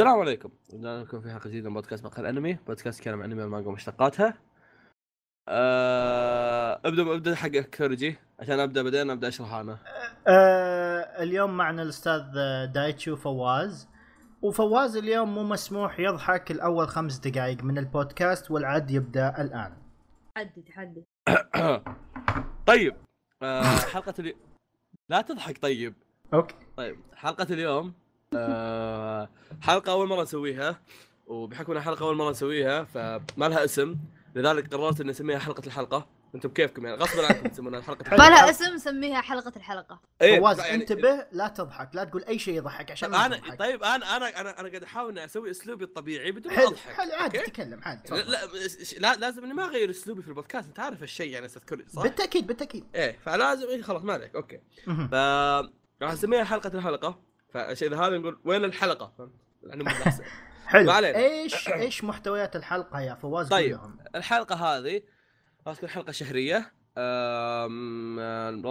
السلام عليكم. رجعنا لكم في حلقة جديدة من بودكاست مقهى الأنمي. بودكاست يتكلم عن أنمي والمانجا ومشتقاتها. آه... ابدا ابدأ حقك كورجي عشان أبدأ بعدين أبدأ أشرح أنا. آه اليوم معنا الأستاذ دايتشي وفواز وفواز اليوم مو مسموح يضحك الأول خمس دقائق من البودكاست والعد يبدأ الآن. تحدي تحدي طيب آه... حلقة اليوم لا تضحك طيب. Okay. طيب حلقة اليوم آه... حلقة أول مرة نسويها وبحكم إنها حلقة أول مرة نسويها فما لها اسم لذلك قررت إني أسميها حلقة الحلقة أنتم بكيفكم يعني غصبا عنكم تسمونها حلقة حلو. ما الحلقة لها اسم سميها حلقة الحلقة إيه، فواز يعني- انتبه لا تضحك لا تقول أي شيء يضحك عشان ما أنا تضحك. طيب أنا أنا أنا أنا قاعد أحاول إني أسوي أسلوبي الطبيعي بدون ما حلو أضحك حلو عادي okay؟ تكلم عادي لا. لا, لازم إني ما أغير أسلوبي في البودكاست أنت عارف الشيء يعني أستاذ كوري صح؟ بالتأكيد بالتأكيد إيه فلازم إيه خلاص ما عليك okay. ف راح نسميها حلقة الحلقة إذا هذا نقول وين الحلقة فهمت؟ حلو. إيش إيش محتويات الحلقة يا فواز طيب. لهم. الحلقة هذه راح تكون حلقة شهرية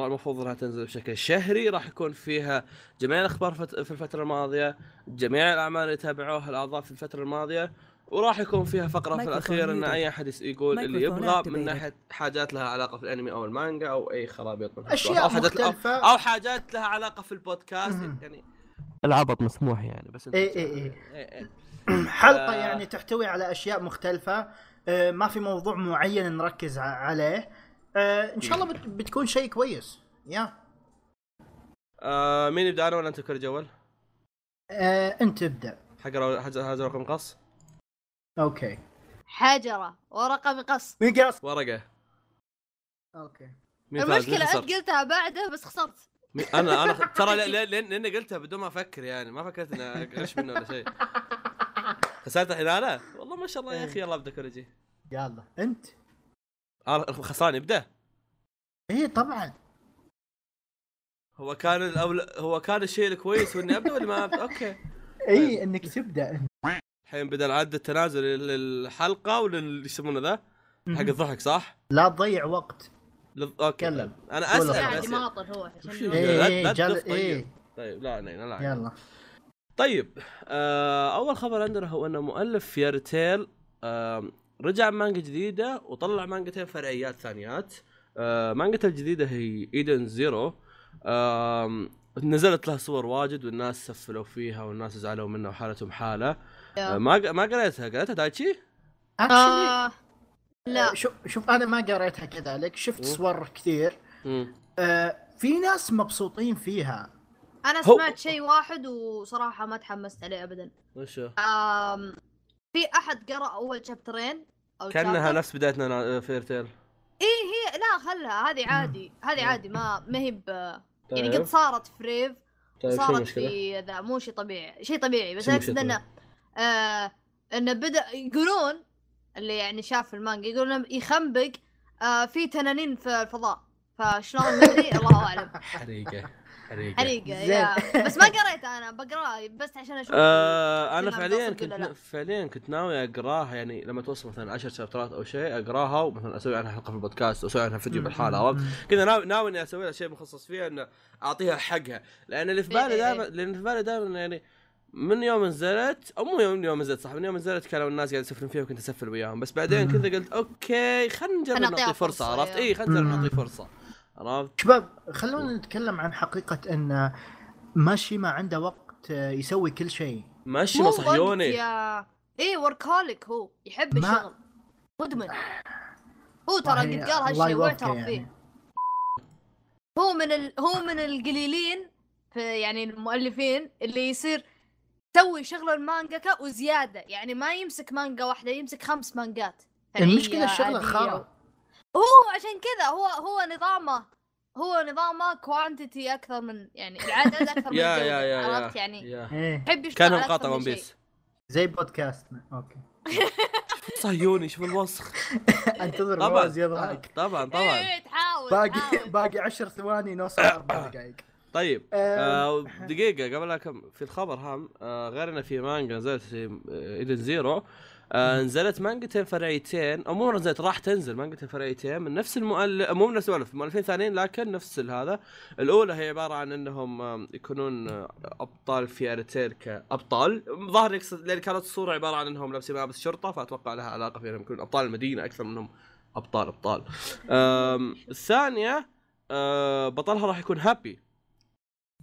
المفروض انها تنزل بشكل شهري راح يكون فيها جميع الأخبار فت- في الفترة الماضية جميع الأعمال اللي تابعوها الأعضاء في الفترة الماضية وراح يكون فيها فقرة في الأخير إن. أي أحد يقول اللي يبغى من. ناحية حاجات لها علاقة في الأنمي أو المانجا أو أي خرابيط من. أشياء أو حاجات أو, أو حاجات لها علاقة في البودكاست. يعني العبط مسموح يعني بس إيه إيه إيه. إيه. حلقة آه. يعني تحتوي على أشياء مختلفة آه، ما في موضوع معين نركز ع- عليه. آه، إن شاء الله بت- بتكون شيء كويس. يا. آه مين يبدأ أنا ولا أنت كل جول؟ آه، أنت ابدأ. حاجة هذا رقم قص؟ أوكي. حجرة ورقة مقص مقص ورقة. أوكي. المشكلة؟ أنت قلتها بعده بس خسرت. أنا أنا ترى لأن- لأني قلتها بدون ما أفكر يعني ما فكرت إني أغش منه ولا شيء. خسرت الحين أنا؟ والله ما شاء الله يا أخي يلا أبدأ كوريجي يلا أنت؟ آه، خسران ابدأ. إيه طبعا. هو كان الأول... هو كان الشيء الكويس وإني أبدأ ولا ما أبدأ؟ Okay. إيه إنك تبدأ. الحين بدا العد التنازلي للحلقة ولل يسمونه the حق الضحك صح؟ لا تضيع وقت. لل... okay تكلم. أنا أسأل قاعد. يماطل هو عشان؟ إيه لا- لا جل... طيب. طيب لا لا علينا. يلا طيب آه أول خبر عندنا هو ان مؤلف Fairy Tail آه رجع مانجا جديدة وطلع مانجتين فرعيات ثانيات آه مانجته الجديدة هي Edens Zero آه نزلت لها صور واجد والناس سفلوا فيها والناس زعلوا منها وحالتهم حالة آه ما ق- ما قريتها قريتها دايتشي؟ Actually، آه لا شوف شوف أنا ما قريتها كذلك شفت مم. صور كثير. آه في ناس مبسوطين فيها أنا سمعت شيء واحد وصراحة ما تحمست عليه ابدا وش هو؟ آم في أحد قرأ أول شابترين أو كأنها. نفس بدايتنا نا- فيرتيل إيه هي لا خلها هذه عادي هذه عادي ما ما هي ب- يعني طيب. قد صارت في ريف طيب صارت؟ في ذا مو شيء طبيعي شيء طبيعي بس اقصد إنه آه إنه بدا يقولون اللي يعني شاف المانجا يقولون إنه يخنبق آه في تنانين في الفضاء. فشلون؟ مدري الله أعلم. حريقة حريقة. حريقة زين. يا بس ما قريتها أنا بقراه بس عشان أشوف آه أنا فعليا كنت فعليا كنت ناوي أقراها يعني لما توصل مثلا 10 شابترات أو شيء أقراها ومثلا أسوي عنها حلقة في البودكاست واسوي عنها فيديو بالحالة عرفت؟ كذا ناوي ناوي إني أسوي لها شيء مخصص فيها إنه أعطيها حقها. لأن اللي في بالي إيه. دائما لأن في بالي دائما يعني من يوم نزلت أو مو يوم من يوم نزلت صح من يوم نزلت كانوا الناس قاعد يسفلون فيها وكنت أسفل وياهم بس بعدين. كذا قلت okay خلينا نجرب خلنا نعطيها نعطي فرصة فرصة، عرفت؟ اي خلينا نجرب مم. نعطي فرصة عرفت؟ شباب خلونا نتكلم عن حقيقة إن ماشيما عنده وقت يسوي كل شيء ماشيما صهيوني yeah إيه workaholic هو يحب ما- الشغل مدمن هو ترى قد قال هالشيء واعترف يعني. فيه هو من ال... هو من القليلين في يعني المؤلفين اللي يصير يسوي شغل المانجاكا وزيادة. يعني ما يمسك مانجا واحدة يمسك خمس مانجات. الشغلة عادية. خرا هو عشان كذا هو هو نظامه هو نظامه quantity أكثر من يعني العدد أكثر من yeah yeah yeah عرفت yeah. يعني يحب يشتغل كان مقاطع One. Piece زي بودكاستنا okay. صهيوني شوف الوسخ. أنتظر طبعا يضحك. طبعا طبعا. تحاول باقي. باقي عشر ثواني نوصل أربع دقائق. طيب آه، آه دقيقة قبل أكمل. في الخبر هام آه غير انه في مانجا نزلت في Edens Zero. آه نزلت مانجتين فرعيتين أو مو نزلت راح تنزل مانجتين فرعيتين من نفس المؤلف مو من نفس المؤلف مؤلفين ثانيين لكن نفس هذا. الأولى هي عبارة عن إنهم يكونون آه، أبطال في Fairy Tail كأبطال. ظاهر يقصد لأن كانت الصورة عبارة عن إنهم لابسين ملابس شرطة فأتوقع لها علاقة في إنهم يكونون أبطال المدينة أكثر منهم أبطال أبطال. الثانية آه، بطلها راح يكون هابي.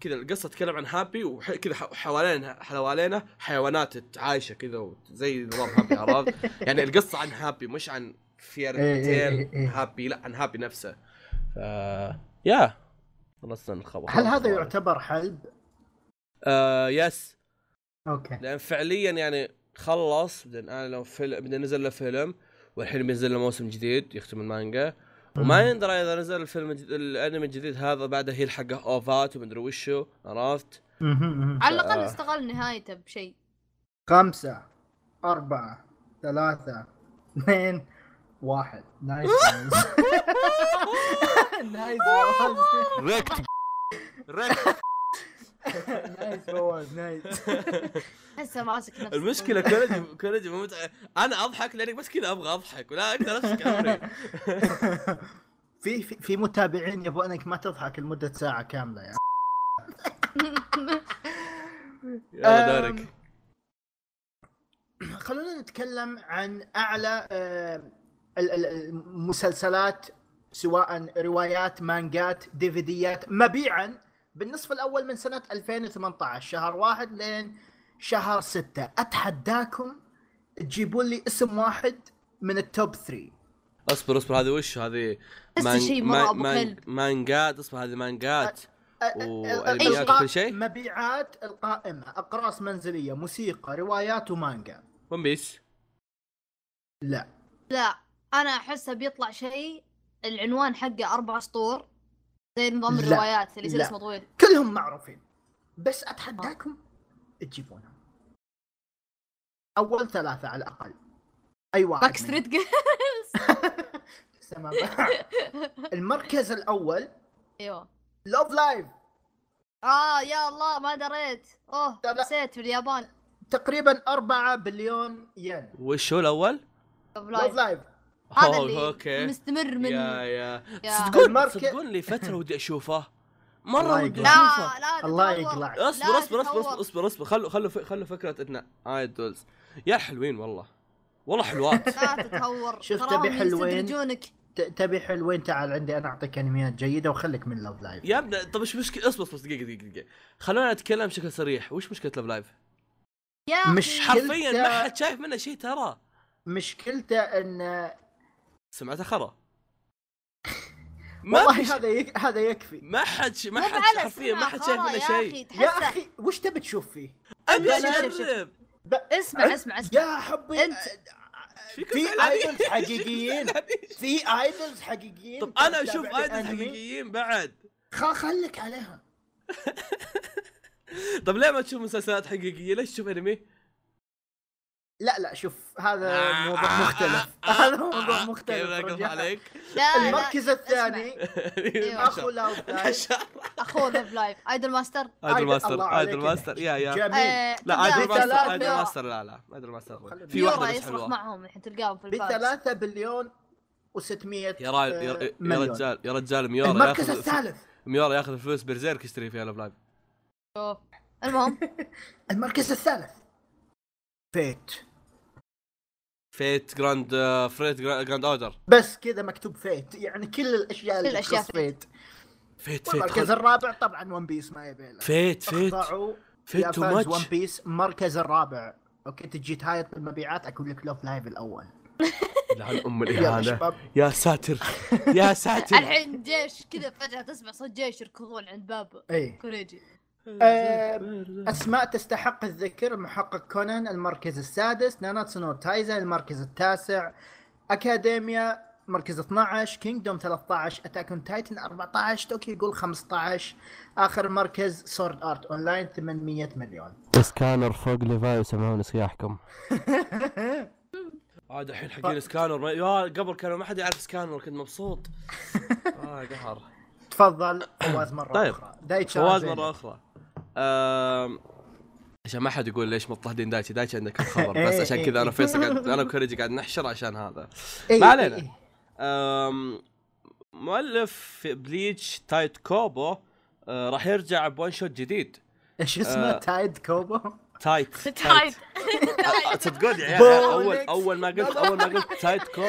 كذا القصة تتكلم عن هابي وكذا حوالينا حوالينا حيوانات عايشه كذا زي نظام هابي عرفت؟ يعني القصة عن هابي مش عن Fairy إيه، إيه، إيه،. هابي لا عن هابي نفسه ف يا خلصنا الخبر هل هذا يعتبر حلب؟ آه يس أوكي لأن فعليا يعني خلص بعدين أنا لو فيلم نزل له فيلم والحين بينزل له موسم جديد يختم المانجا وما. يندرى إذا نزل الفيلم الج- الأنمي الجديد هذا بعده يلحقه اوفات ومدري وشو عرفت؟ على الأقل. استغل نهايته بشيء. خمسة أربعة ثلاثة اثنين واحد. نايس نايس فواز ريكت ريكت نايس فواز نايس. احسه ماسك نفسه المشكلة كوريجي كوريجي مو. أنا أضحك لأني بس كذا أبغى أضحك ولا أقدر أمسك امري في في متابعين يبغونك ما تضحك لمدة ساعة كاملة يعني. يلا أم، دورك خلونا نتكلم عن أعلى آه، ال- ال- المسلسلات سواء روايات مانجات ديفيديات مبيعا بالنصف الأول من سنة 2018 شهر واحد لين شهر ستة. أتحداكم تجيبون لي اسم واحد من ال top 3 اصبر اصبر هذه وش؟ هذه أبو مان- كلب. مانجات اصبر هذه مانجات. القاء- وكل شيء؟ مبيعات القائمة أقراص منزلية موسيقى روايات ومانجا. One Piece لا. لا أنا أحسه بيطلع شيء العنوان حقه أربع سطور. زي نظام لا، الروايات اللي يصير. اسمه طويل. كلهم معروفين. بس أتحداكم تجيبونهم أول ثلاثة على الأقل. أي واحد Backstreet Girls تمام. المركز الأول. أيوه. Love Live آه يا الله ما دريت. أوه. نسيت في اليابان. تقريبا 4 بليون ين. وش هو الأول؟ Love Love Live. هذا اللي أوكي. مستمر من يا. يا. يا. صدقون صدقون لي فترة ودي أشوفه. مرة ودي. أشوفه. لا لا الله. يقلعك. اصبر لا اصبر اصبر. اصبر اصبر اصبر. خلوا خلوا ف- خلوا فكرة ان idols يا حلوين والله. والله حلوات. لا تتهور. شوف تبي حلوين؟ تبي حلوين؟ تعال عندي أنا أعطيك أنميات جيدة وخليك من Love Live يا ابني طب إيش مشكلة؟ اصبر اصبر دقيقة دقيقة دقيقة. خلونا نتكلم بشكل صريح. وش مشكلة Love Live؟ مش حرفيا ما حد شايف منه شيء ترى. مشكلته إن سمعته خرا ما والله ش- هذا يك... هذا يكفي ما حد ش... ما حد حرفيا ما حد شايف منه يا شيء أخي، يا أخي وش تبي تشوف فيه؟ أبي. اجرب ب... اسمع اسمع اسمع يا حبي فيكم في؟ idols حقيقيين؟ في idols حقيقيين طب أنا أشوف الأنمي؟ حقيقيين بعد خليك عليها طب ليه ما تشوف مسلسلات حقيقية ليش تشوف أنمي؟ لا لا شوف هذا آه، موضوع آه، مختلف. آه، هذا موضوع مختلف كيف. عليك؟ لا المركز الثاني أيوة. أخو Live أخوه لوف لايف ايدل ماستر ايدل ماستر ايدل يا ماستر يا يا. لا ايدل ماستر. ايدل. ماستر لا لا. ايدل ماستر في واحدة بس يصرخ حلوة. معهم الحين تلقاهم في الباكس بثلاثة بليون و600 يا. رجال يا رجال ميورا المركز الثالث. ميورا ياخذ فلوس برزيرك يشتري فيها لايف شوف. المهم. المركز الثالث. فيت. فيت جراند آه، فريت جرا- جراند أوردر. بس كذا مكتوب Fate. يعني كل الأشياء اللي الأشياء تخص Fate. Fate. Fate والمركز خل- الرابع طبعا One Piece ما يبي له. Fate Fate. Fate too fans One much Piece المركز الرابع. أوكي تجي تهايط بالمبيعات أقول لك Love Live الأول. لعن أم الإهانة. شباب. يا ساتر. يا ساتر. الحين جيش كذا فجأة تسمع صوت جيش يركضون عند باب إيه. كوريجي. أسماء تستحق الذكر المحقق كونان المركز السادس Nanatsu no Taizai المركز التاسع أكاديميا مركز 12 Kingdom 13 Attack on Titan 14 Tokyo Ghoul 15 آخر مركز Sword Art Online 800 مليون. سكانر فوق ليفاي وسمعون صياحكم عاد الحين حقين سكانر يا قبل كانوا ما حد يعرف سكانر كنت مبسوط. آه قهر. تفضل فواز مرة طيب. أخرى. دايتشي فواز. مرة أخرى. عشان ما حد يقول ليش مضطهدين دايتشي دايتشي عندك الخبر إيه، بس عشان إيه، كذا أنا إيه. فيصل قاعد أنا وكوريجي قاعد نحشر عشان هذا ما علينا. مؤلف Bleach تايت كوبو أه، راح يرجع ب one shot جديد إيش اسمه آه. تايد كوبو تايت تايد صدقوني يا عيال اول. أول ما قلت أول ما قلت تايت كوبو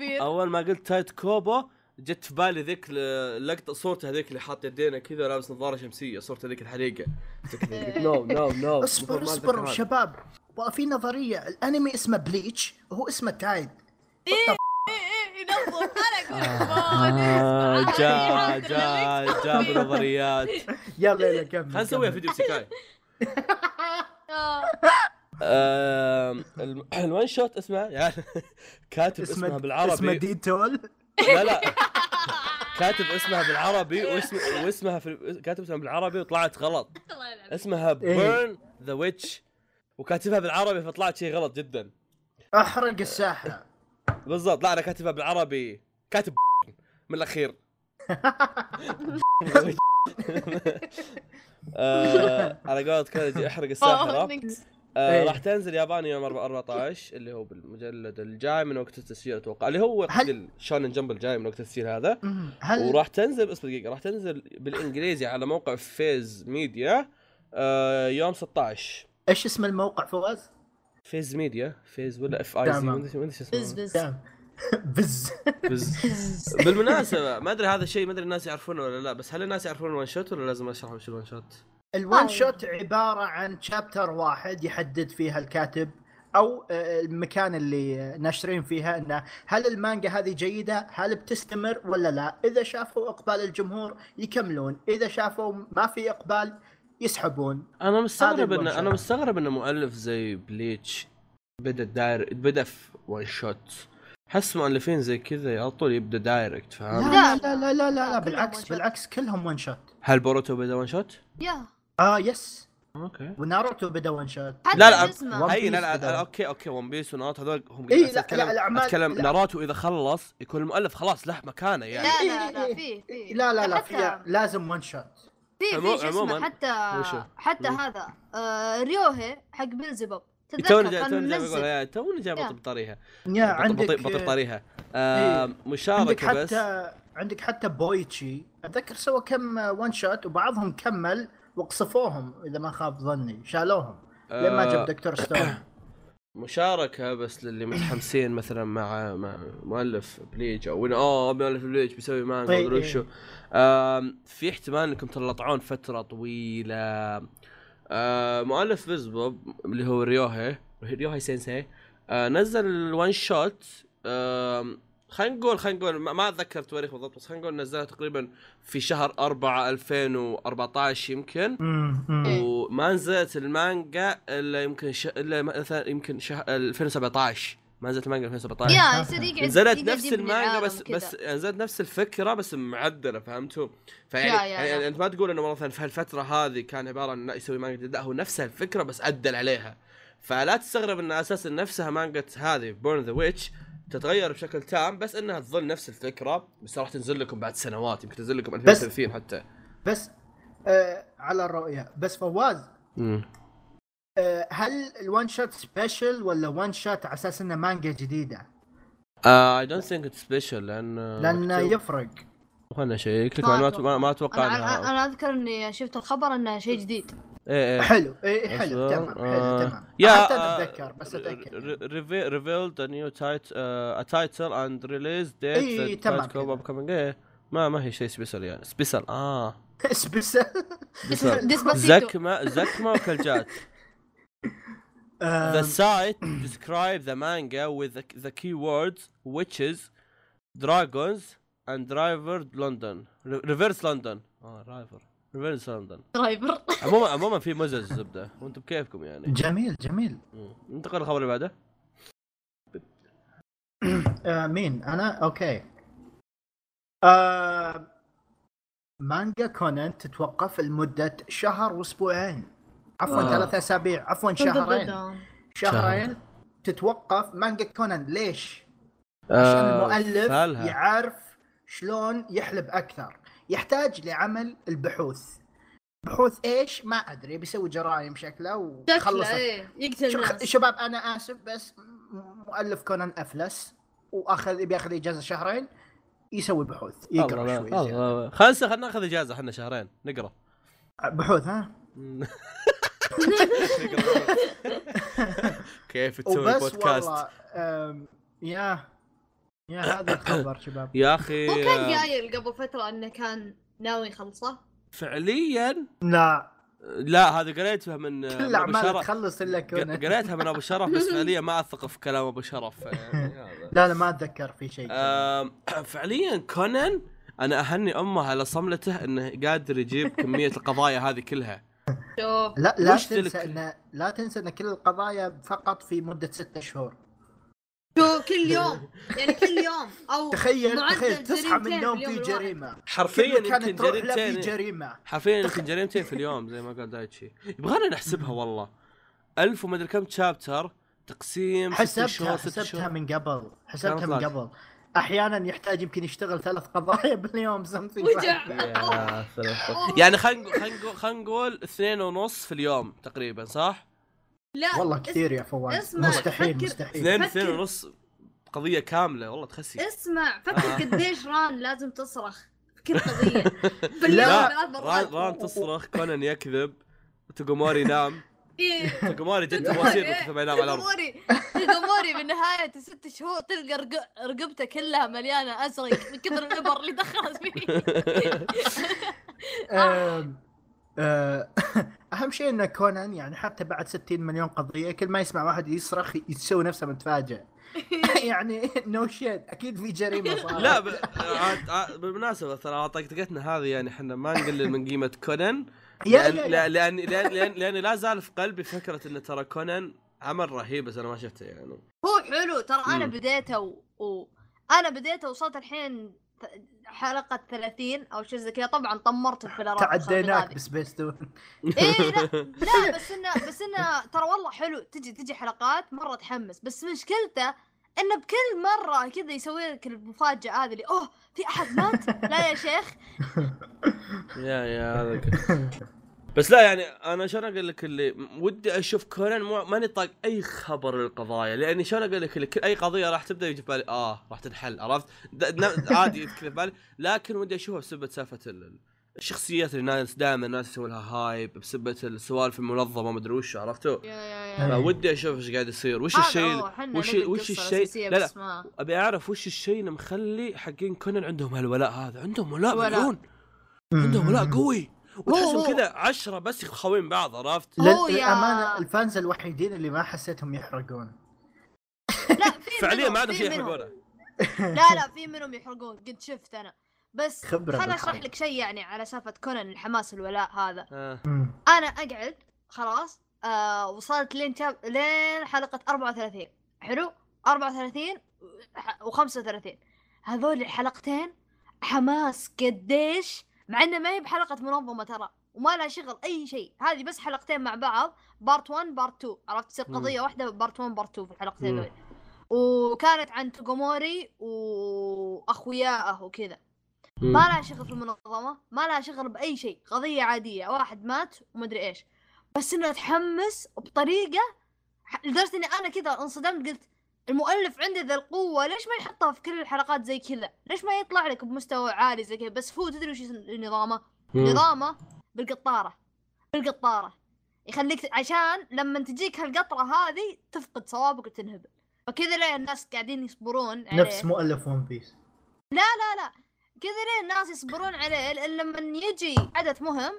أول ما قلت تايت كوبو جت في بالي ذيك اللقطه صورته هذيك اللي حاط يدينه كذا لابس نظارة شمسية صورته ذيك الحريقة. no no no اصبر اصبر شباب. في نظرية الانمي اسمه Bleach وهو اسمه تايد. إيه إيه آه، جاء جاء جاب نظريات. يلا يلا كمل خلينا نسويها. فيديو الم- ال one shot اسمه يعني كاتب اسمها اسمه بالعربي. اسمه Dettol. لا لا. كاتب اسمها بالعربي واسم واسمها في كاتب اسمها بالعربي وطلعت غلط. اسمها. Burn the Witch وكاتبها بالعربي فطلعت شيء غلط جدا. أحرق الساحره بالضبط. لا أنا كاتبها بالعربي. كاتب من الأخير. آه، على قولة كوريجي أحرق الساحرة. نكس. آه إيه. راح تنزل ياباني يوم 14 اللي هو بالمجلد الجاي من وقت التسجيل أتوقع اللي هو هل- ال Shonen Jump الجاي من وقت التسجيل هذا. هل وراح تنزل اصبر دقيقة راح تنزل بالإنجليزي على موقع Viz Media آه يوم 16 إيش اسم الموقع فواز؟ Viz Media في Z ولا V I Z تمام. ما أدري بز اسمه بز دام بز فيز بالمناسبة ما أدري هذا الشيء ما أدري الناس يعرفونه ولا لا بس هل الناس يعرفون ال one shot ولا لازم اشرح وش ال one shot؟ ال one آه. shot عبارة عن chapter واحد يحدد فيها الكاتب أو آه، المكان اللي ناشرين فيها إنه هل المانجا هذه جيدة؟ هل بتستمر ولا لا؟ إذا شافوا إقبال الجمهور يكملون، إذا شافوا ما في إقبال يسحبون. أنا مستغرب ان أنا. مستغرب إن مؤلف زي بليتش بدأ داير بدأ في one shot حس مؤلفين زي كذا على طول يبدأ direct لا فاهم؟ لا لا لا لا, لا, لا بالعكس. بالعكس كلهم one shot. هل بوروتو بدأ one shot؟ يا آه yes okay وناروتو بدا ون شوت. لا لا اي لا One Piece لا. okay okay One Piece وناروتو هذول هم إيه، بس لا، اتكلم لا، الأعمال- أتكلم لا. ناروتو إذا خلص يكون المؤلف خلاص له مكانة يعني لا إيه، لا لا إيه، في في لا لا لا فيها لازم ون شوت. في في شو عموماً، اسمه حتى وشو؟ حتى مم. هذا آه ريوهي حق بيلزبوب توني جاي كان توني جاي توني جاي يا. بطل بطريها يا عندك بطل بطل بطريها إيه. عندك مشاركه بس حتى عندك حتى بويتشي أتذكر سوى كم ون شوت وبعضهم كمل وقصفوهم إذا ما خاب ظني شالوهم لين ما آه، جاب دكتور ستون. مشاركة بس للي متحمسين مثلا مع مع مؤلف بليتش أو أوه مؤلف بليتش بيسوي مانجا إيه، مدري إيه. وشو آم، في احتمال إنكم تلطعون فترة طويلة. آه، مؤلف بيلزبوب اللي هو ريوهي ريوهي سينسي آه، نزل ال one shot خلينا نقول خلينا نقول ما ما أتذكر التواريخ بالضبط بس خلينا نقول نزلها تقريبا في شهر 4 2014 يمكن إيه. وما نزلت المانجا إلا يمكن ش... إلا مثلا يمكن شهر 2017 ما نزلت المانجا 2017 يا يصير يقعد نزلت نفس المانجا بس. بس نزلت نفس الفكرة بس معدلة فهمتوا؟ فيعني يا- يا- يعني. أنت ما تقول إنه مثلا في هالفترة هذه كان عبارة عن إنه يسوي مانجا لا هو نفس الفكرة بس عدل عليها فلا تستغرب إن أساسا نفسها مانجا هذه Burn the Witch تتغير بشكل تام بس إنها تظل نفس الفكرة بس راح تنزل لكم بعد سنوات يمكن تنزل لكم 2030 حتى. بس آه على الرؤية. بس فواز آه هل ال one shot special ولا one shot على أساس إنه مانجا جديدة؟ I don't think it's special لأن لأنه يفرق. خلنا أشيك لك ما أتوقع. أنا أنا أذكر إني شفت الخبر انه شيء جديد. إيه إيه. حلو. إيه, إيه، حلو تمام حلو آه، تمام. يا حتى آه، أتذكر بس أتأكد revealed the new tit a title and release date اي تمام إيه، ما ما هي شيء special يعني. special آه. special زكمة زكما وكلجات The site describe the manga with the keywords witches, dragons, and driver London Reverse London آه oh, driver. Reverse London driver. عموما عموما في مزز زبده وأنتم بكيفكم يعني. جميل جميل. ننتقل للخبر اللي بعده. آه مين؟ أنا؟ okay. آه مانجا كونان تتوقف لمدة شهر وأسبوعين. عفوا آه. ثلاثة أسابيع. عفوا شهرين. شهرين تتوقف مانجا كونان. ليش؟ عشان المؤلف. يعرف شلون يحلب أكثر. يحتاج لعمل البحوث. بحوث إيش؟ ما أدري بيسوي جرائم شكله وخلص إيه يقتل شباب أنا آسف بس مؤلف كونان أفلس وأخذ بيأخذ إجازة شهرين يسوي بحوث يقرأ شوي. الله. خلنا خلنا ناخذ إجازة إحنا شهرين نقرأ. بحوث ها؟ كيف تسوي بودكاست؟ يا يا هذا الخبر شباب. يا أخي هو كان قايل قبل فترة إنه كان ناوي يخلصه؟ فعليا؟ لا. لا هذا قريتها من كل شرف. تخلص إلا كونان قريتها من أبو شرف بس فعليا ما أثق في كلام أبو شرف. يعني هذا. لا لا ما أتذكر في شيء. فعليا كونان أنا أهني أمه على صملته إنه قادر يجيب كمية القضايا هذه كلها. شوف. لا لا تنسى؟ ان لا تنسى إن كل القضايا فقط في مدة ستة شهور. شو كل يوم يعني كل يوم أو تخيل معدل تخيل تصحى من النوم في. جريمة. حرفيا يمكن جريمتين. جريمة. حرفيا يمكن جريمتين في اليوم زي ما قال دايتشي. يبغانا نحسبها والله. ألف ومدري كم شابتر تقسيم حسبتها شهور حسبتها شهور. من قبل. حسبتها من. قبل. أحيانا يحتاج يمكن يشتغل ثلاث قضايا باليوم سلام. يعني خلينا نقول خلينا نقول خلينا نقول اثنين ونص في اليوم تقريبا صح؟ لا والله كثير يا فواز. اسمع، مستحيل فكر- مستحيل. اثنين. اثنين ونص قضية كاملة والله تخسي. اسمع آه. فكر قديش ران لازم تصرخ في كل قضية. لا، ران تصرخ كونان يكذب توقوموري ينام إيه. توغوموري جت كثر ما ينام على الأرض. تقموري تقموري بنهاية ست شهور تلقى رق- رقبته كلها مليانة أزرق من كثر الإبر اللي دخلت فيه. آم، آه، أهم شيء إن كونان يعني حتى بعد 60 مليون قضية كل ما يسمع واحد يصرخ يسوي نفسه متفاجئ يعني no shit أكيد في جريمة صارت لا ب... عاد- عاد- بالمناسبة ترى طقطقتنا هذه يعني إحنا ما نقلل من قيمة كونان لأن. لأن لأن لأن لأن لا زال في قلبي فكرة إن ترى كونان عمل رهيب بس أنا ما شفته يعني هو حلو ترى أنا مم. بديته و... و... أنا بديته وصلت الحين حلقة 30 أو شيء زي كذا. طبعا طمرت الفيلرات تعديناك. بسبيس تون إيه لا لا بس انه بس إنه ترى والله حلو. تجي تجي حلقات مرة تحمس. بس مشكلته إنه بكل مرة كذا يسوي لك المفاجأة هذه اللي أوه في أحد مات؟ لا يا شيخ. يا يا هذا بس لا يعني أنا شلون أقول لك اللي ودي أشوف كونان مو- ماني طاق أي خبر للقضايا لأني شلون أقول لك اللي كل أي قضية راح تبدأ يجي في بالي آه راح تنحل عرفت؟ عادي كذا في بالي لكن ودي أشوفها بسبه سالفة ال- الشخصيات اللي الناس دائما الناس يسوي لها هايب بسبه السوالف المنظمة ما أدري وش عرفتوا فودي أشوف إيش قاعد يصير وش الشيء وش وش الشيء لا لا أبي أعرف وش الشيء اللي مخلي حقين كونان عندهم هالولاء هذا عندهم ولاء. ملعون عندهم ولاء قوي. وتحسهم كذا عشرة بس يخاوين بعض عرفت؟ للأمانة الفانز الوحيدين اللي ما حسيتهم يحرقون. لا في فعليا ما عندهم في شيء. يحرقونه. لا لا في منهم يحرقون. قد شفت أنا. بس خبرة خل أشرح. لك شيء يعني على سالفة كونان الحماس الولاء هذا. آه. أنا أقعد خلاص آه وصلت لين شاب لين حلقة 34 حلو؟ 34 و35 هذول الحلقتين حماس قديش مع إنه ما هي بحلقة منظمة ترى وما لها شغل أي شيء. هذه بس حلقتين مع بعض part 1 part 2 عرفت؟ تصير مم. قضية واحدة part 1 part 2 في الحلقتين. ذول وكانت عن توغوموري واخوياءه وكذا. ما لها شغل في المنظمة ما لها شغل بأي شيء. قضية عادية واحد مات ومدري إيش. بس إنه تحمس بطريقة ح- لدرجة إني أنا كذا انصدمت قلت المؤلف عنده ذا القوة ليش ما يحطها في كل الحلقات زي كذا؟ ليش ما يطلع لك بمستوى عالي زي كذا؟ بس هو تدري وش نظامه. نظامه بالقطارة بالقطارة. يخليك عشان لما تجيك هالقطرة هذه تفقد صوابك وتنهبل. فكذا ليه الناس قاعدين يصبرون عليه؟ نفس مؤلف ون بيس. لا لا كذا ليه الناس يصبرون عليه؟ لأن لما يجي حدث مهم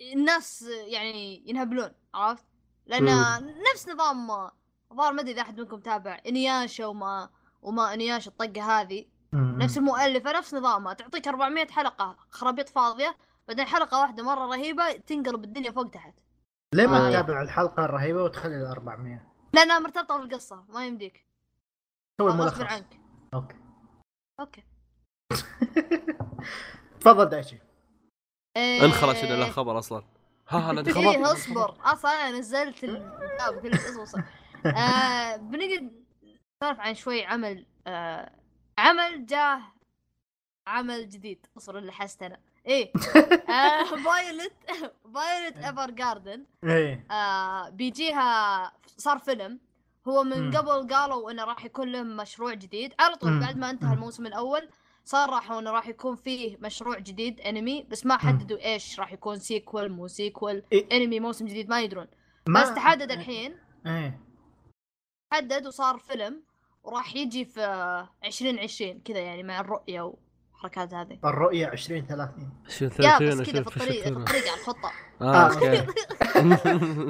الناس يعني ينهبلون عرفت؟ لأن نفس نظام الظاهر ما أدري إذا أحد منكم تابع إنياشا وما وما إنياشا الطقة هذه. نفس المؤلفه نفس نظامها تعطيك 400 حلقة خرابيط فاضية بعدين حلقة واحدة مرة رهيبة تنقلب الدنيا فوق تحت. ليه ما آه. تتابع الحلقة الرهيبة وتخلي ال 400 لانها مرتبطة بالقصة ما يمديك. سوي غصب ملخص. عنك. okay. okay. تفضل دايشي إيه... انخرج إن له خبر أصلا. ها لا إيه خبر اصبر. أصلا أنا نزلت الكتاب كله أصبر. آه بنقعد نسولف عن شوي عمل آه عمل جاه عمل جديد. اصبر اللي حست أنا. إيه آه، فايولت Violet Evergarden إيه. آه بيجيها صار فيلم. هو من مم. قبل قالوا إنه راح يكون لهم مشروع جديد. على طول. بعد ما انتهى. الموسم الأول صار راح إنه راح يكون فيه مشروع جديد انمي بس ما حددوا إيش راح يكون sequel مو sequel إيه. انمي موسم جديد ما يدرون. ما- بس تحدد الحين إيه. حدد وصار فيلم وراح يجي في 2020 كذا يعني مع الرؤية والحركات هذه. الرؤية 2030 شو يا 30 بس كذا في الطريق في الطريق على الخطة. آه آه، okay.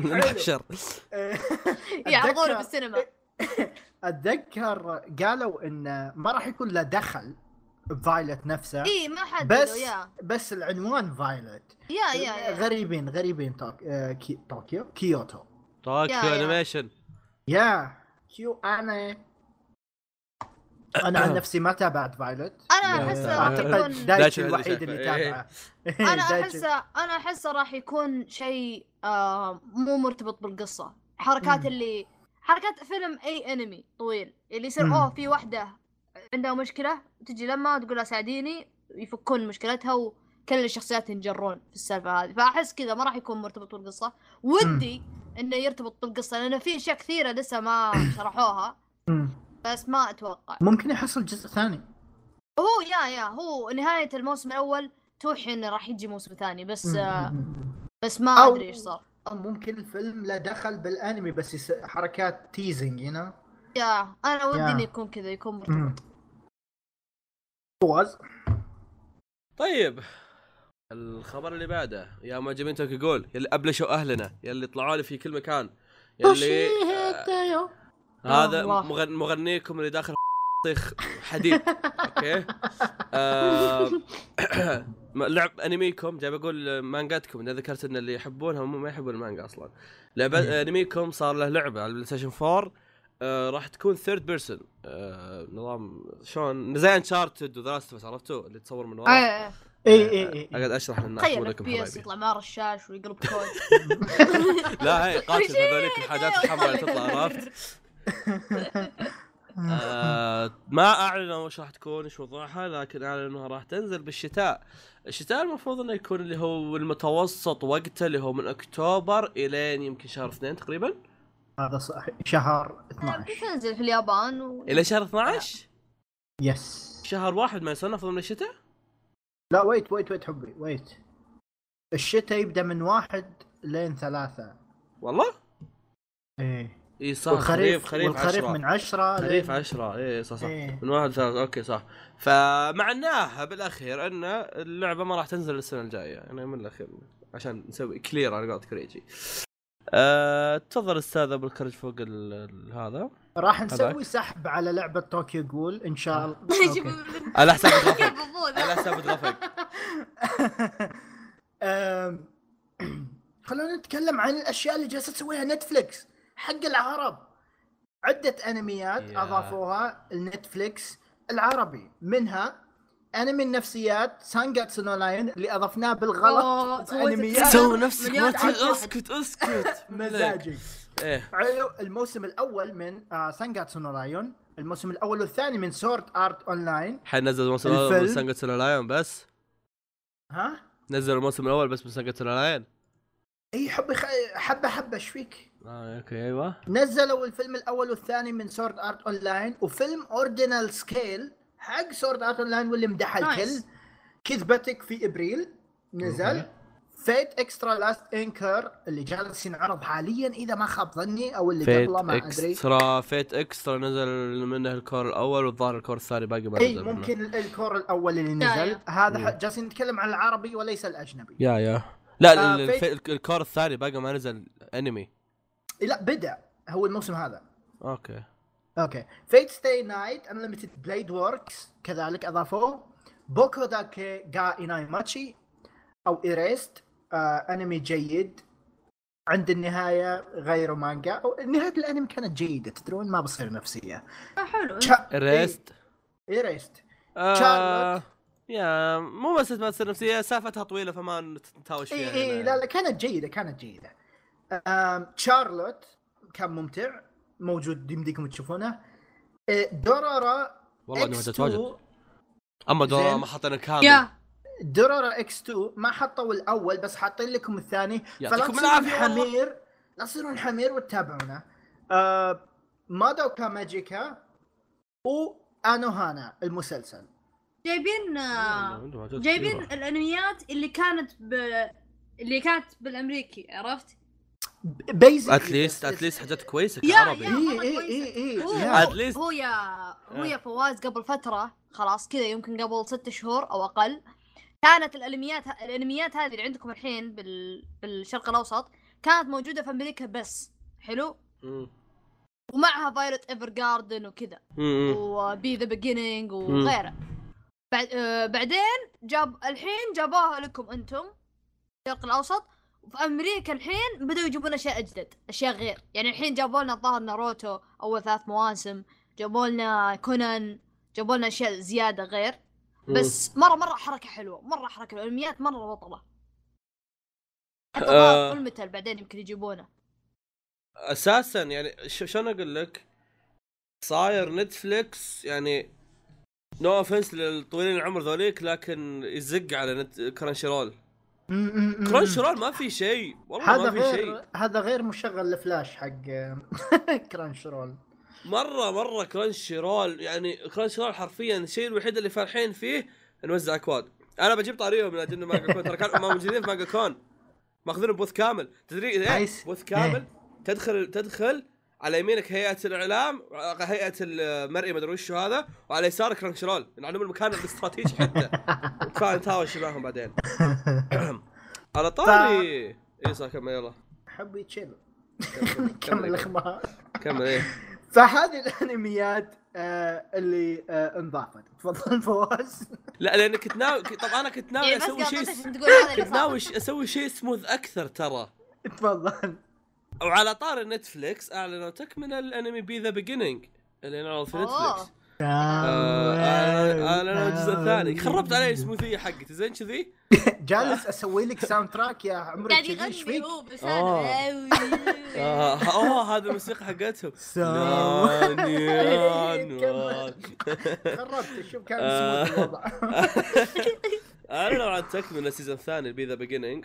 نحشر. يعرضونه أتذكر- بالسينما اتذكر قالوا إن ما راح يكون له دخل بفايلت نفسه إي ما حددوا بس يا. بس العنوان فايلت. يا يا, يا. غريبين غريبين. آه، كي... طوكيو كيوتو. طوكيو. أنيميشن. يا. كيو أنا أنا عن نفسي ما تابعت فايلت أنا احسه سلام. راح أعتقد يكون دايتشي دايتشي هذا الوحيد. اللي إيه. تابعه أنا. احسه أنا احسه راح يكون شيء آه مو مرتبط بالقصة حركات. اللي حركات فيلم أي انمي طويل اللي يصير. أوه في واحدة عندها مشكلة تجي لما تقول لها ساعديني يفكون مشكلتها وكل الشخصيات ينجرون في السالفة هذه فأحس كذا ما راح يكون مرتبط بالقصة ودي إنه يرتبط بالقصة لأن في أشياء كثيرة لسه ما شرحوها. بس ما أتوقع. ممكن يحصل جزء ثاني. هو يا يا. هو نهاية الموسم الأول توحي إنه راح يجي موسم ثاني بس آه. بس ما أدري إيش صار. ممكن الفيلم له دخل بالأنمي بس yes... حركات teasing you know yeah أنا ودي. إنه يكون كذا يكون مرتبط. فواز؟ طيب. الخبر اللي بعده يا معجبين توكي جول يلي أبلشوا أهلنا يلي طلعوا لي في كل مكان يلي آه. هذا. مغن- مغنيكم اللي داخل طيخ حديد. okay؟ آه لعب أنميكم جاي بقول مانجاتكم إذا ذكرت إن اللي يحبونها هم ما يحبون المانجا أصلا. لعبه مم. أنميكم صار له لعبة على البلاي ستيشن 4 آه راح تكون third person آه نظام شلون؟ زي انشارتد وذا عرفتوا؟ اللي تصور من ورا. إيه إي إي إي أقعد أشرح للناس تخيل F لكم PS يطلع مع رشاش ويقلب كود. لا هي قاتل هذوليك الحاجات الحمراء اللي تطلع عرفت؟ آه ما أعلنوا وش راح تكون إيش وضعها لكن اعلنوا انها راح تنزل بالشتاء. الشتاء المفروض إنه يكون اللي هو المتوسط وقته اللي هو من أكتوبر إلين يمكن شهر اثنين تقريبا. هذا صحيح شهر 12 بتنزل في اليابان و... إلى شهر 12 yes شهر واحد ما يصنف من الشتاء؟ لا wait wait wait حبي wait الشتاء يبدأ من واحد لين ثلاثة. والله؟ إيه. اي صح والخريف خريف خريف والخريف 10 من عشرة خريف لين- 10 اي صح صح. إيه. من واحد ثلاثة okay صح. فمعناها بالأخير إن اللعبة ما راح تنزل السنة الجاية يعني من الأخير عشان نسوي clear على قولة كريجي أه، تفضل أستاذ أبو الكرج فوق هذا. راح نسوي. سحب على لعبة طوكيو جول إن شاء الله. على حساب بفوز على حساب اتغفق أم، خلونا نتكلم عن الأشياء اللي جالسة تسويها نتفلكس حق العرب. عدة أنميات yeah. أضافوها النتفلكس العربي. منها أنمي النفسيات سانجاتسو نو لاين اللي أضفناه بالغلط انميات. سوي نفسك ما. اسكت اسكت. مزاجي. إيه. علو الموسم الأول من آه سانجاتسو نو لايون الموسم الأول والثاني من سورد ارت اون لاين حنزل الموسم. الأول من سانجا لايون بس. ها؟ نزل الموسم الأول بس من سانجا لايون إي حبي خ... حبة حبة إيش فيك؟ آه okay أيوه. نزلوا الفيلم الأول والثاني من سورد ارت اون لاين وفيلم اوردينال سكيل حق سورد آرت اون لاين واللي مدح الكل. كذبتك في إبريل نزل. فيت اكسترا لاست انكر اللي جالس ينعرض حاليا إذا ما خاب ظني أو اللي فيت قبله ما أدري. اكسترا فيت اكسترا نزل منه الكور الأول والظاهر الكور الثاني باقي ما إي نزل منه. ممكن ال- الكور الأول اللي نزل. yeah. هذا جالسين نتكلم عن العربي وليس الأجنبي. yeah yeah. لا آه، فيت- الكور الثاني باقي ما نزل انمي لا بدأ. هو الموسم هذا. okay. okay. فيت ستي نايت انليمتد بليد وركس كذلك اضافوه بوكو داكي جا ايناي ماتشي أو ايريست آه انمي جيد عند النهاية غيروا مانجا. أو نهاية الأنمي كانت جيدة تدرون ما بصير نفسية. آه، حلو. الريست إيه، ايريست آه شارلوت. يا مو بس ما تصير نفسية سالفتها طويلة فما نتهاوش فيها اي اي. إيه، لا لا كانت جيدة كانت جيدة. شارلوت كان ممتع. موجود يمديكم تشوفونه. إيه، دورارا والله اني ما إكس تتواجد 2 أما دورا زين. ما حطينا كامل درورا إكس 2 ما حطوا الأول بس حاطين لكم الثاني. فلا يعطيكم تصيرون. حمير. لا تصيرون حمير وتتابعونا. آه مادوكا ماجيكا وانوهانا المسلسل. جايبين آه، جايبين الأنميات اللي كانت ب... اللي كانت بالأمريكي عرفت؟ بيزك at least at least حاجات كويسة كعربي yeah. اي اي كويسة. اي اي هو yeah. Least- هو yeah هو آه. يا فواز قبل فترة خلاص كذا يمكن قبل ست شهور أو أقل كانت الأنميات الأنميات هذه اللي عندكم الحين بال... بالشرق الأوسط كانت موجودة في أمريكا بس حلو مم. ومعها فايلوت ايفر جاردن وكذا. وبي ذا بيجينينج وغيره بعد آه بعدين جاب الحين جابوها لكم أنتم الشرق الأوسط وفي أمريكا الحين بدأوا يجيبون أشياء اجدد أشياء غير. يعني الحين جابوا لنا الظاهر ناروتو أول ثلاث مواسم جابوا لنا كونان جابوا لنا أشياء زيادة غير. بس مرة مرة حركة حلوة مرة حركة الانميات مرة بطلة. حتى آه. Full Metal بعدين يمكن يجيبونه. أساسا يعني شلون أقول لك؟ صاير نتفليكس يعني no offense للطويلين العمر ذوليك لكن يزق على نت كرانشي رول كرانشي رول ما في شيء. والله هذا ما في شيء. غير هذا غير مشغل الفلاش حق Crunchyroll مرة مرة Crunchyroll يعني Crunchyroll حرفيا الشيء الوحيد اللي فرحين فيه نوزع اكواد أنا بجيب طاريهم من أجل مانجا كون. ترى كانوا موجودين في مانجا كون. ماخذين booth كامل. تدري إيه. booth كامل. تدخل تدخل على يمينك هيئة الإعلام هيئة المرئي مدري وش هذا وعلى يسارك Crunchyroll نعلم المكان الاستراتيجي حتى كفاية نتهاوش معهم بعدين. على طاري. اي صح كمل يلا. حبي تشيل كمل الأخبار. كمل إيه. فهذه الأنميات آه اللي آه انضافت. تفضل فواز. لا لأن كنت ناوي طب أنا كنت ناوي بس أسوي شيء كنت. ناوي أسوي شيء سموث أكثر ترى. تفضل. وعلى طاري نتفليكس أعلنوا تكملة الانمي B: The Beginning اللي نعرض في أوه. نتفليكس آه، أعلنوا- اعلنوا الجزء الثاني خربت علي السموثيه حقتي زين كذي جالس أسوي لك soundtrack يا عمري قاعد يغني؟ هو بس آه. آه، اوه هذا الموسيقى حقتهم. خربت شوف كان آه. سموث الوضع اعلنوا عن تكمله ال season الثاني B: The Beginning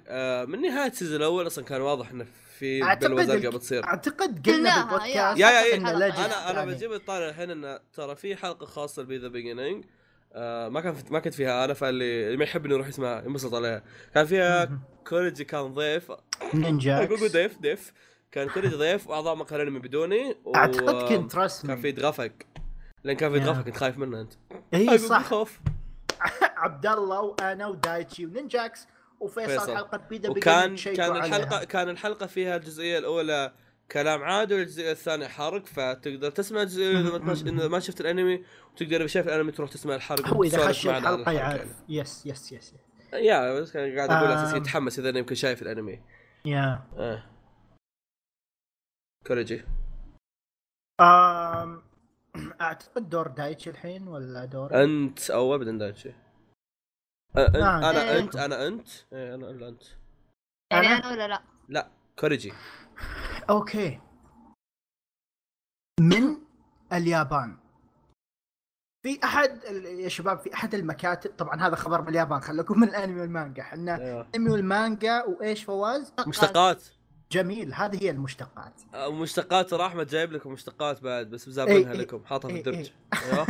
من نهاية ال season الأول أصلا كان واضح إنه في أعتقد بلوه زرقاء بتصير أعتقد قلنا قلناها، بالبودكاست يا- يا- يا. legend أنا أنا يعني. بجيب الطاري الحين إنه ترى في حلقة خاصة لبي ذا بيجيننج آه ما كان ما كنت فيها أنا فاللي اللي ما يحبني يروح يسمع ينبسط عليها. كان فيها كوريجي كان ضيف. نينجا أقول ضيف ضيف. كان كوريجي ضيف وأعضاء مقهى الأنمي بدوني و... أعتقد كنت كان رسمي في يتغفق. لأن كان في. يتغفق كنت خايف منه أنت. اي صح. خوف. عبد الله وأنا ودايتشي ونينجاكس وفيصل فيصل. حلقة بيدا وكان كان الحلقة كان الحلقة فيها الجزئية الأولى كلام عادي والجزئيه الثانية حرق فتقدر تسمع الجزئية إذا ما شفت الأنمي وتقدر اذا شايف الأنمي تروح تسمع الحرق هو إذا خش الحلقة يعرف. yes yes yes. yeah بس كان قاعد أقول آه. أساس يتحمس إذا يمكن شايف الأنمي. yeah. آه. كوريجي. آم، أعتقد دور دايتشي الحين ولا دور؟ أنت أو ابدا دايتشي. أه، أنت نعم. أنا إيه. أنت أنا أنت. إيه، أنا ولا أنت. يعني أنا؟ أنا ولا لا؟ لا كوريجي. okay. من اليابان. في أحد يا شباب في أحد المكاتب طبعا هذا خبر من اليابان خليكم من الأنمي والمانجا. إحنا أيوه. الانمي والمانجا وإيش فواز؟ مشتقات. جميل هذه هي المشتقات. آه، مشتقات ترى احمد جايب لكم مشتقات بعد بس إيه، مزابنها إيه، لكم حاطها في إيه، الدرج. إيه. أيوه.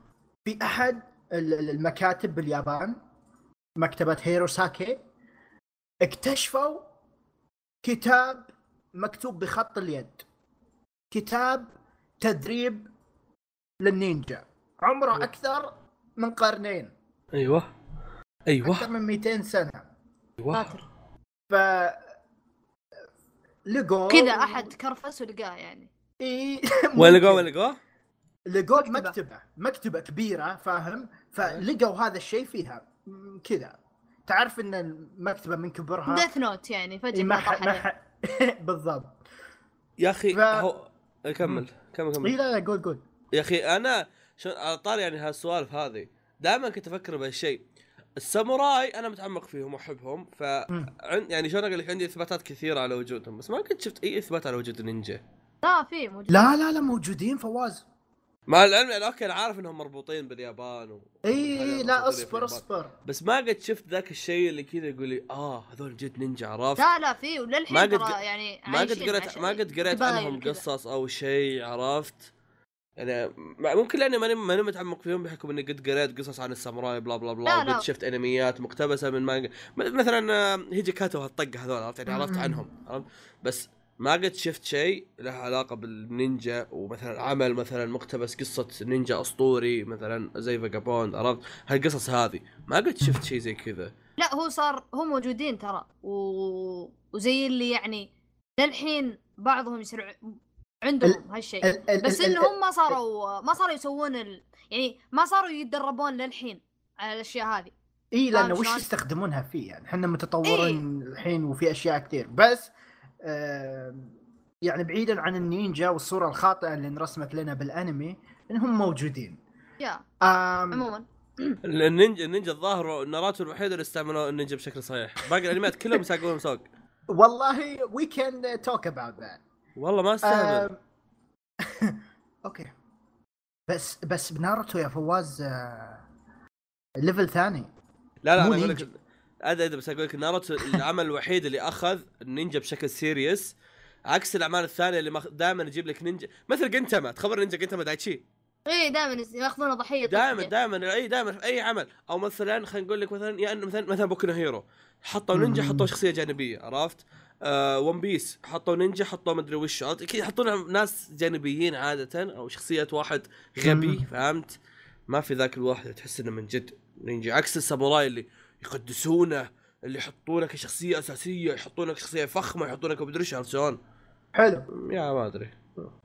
في أحد ال- ال- المكاتب باليابان مكتبة هيروساكي اكتشفوا كتاب مكتوب بخط اليد. كتاب تدريب للنينجا. عمره أكثر من قرنين. أيوه. أيوه. أكثر من 200 سنة. أيوه. ف لقوا كذا أحد كرفس ولقاه يعني. إي وين لقوه وين لقوه؟ لقوه مكتبة. مكتبة. مكتبة كبيرة فاهم؟ فلقوا هذا الشيء فيها. كذا. تعرف إن المكتبة من كبرها؟ Death Note يعني فجأة ما كذا ح- طاح ما عليه. ح- بالضبط. يا أخي ف- هو كمل كمل كمل. لا لا قول قول. يا أخي أنا شو على طاري يعني هالسوالف هذه دائما كنت أفكر بهالشيء. الساموراي أنا متعمق فيهم وأحبهم ف يعني شلون أقول لك عندي إثباتات كثيرة على وجودهم بس ما كنت شفت أي إثبات على وجود النينجا. لا في موجود. لا لا لا موجودين فواز. مع العلم يعني okay أنا عارف إنهم مربوطين باليابان و... إي إيه، لا أصبر. أصبر. بس ما قد شفت ذاك الشيء اللي كذا يقول لي آه هذول جد نينجا عرفت؟ لا لا في وللحين ما قد يعني ما قد قريت ما قد قريت عنهم. قصص أو شيء عرفت؟ يعني مع- ممكن لأني ماني ماني متعمق فيهم بحكم إني قد قريت قصص عن الساموراي bla bla bla لا، لا. وقد شفت أنميات مقتبسة من مانجا. مثلا آه، هيجي كاتو هالطقه هذول عرفت؟ يعني عرفت. عنهم عرفت؟ بس ما قد شفت شيء له علاقة بالنينجا ومثلا عمل مثلا مقتبس قصة نينجا أسطوري مثلا زي فاجابوند عرفت؟ هالقصص هذه. ما قد شفت شيء زي كذا. لا هو صار هم موجودين ترى و... وزي اللي يعني للحين بعضهم يصير ع- عندهم هالشيء. ال- ال- بس انهم ما صاروا ما صاروا يسوون ال... يعني ما صاروا يتدربون للحين على الأشياء هذه. إي لأنه وش؟ يستخدمونها فيه؟ يعني إحنا متطورين الحين وفي أشياء كثير بس آه يعني بعيدا عن النينجا والصورة الخاطئة اللي انرسمت لنا بالأنمي إنهم موجودين. يا. عموما. النينجا النينجا الظاهر ناروتو الوحيد اللي استعملوا النينجا بشكل صحيح. باقي الأنميات كلهم يساقون سوق. والله we can talk about that والله ما استهبل okay بس بس بناروتو يا فواز آه level ثاني لا لا أنا أقول لك. أدري أدري بس أقول لك ناروتو العمل الوحيد اللي أخذ النينجا بشكل serious عكس الأعمال الثانية اللي دائما يجيب لك نينجا مثل جنتاما تخبر نينجا جنتاما دايتشي إيه دائما يأخذونه ضحية دائما طفل. دائما إي دائما في أي عمل أو مثلا خلينا نقول لك مثلا يا انه مثلا مثلا بوكو هيرو حطوا نينجا. حطوا شخصية جانبية عرفت؟ آه One Piece حطوا نينجا حطوا مدري وش؟ كذا يحطون ناس جانبيين عادة أو شخصيه واحد غبي. فهمت؟ ما في ذاك الواحد تحس إنه من جد نينجا عكس الساموراي اللي يقدسونه اللي يحطونه كشخصية أساسية يحطونه كشخصية فخمة يحطونه كمدري إيش عرفت شلون؟ حلو يا ما أدري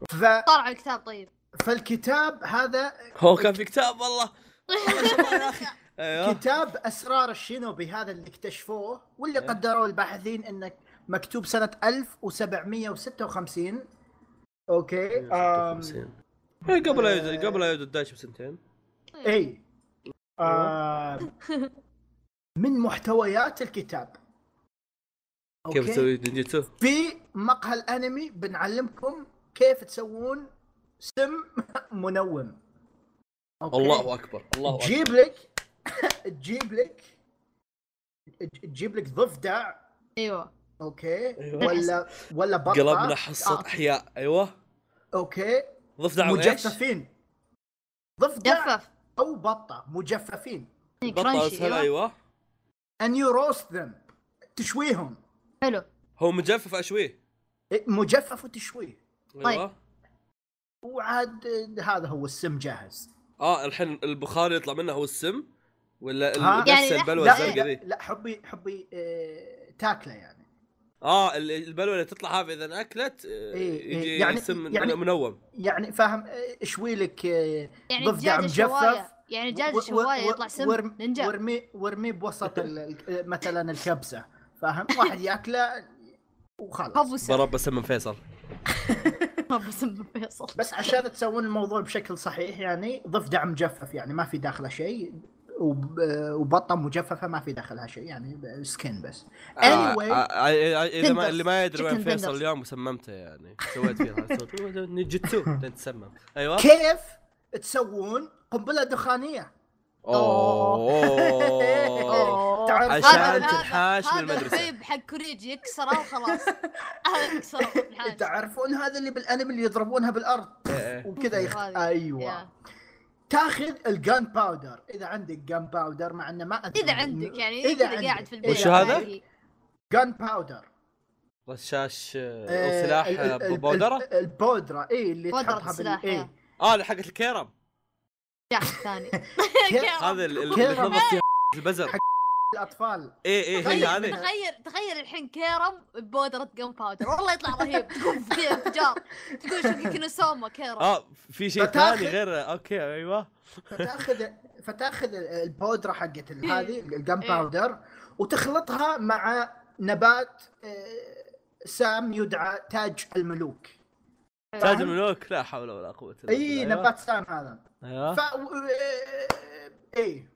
ف... صار على الكتاب طيب فالكتاب هذا هو كان في كتاب والله يا أخي أيوه كتاب أسرار الشينوبي هذا اللي اكتشفوه واللي إيه. قدروه الباحثين إنه مكتوب سنة 1756 أوكي آم... 56. إيه، قبل آه. يود- قبل يود الدايتش بسنتين اي آم... من محتويات الكتاب كيف أوكي؟ تسوي نينجيتسو؟ في مقهى الأنمي بنعلمكم كيف تسوون سم منوم أوكي؟ الله أكبر الله أكبر تجيب لك تجيب لك تجيب لك ضفدع أيوه okay. أيوة. ولا ولا بطة. قلبنا حصة آه. أحياء. أيوه. okay. ضفدع؟ مجففين. ضفدع جفف. أو بطة. مجففين. بطة crunchy أسهل أيوه. أيوه. And you roast them. تشويهم. حلو. هو مجفف أشويه؟ إيه، مجفف وتشويه. طيب. أيوه وعاد هذا هو السم جاهز. آه الحين البخار اللي يطلع منه هو السم؟ ولا؟ نفس يعني البلوه لا، الزرقاء ذي؟ لا حبي حبي آه، تاكله يعني. آه ال- البلوه اللي تطلع هذه إذا انأكلت آه، إيه، إيه، يجي يعني- سم يعني- منوم. يعني فاهم آه، اشوي لك آه، يعني ضفدع مجفف. يعني و- شواية يطلع سم ورم- نينجا ورمي ورمي بوسط ال- ال- مثلا الكبسة فاهم؟ واحد يأكله وخلاص. سم برب سم من فيصل. هبو سم فيصل. بس عشان تسوون الموضوع بشكل صحيح يعني ضفدع مجفف يعني ما في داخله شيء. وبطة مجففة ما في داخلها شيء يعني skin بس آه، anyway آه، آه، آه، إذا ما. اللي ما يدري وين فيصل. اليوم سممته يعني سويت فيه هذا الصوت نينجيتسو تسمم أيوه كيف تسوون قنبلة دخانية أوه عشان هذا- هذا- تنحاش من هذا المدرسة. البيب حق كوريجي يكسره وخلاص هذا يكسره. تعرفون هذا اللي بالأنمي اللي يضربونها بالأرض إيه. وكذا يخ... هذه. أيوه. تاخذ ال gun powder إذا عندك gun powder مع إنه ما أدري إذا عندك يعني إذا اذا عندك. قاعد في البيت وش هذا؟ جان باودر رشاش آه، آه، أو سلاح آه، بودرة ال- البودرة اي اللي تحطها بال سلاح، اي يا. آه اللي حقت الكيرم الثاني؟ هذا اللي. تنظف البزر حق- الأطفال. إيه إيه هي تخيل هذه. تخيل تخيل الحين كيرم ببودرة gun powder. والله يطلع رهيب. تقوم كذا انفجار تقول شو كينوسوما كيرم. آه في شيء ثاني غير okay أيوه. فتاخذ فتاخذ البودرة حقت إيه. هذه ال gun إيه. powder وتخلطها مع نبات آه، سام يدعى تاج الملوك. تاج الملوك لا حول ولا قوة إلا إي بالله نبات سام هذا. أيوه. ف إي.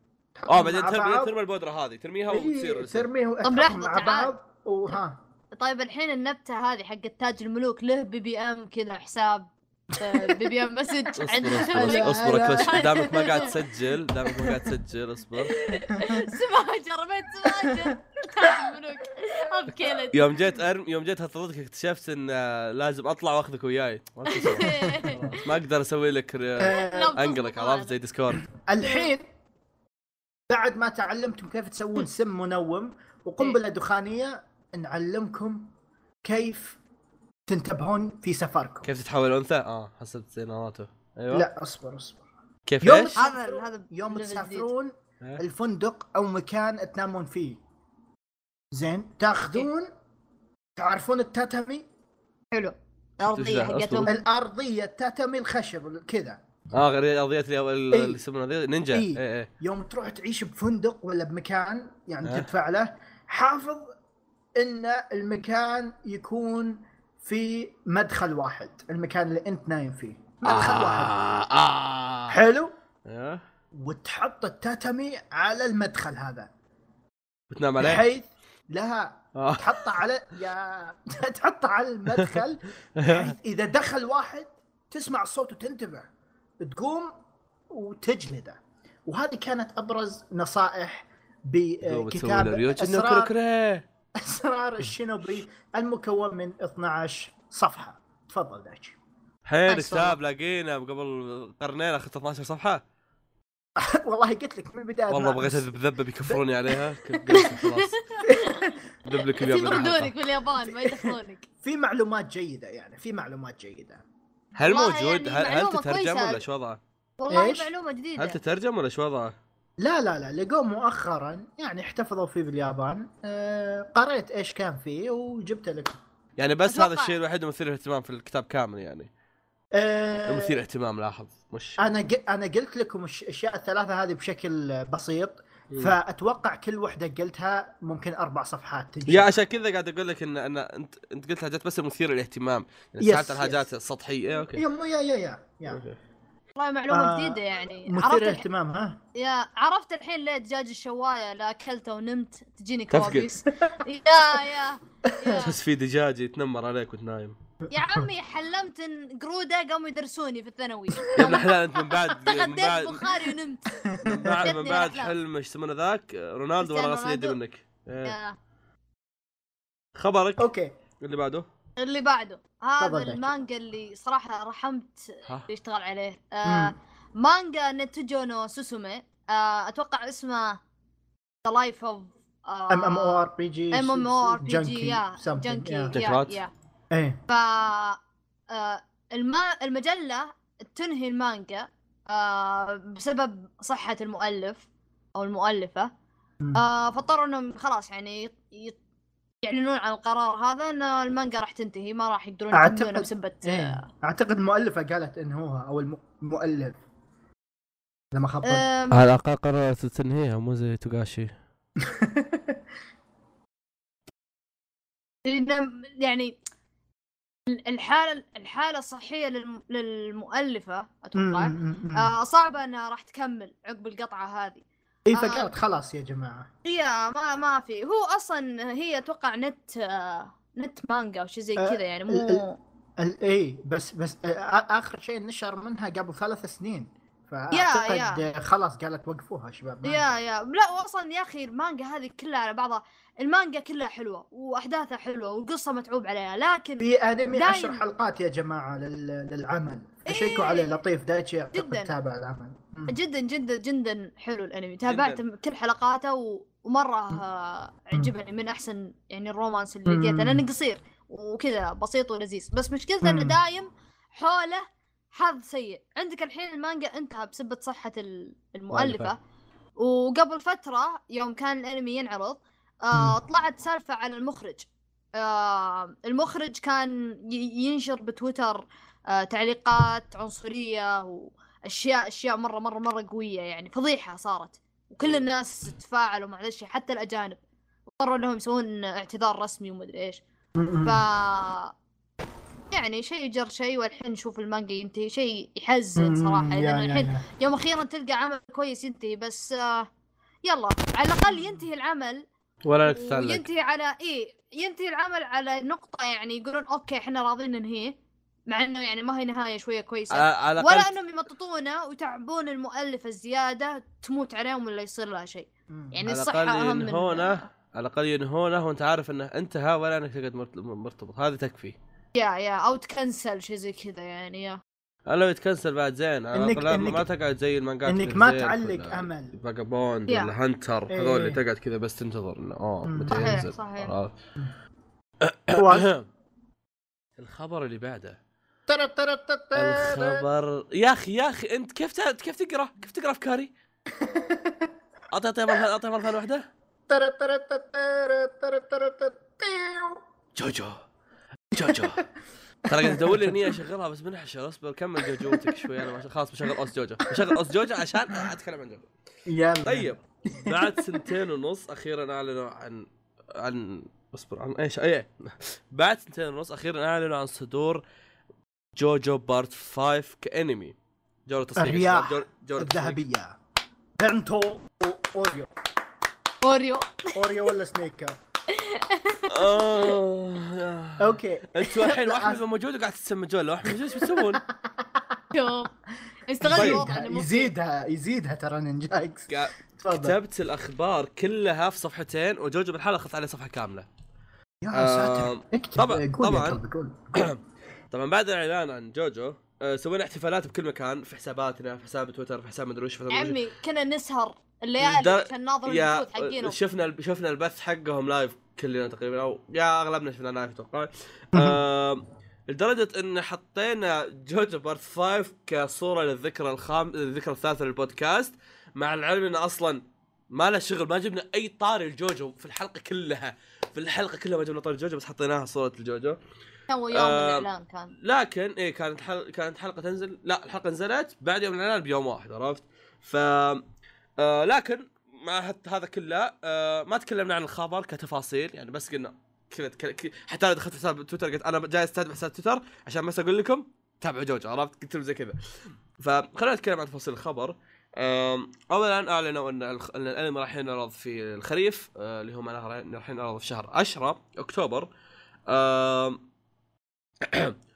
آه بعدين ترمي ترمي البودرة هذه ترميها وتصير ترميه طب تحطهم لحظة، مع تعال. بعض وها طيب الحين النبتة هذه حقت تاج الملوك له بي بي إم كذا حساب آه، بيبيان مسج اصبر عند اصبر اصبر. كلش دامك ما قاعد تسجل دامك ما قاعد تسجل اصبر. سماجه رميت سماجه الملوك. يوم جيت ارم يوم جيت اطردك اكتشفت إن آه، لازم أطلع وأخذك وياي. ما أقدر أسوي لك أنقلك عرفت؟ زي ديسكورد الحين بعد ما تعلمتم كيف تسوون سم منوم وقنبله دخانيه نعلمكم كيف تنتبهون في سفركم. كيف تتحول أنثى؟ آه حسبت زي ناروتو أيوه. لا اصبر اصبر. كيف يوم إيش؟ هذا هذا يوم. تسافرون إيه. الفندق أو مكان تنامون فيه. زين تاخذون تعرفون التاتامي؟ حلو. الأرضية. حقتهم. الأرضية التاتامي الخشب كذا. آه غير الارضيات اللي اللي إيه. يسمونها ذي نينجا. إيه. إيه إيه. يوم تروح تعيش بفندق ولا بمكان يعني أه. تدفع له حافظ إن المكان يكون في مدخل واحد المكان اللي أنت نايم فيه. مدخل واحد. آه. آه حلو؟ إيه وتحط التاتامي على المدخل هذا. بتنام عليه؟ بحيث لها آه. تحطه على يا تحطه على المدخل بحيث إذا دخل واحد تسمع الصوت وتنتبه تقوم وتجلده. وهذه كانت أبرز نصائح بكتاب اسرار, أسرار الشينوبي المكون من 12 صفحة. تفضل دايتشي حين. كتاب لاقينا قبل قرنين أخذت 12 صفحة. والله قلت لك من البداية والله بغيت اذب ذبة بيكفروني عليها. كنت قلت خلاص. ذب لك يطردونك. باليابان ما يدخلونك. في معلومات جيدة يعني في معلومات جيدة. هل موجود يعني هل, تترجم. ولا شو وضعه؟ والله إيش؟ معلومة جديدة هل تترجم ولا شو وضعه؟ لا لا لا لقوه مؤخرا يعني احتفظوا فيه باليابان آه قريت إيش كان فيه وجبت لك يعني بس أتوقع. هذا الشيء الوحيد المثير للاهتمام في الكتاب كامل يعني آه المثير اهتمام لاحظ مش أنا ق... أنا قلت لكم الأشياء الثلاثة هذه بشكل بسيط. فأتوقع كل وحدة قلتها ممكن أربع صفحات تنشر yeah عشان كذا قاعد أقول لك إن إن أنت أنت قلت حاجات بس مثيرة للاهتمام. يعني بس، سألت عن حاجات بس. سطحيه إيه، okay. yeah yeah yeah yeah. والله معلومة آه، جديدة يعني. مثير. للاهتمام ها؟ yeah عرفت الحين ليه دجاج الشواية لا أكلته ونمت؟ تجيني. كوابيس. yeah yeah yeah. تحس في دجاج يتنمر عليك وانت نايم يا عمي حلمت إن قروده قاموا يدرسوني في الثانوي. يا ابن الحلال أنت من بعد من تغديت بعد. بخاري ونمت. من بعد, من بعد. حلم إيش يسمونه ذاك؟ رونالدو ولا غسل يدي. منك. إيه. يا. خبرك؟ أوكي. اللي بعده؟ اللي بعده. هذا. المانجا اللي صراحة رحمت اللي يشتغل عليه. آه. مانجا نتوجو نو سوسومي. آه أتوقع اسمه ذا لايف اوف ام ام أو ار بي جي ام ام أو ار بي جي يا جنكي جنكي إيه. ف آه، الما... المجلة تنهي المانجا آه، بسبب صحة المؤلف أو المؤلفة. مم. آه، فاضطروا إنهم خلاص يعني يعلنون عن القرار هذا إن المانجا راح تنتهي ما راح يقدرون يكملونها بسبة إيه. أعتقد المؤلفه قالت انهوها أو الم- المؤلف لما خبط آم، على الاقل قررت تنهيها مو زي توغاشي. لأن يعني الحالة الحالة الصحية للم... للمؤلفة أتوقع. آه صعبة إنها راح تكمل عقب القطعة هذه. اي آه. فقالت خلاص يا جماعة. هي ما ما في. هو أصلا هي أتوقع نت آه، نت مانجا أو شيء زي آه، كذا يعني مو اي بس بس آه، آخر شيء نشر منها قبل ثلاث سنين. فأعتقد يا. خلاص قالت وقفوها شباب يا يا لا واصلا يا أخي المانجا هذه كلها على بعضها المانجا كلها حلوة وأحداثها حلوة والقصة متعوب عليها لكن في أنمي دايم. عشر حلقات يا جماعة لل- للعمل إيه. فشيكوا عليه لطيف دايتشي أعتقد جداً. تابع العمل مم. جدا جدا جدا حلو الأنمي تابعت كل حلقاته و... ومرة عجبني من أحسن يعني الرومانس اللي. لقيته لأنه قصير وكذا بسيط ولذيذ بس مشكلته إنه. دايم حوله حظ سيء. عندك الحين المانجا انتهى بسبب صحة ال- المؤلفة. مؤلفة. وقبل فترة يوم كان الانمي ينعرض آه طلعت سالفة على المخرج. آه المخرج كان ينشر بتويتر آه تعليقات عنصرية واشياء أشياء مره مره مرة قوية يعني فضيحة صارت. وكل الناس تفاعلوا مع ذا الشيء حتى الأجانب. اضطروا إنهم يسوون اعتذار رسمي ومدري إيش. ف يعني شيء جر شيء والحين نشوف المانجا ينتهي شيء يحزن صراحة. لأن الحين. يوم أخيرا تلقى عمل كويس ينتهي بس آه يلا على الأقل ينتهي العمل. ولا تتعلق. وينتهي على إيه ينتهي العمل على نقطة يعني يقولون okay إحنا راضيين ننهيه مع إنه يعني ما هي نهاية شوية كويسة. على ولا الاقل إنهم يمططونه ويتعبون المؤلف الزيادة تموت عليهم ولا يصير لها شيء. يعني على الصحة أهم من ينهونه على الأقل ينهونه وأنت عارف إنه انتهى ولا إنك تقعد مرت- مرتبط. هذه تكفي. yeah yeah أو ت cancel شيء زي كذا يعني yeah لو يت cancel بعد زين على إنك- ما تقعد زي المانجات إنك ما تعلق أمل فاجابوند. ولا هانتر إيه. هذول اللي تقعد كذا بس تنتظر إنه اوه. متى صحيح، ينزل صحيح. الخبر اللي بعده ترى ترى ترى ترى. الخبر يا أخي يا أخي أنت كيف ت- كيف تقرأ؟ كيف تقرأ أفكاري؟ اعطي أعطي مره أعطي مره واحدة ترى ترى ترى ترى ترى ترى ترى. جوجو جوجو. ترى قاعد ادور لي اغنيه أشغلها بس منحشر أصبر كمل جوجوتك شوي. أنا خلاص بشغل أوس جوجو. بشغل أوس جوجو عشان أتكلم عن جوجو. يلا. طيب. بعد سنتين ونص أخيرا أعلنوا عن عن أصبر عن إيش؟ إيه. بعد سنتين ونص أخيرا أعلنوا عن صدور جوجو part 5 كأنمي. جولة تصنيع الرياح جولة- جولة تصنيع. الذهبية. Vento Aureo. Oreo. Oreo ولا سنيكر. okay. أنتوا الحين واحمد موجود وقاعد تتسمجون لو احمد موجود إيش بتسوون؟ شوف استغل يزيدها يزيدها ترى نينجا X قاعد- تفضل. كتبت الأخبار كلها في صفحتين وجوجو بالحاله اخذت عليه صفحة كاملة. يا آه، ساتر طبعاً- طبعاً. طبعا بعد الإعلان عن جوجو آه، سوينا احتفالات بكل مكان في حساباتنا في حساب تويتر في حساب مدري وش. عمي كنا نسهر. الليالي عشان ناظر البثوث حقينهم. شفنا شفنا البث حقهم live كلنا تقريبا أو yeah أغلبنا شفنا live أتوقع آه، لدرجة إن حطينا جوجو part 5 كصورة للذكرى الخام الذكرى الثالثة للبودكاست مع العلم انه أصلا ما له شغل ما جبنا أي طاري الجوجو في الحلقة كلها. في الحلقة كلها ما جبنا طاري الجوجو بس حطيناها صورة الجوجو تو يوم آه، الإعلان كان. لكن إيه كانت حل... كانت حلقة تنزل. لا الحلقة نزلت بعد يوم الإعلان بيوم واحد عرفت؟ ف آه لكن مع هذا كله آه ما تكلمنا عن الخبر كتفاصيل يعني بس قلنا كذا حتى أنا دخلت حساب تويتر قلت أنا جاي استخدم حساب تويتر عشان بس أقول لكم تابعوا جوجو عرفت؟ قلت زي كذا. فخلينا نتكلم عن تفاصيل الخبر. اولا أعلنوا إن الأنمي راح ينعرض في الخريف آه، اللي هو معناها راح ينعرض في شهر 10 أكتوبر.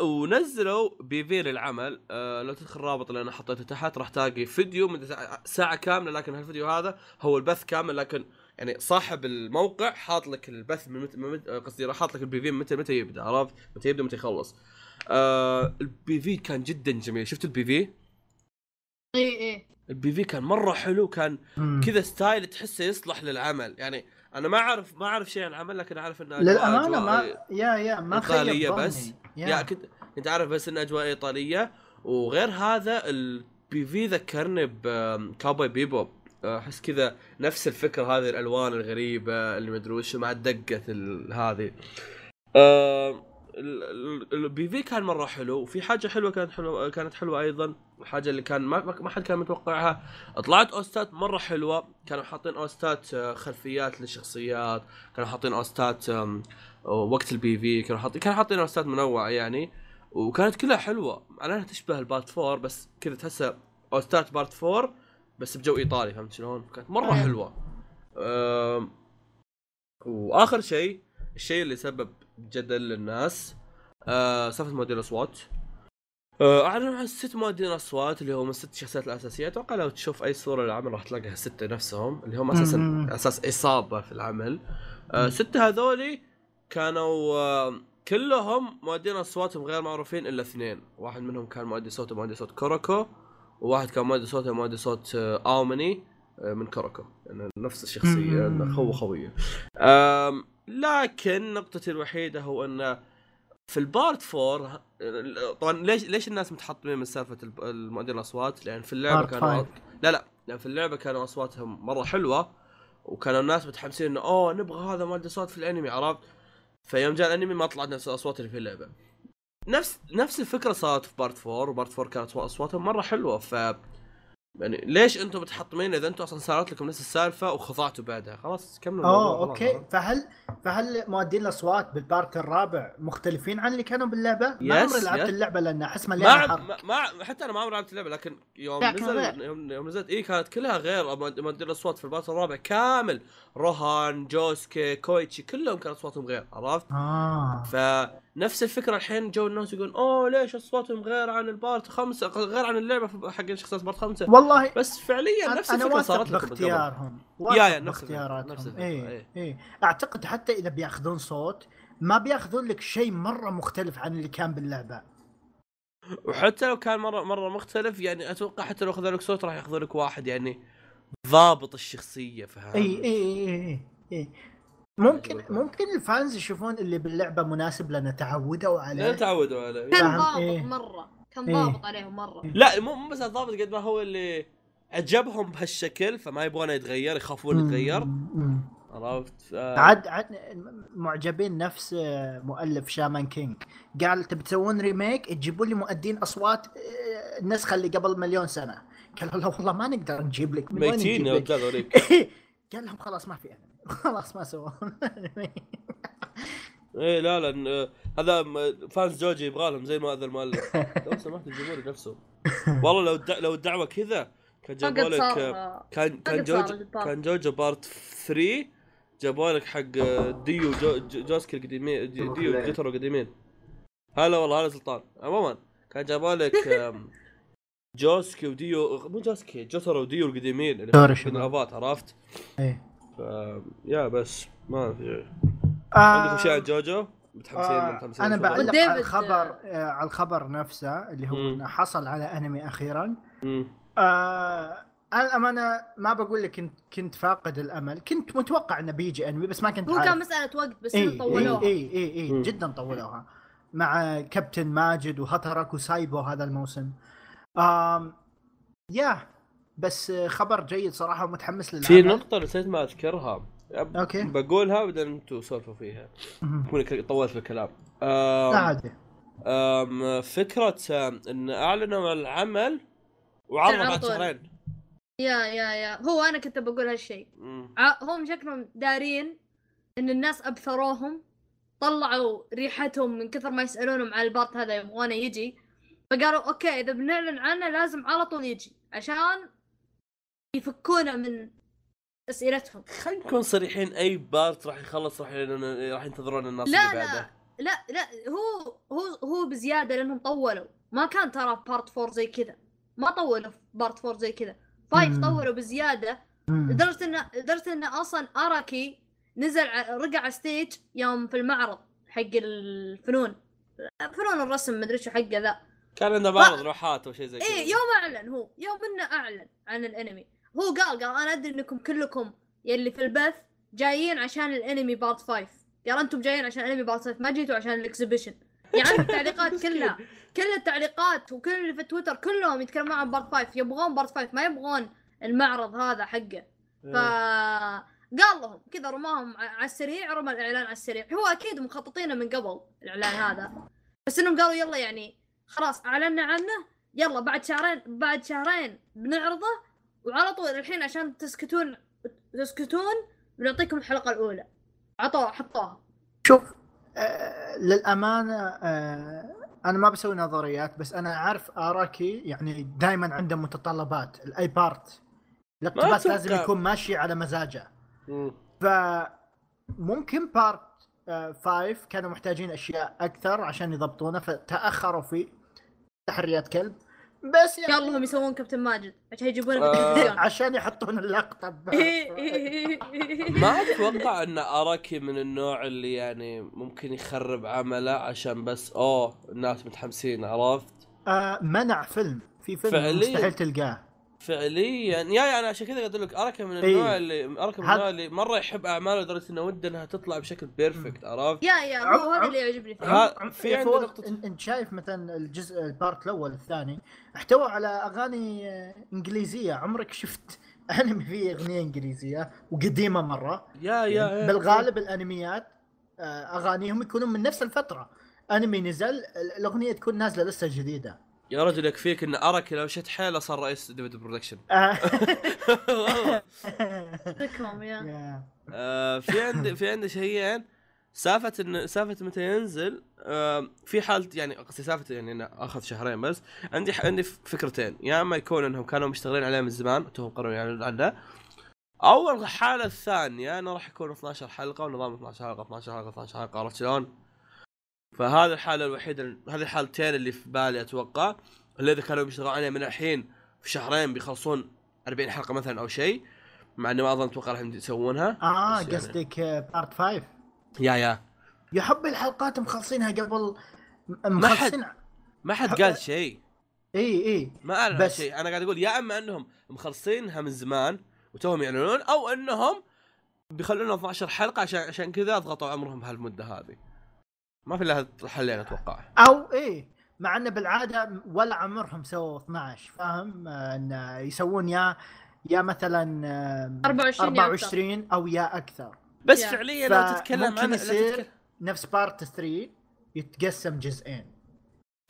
ونزلوا بيفي للعمل آه لو تدخل الرابط اللي أنا حطيته تحت راح تلاقي فيديو مدة ساعة- ساعة كاملة لكن هالفيديو هذا هو البث كامل لكن يعني صاحب الموقع حاط لك البث من من متى- آه، قصدي راح حاط لك ال PV متى متى يبدأ عرفت؟ متى يبدأ متى يخلص. آه ال PV كان جدا جميل شفت ال PV؟ إي إي ال PV كان مرة حلو كان. كذا style تحسه يصلح للعمل يعني أنا ما اعرف ما أعرف شيء عن العمل لكن أعرف إنه للأمانة ما yeah yeah ما خيب بس. yeah كنت كنت عارف بس انه أجواء إيطالية. وغير هذا ال PV ذكرني ب Cowboy Bebop أحس كذا نفس الفكرة هذه الألوان الغريبة اللي مدري وش مع دقه ال- هذه. آه، ال- ال- ال PV كان مرة حلو وفي حاجة حلوة كانت حلوة كانت حلوة أيضا. الحاجة اللي كان ما, ما حد كان متوقعها. طلعت OSTات مرة حلوة كانوا حاطين OSTات آه، خلفيات للشخصيات كانوا حاطين OSTات وقت ال PV كانوا حاطين كانوا حاطين OSTات منوعة يعني وكانت كلها حلوة على أنها تشبه ال part 4 بس كذا تحسها OSTات part 4 بس بجو إيطالي فهمت شلون؟ كانت مرة أيوة. حلوة. وآخر شيء الشيء اللي سبب جدل للناس أه سالفة مؤدين الأصوات. أه أعلنوا عن ست مؤدين اصوات اللي هم الست شخصيات الأساسية أتوقع لو تشوف أي صورة للعمل راح تلاقيها السته نفسهم اللي هم أساسا. أساس عصابة في العمل. أه ستة هذولي كانوا آه، كلهم مؤدين اصواتهم غير معروفين إلا اثنين، واحد منهم كان مؤدي صوته مؤدي صوت كوروكو وواحد كان مؤدي صوته مؤدي صوت آه، أومني آه، من كوروكو يعني نفس الشخصية خو خويه. لكن نقطتي الوحيدة هو انه في ال part 4 طبعا ليش ليش الناس متحطمين من سالفة المؤدين الأصوات؟ لأن في اللعبة كانوا. لا لا لأن في اللعبة كانوا أصواتهم مرة حلوة وكانوا الناس متحمسين إنه أوه نبغى هذا مؤدي صوت في الأنمي عرفت؟ فيوم جاء الانمي ما طلعت نفس الاصوات اللي في اللعبة. نفس نفس الفكرة صارت في part 4 و part 4 كانت اصواتهم مرة حلوة ف يعني ليش أنتم متحطمين اذا أنتم أصلا صارت لكم نفس السالفة وخضعتوا بعدها خلاص كملوا الموضوع، okay خلاص. فهل فهل مؤدين الأصوات بال part الرابع مختلفين عن اللي كانوا باللعبة؟ ما عمري لعبت. اللعبة لأن احس ما ما ما- حتى أنا ما عمري لعبت اللعبة لكن يوم نزل. يوم, يوم نزلت اي كانت كلها غير مؤدين الأصوات في ال part الرابع كامل روهان جوسكي كويتشي كلهم كان أصواتهم غير عرفت؟ آه ف نفس الفكرة الحين جو الناس يقولون أوه ليش أصواتهم غير عن ال part خمسة غير عن اللعبة حق شخصيات part خمسة والله بس فعليا نفس الفكرة صارت قبل. باختيارهم يا- يا نفس نفس الفكرة، إيه إيه. إيه أعتقد حتى إذا بيأخذون صوت ما بيأخذون لك شيء مرة مختلف عن اللي كان باللعبة وحتى لو كان مرة مرة مختلف يعني أتوقع حتى لو أخذوا لك صوت راح يأخذوا لك واحد يعني ضابط الشخصية فاهم؟ اي اي اي اي, اي. ممكن عجبك. ممكن ال fans يشوفون اللي باللعبة مناسب لأن تعودوا لا عليه تعودوا عليه كان ضابط إيه. مرة كان إيه. ضابط عليهم مرة لا مو مو بس الضابط قد ما هو اللي عجبهم بهالشكل فما يبغونه يتغير يخافون يتغير. عرفت؟ ف- عاد عاد معجبين نفس مؤلف شامان كينج قال تبي تسوون remake تجيبوا لي مؤدين أصوات آه، النسخة اللي قبل مليون سنة قالوا لا والله ما نقدر نجيب لك ميتين قال لهم خلاص ما في أنمي. خلاص ما سووا إيه لا لا ن- هذا م- فانز جوجي يبغى لهم زي ما هذا المؤلف لو سمحت الجمهور نفسه والله لو. لو الدعوه كذا كان جابوا لك صار كان كان جوجو. كان جوجو بارت 3 جابوا لك حق ديو جو جو- جوسكي القديمين ديو جوترو القديمين هلا والله هلا سلطان عموما كان جابوا لك جوسكي وديو مو جوسكي جوترو وديو القديمين اللي. الابات عرفت؟ إيه. ف... يا بس ما في آه، عندكم شيء عن جوجو؟ متحمسين آه، متحمسين أنا؟ بعلق على الخبر آه، على الخبر نفسه اللي هو. إنه حصل على أنمي أخيرا مم. آه أنا الأمانة ما بقول لك كنت كنت فاقد الأمل كنت متوقع إنه بيجي أنمي بس ما كنت هو عارف كان مسألة وقت بس إي إي طولوها إي إي, إي مم. جدا طولوها مع كابتن ماجد وهتريك وسايبو هذا الموسم آم yeah بس خبر جيد صراحة ومتحمس للعمل في نقطة نسيت ما أذكرها. okay. بقولها بعدين أنتم سولفوا فيها. طولت في الكلام. لا عادي. فكرة إن أعلنوا عن العمل وعرضوا على بعد. شهرين. yeah yeah yeah. هو أنا كنت بقول هالشيء. هم شكلهم دارين إن الناس أبثروهم طلعوا ريحتهم من كثر ما يسألونهم عن ال part هذا يبغونه يجي. فقالوا okay إذا بنعلن عنه لازم على طول يجي. عشان يفكونا من أسئلتهم. خلينا نكون صريحين أي part راح يخلص راح ين- راح ينتظرون الناس لا اللي لا بعده. لا لا هو هو هو بزيادة لأنهم طولوا. ما كان ترى part 4 زي كذا. ما طولوا في part 4 زي كذا. five. طولوا بزيادة. لدرجة انه لدرجة انه أصلا اراكي نزل ع- رجع على stage يوم في المعرض حق الفنون. فنون الرسم مدري شو حقه ذا. كان عنده معرض لوحات أو شيء زي كذا. إيه يوم أعلن هو. يوم إنه أعلن عن الأنمي. هو قال قال أنا أدري إنكم كلكم يلي في البث جايين عشان الأنمي part 5 قال أنتم جايين عشان الأنمي part 5 ما جيتوا عشان ال exhibition. يعني التعليقات كلها كل التعليقات وكل اللي في تويتر كلهم يتكلمون عن part 5 يبغون part 5 ما يبغون المعرض هذا حقه. ف قال لهم كذا رماهم ع- على السريع رمى الإعلان على السريع. هو أكيد مخططينه من قبل الإعلان هذا. بس إنهم قالوا يلا يعني خلاص اعلنا عنه يلا بعد شهرين بعد شهرين بنعرضه وعلى طول الحين عشان تسكتون تسكتون بنعطيكم الحلقة الأولى. عطوها حطوها. شوف آه للأمانة آه أنا ما بسوي نظريات بس أنا عارف آراكي يعني دائما عنده متطلبات. لأي part الاقتباس لازم. يكون ماشي على مزاجه. مم. فممكن part 5 كانوا محتاجين أشياء أكثر عشان يضبطونه فتأخروا في تحريات كلب. بس يعني قال لهم يسوون كابتن ماجد عشان يجيبونه في آه. التلفزيون عشان يحطون اللقطة ما أتوقع إن أراكي من النوع اللي يعني ممكن يخرب عمله عشان بس أوه الناس متحمسين عرفت؟ آه منع فيلم في فيلم فعلياً. مستحيل تلقاه فعليا. yeah yeah أنا عشان كذا قلت لك اراكي من إيه. النوع اللي اراكي من النوع اللي مرة يحب أعماله لدرجة إنه وده إنها تطلع بشكل perfect عرفت؟ yeah yeah هو هذا اللي يعجبني فيه. في عندي نقطة- انت شايف مثلا الجزء ال part الأول الثاني احتوى على أغاني آه، إنجليزية. عمرك شفت أنمي فيه أغنية إنجليزية وقديمة مرة؟ yeah yeah, yeah. بالغالب الأنميات آه، أغانيهم يكونون من نفس الفترة. أنمي نزل ال- الأغنية تكون نازلة لسه جديدة. يا رجل يكفيك إن اراكي لو شد حيله صار رئيس David Production. والله. آه، في عندي في عندي شيئين سالفه ان سالفه متى ينزل آه، في حالة يعني قصدي سالفه يعني إنه أخذ شهرين بس عندي عندي فكرتين يا إما يكون إنهم كانوا مشتغلين عليه من زمان توهم قرروا يعلنون عنه أو الحاله الثانية انه راح يكون 12 حلقة ونظام 12 حلقة 12 حلقة 12 حلقة عرفت شلون؟ فهذه الحاله الوحيده هذه الحالتين اللي في بالي أتوقع اللي اذا كانوا بيشتغلون عليها من الحين في شهرين بيخلصون 40 حلقة مثلا أو شيء مع اني ما أظن أتوقع راح يسوونها. آه يعني- قصدك بارت 5 يا يا. يا حبي الحلقات مخلصينها قبل مخلصين ما حد حق- قال شيء. إي إي. ما أعلن بس- شيء. أنا قاعد أقول يا أما أنهم مخلصينها من زمان وتوهم يعلنون أو أنهم بيخلونها 12 حلقة عشان عشان كذا أضغطوا عمرهم بهالمدة هذه. ما في الا حلين أتوقع. أو إيه مع انه بالعادة ولا عمرهم سووا 12 فاهم؟ آه، انه يسوون يا يا مثلا آه، 24 يا 24 أو يا أكثر. بس يا. فعليا لو تتكلم عن لا يصير نفس بارت 3 يتقسم جزئين.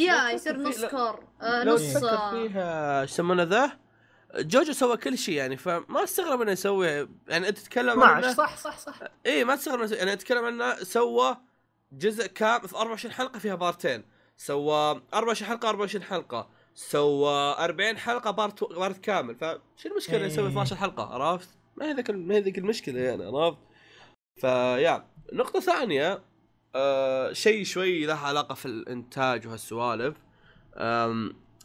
يا يصير تفكر نص كور آه، لو نص. تفكر آه، فيها إيش يسمونه ذا؟ جوجو سوى كل شيء يعني فما استغرب إنه يسوي يعني أنت تتكلم عن 12 إنه- صح صح صح. اي ما تستغرب إنه- يعني أتكلم عنه سوى جزء كامل في 24 حلقة فيها بارتين. سوى 24 حلقة 24 حلقة. سوى 40 حلقة بارت بارت كامل. فشو المشكلة يسوي إيه. 12 حلقة؟ عرفت؟ ما هي ذيك ما هي ذيك المشكلة يعني عرفت؟ فيا نقطة ثانية آه شيء شوي له علاقة في الإنتاج وهالسوالف.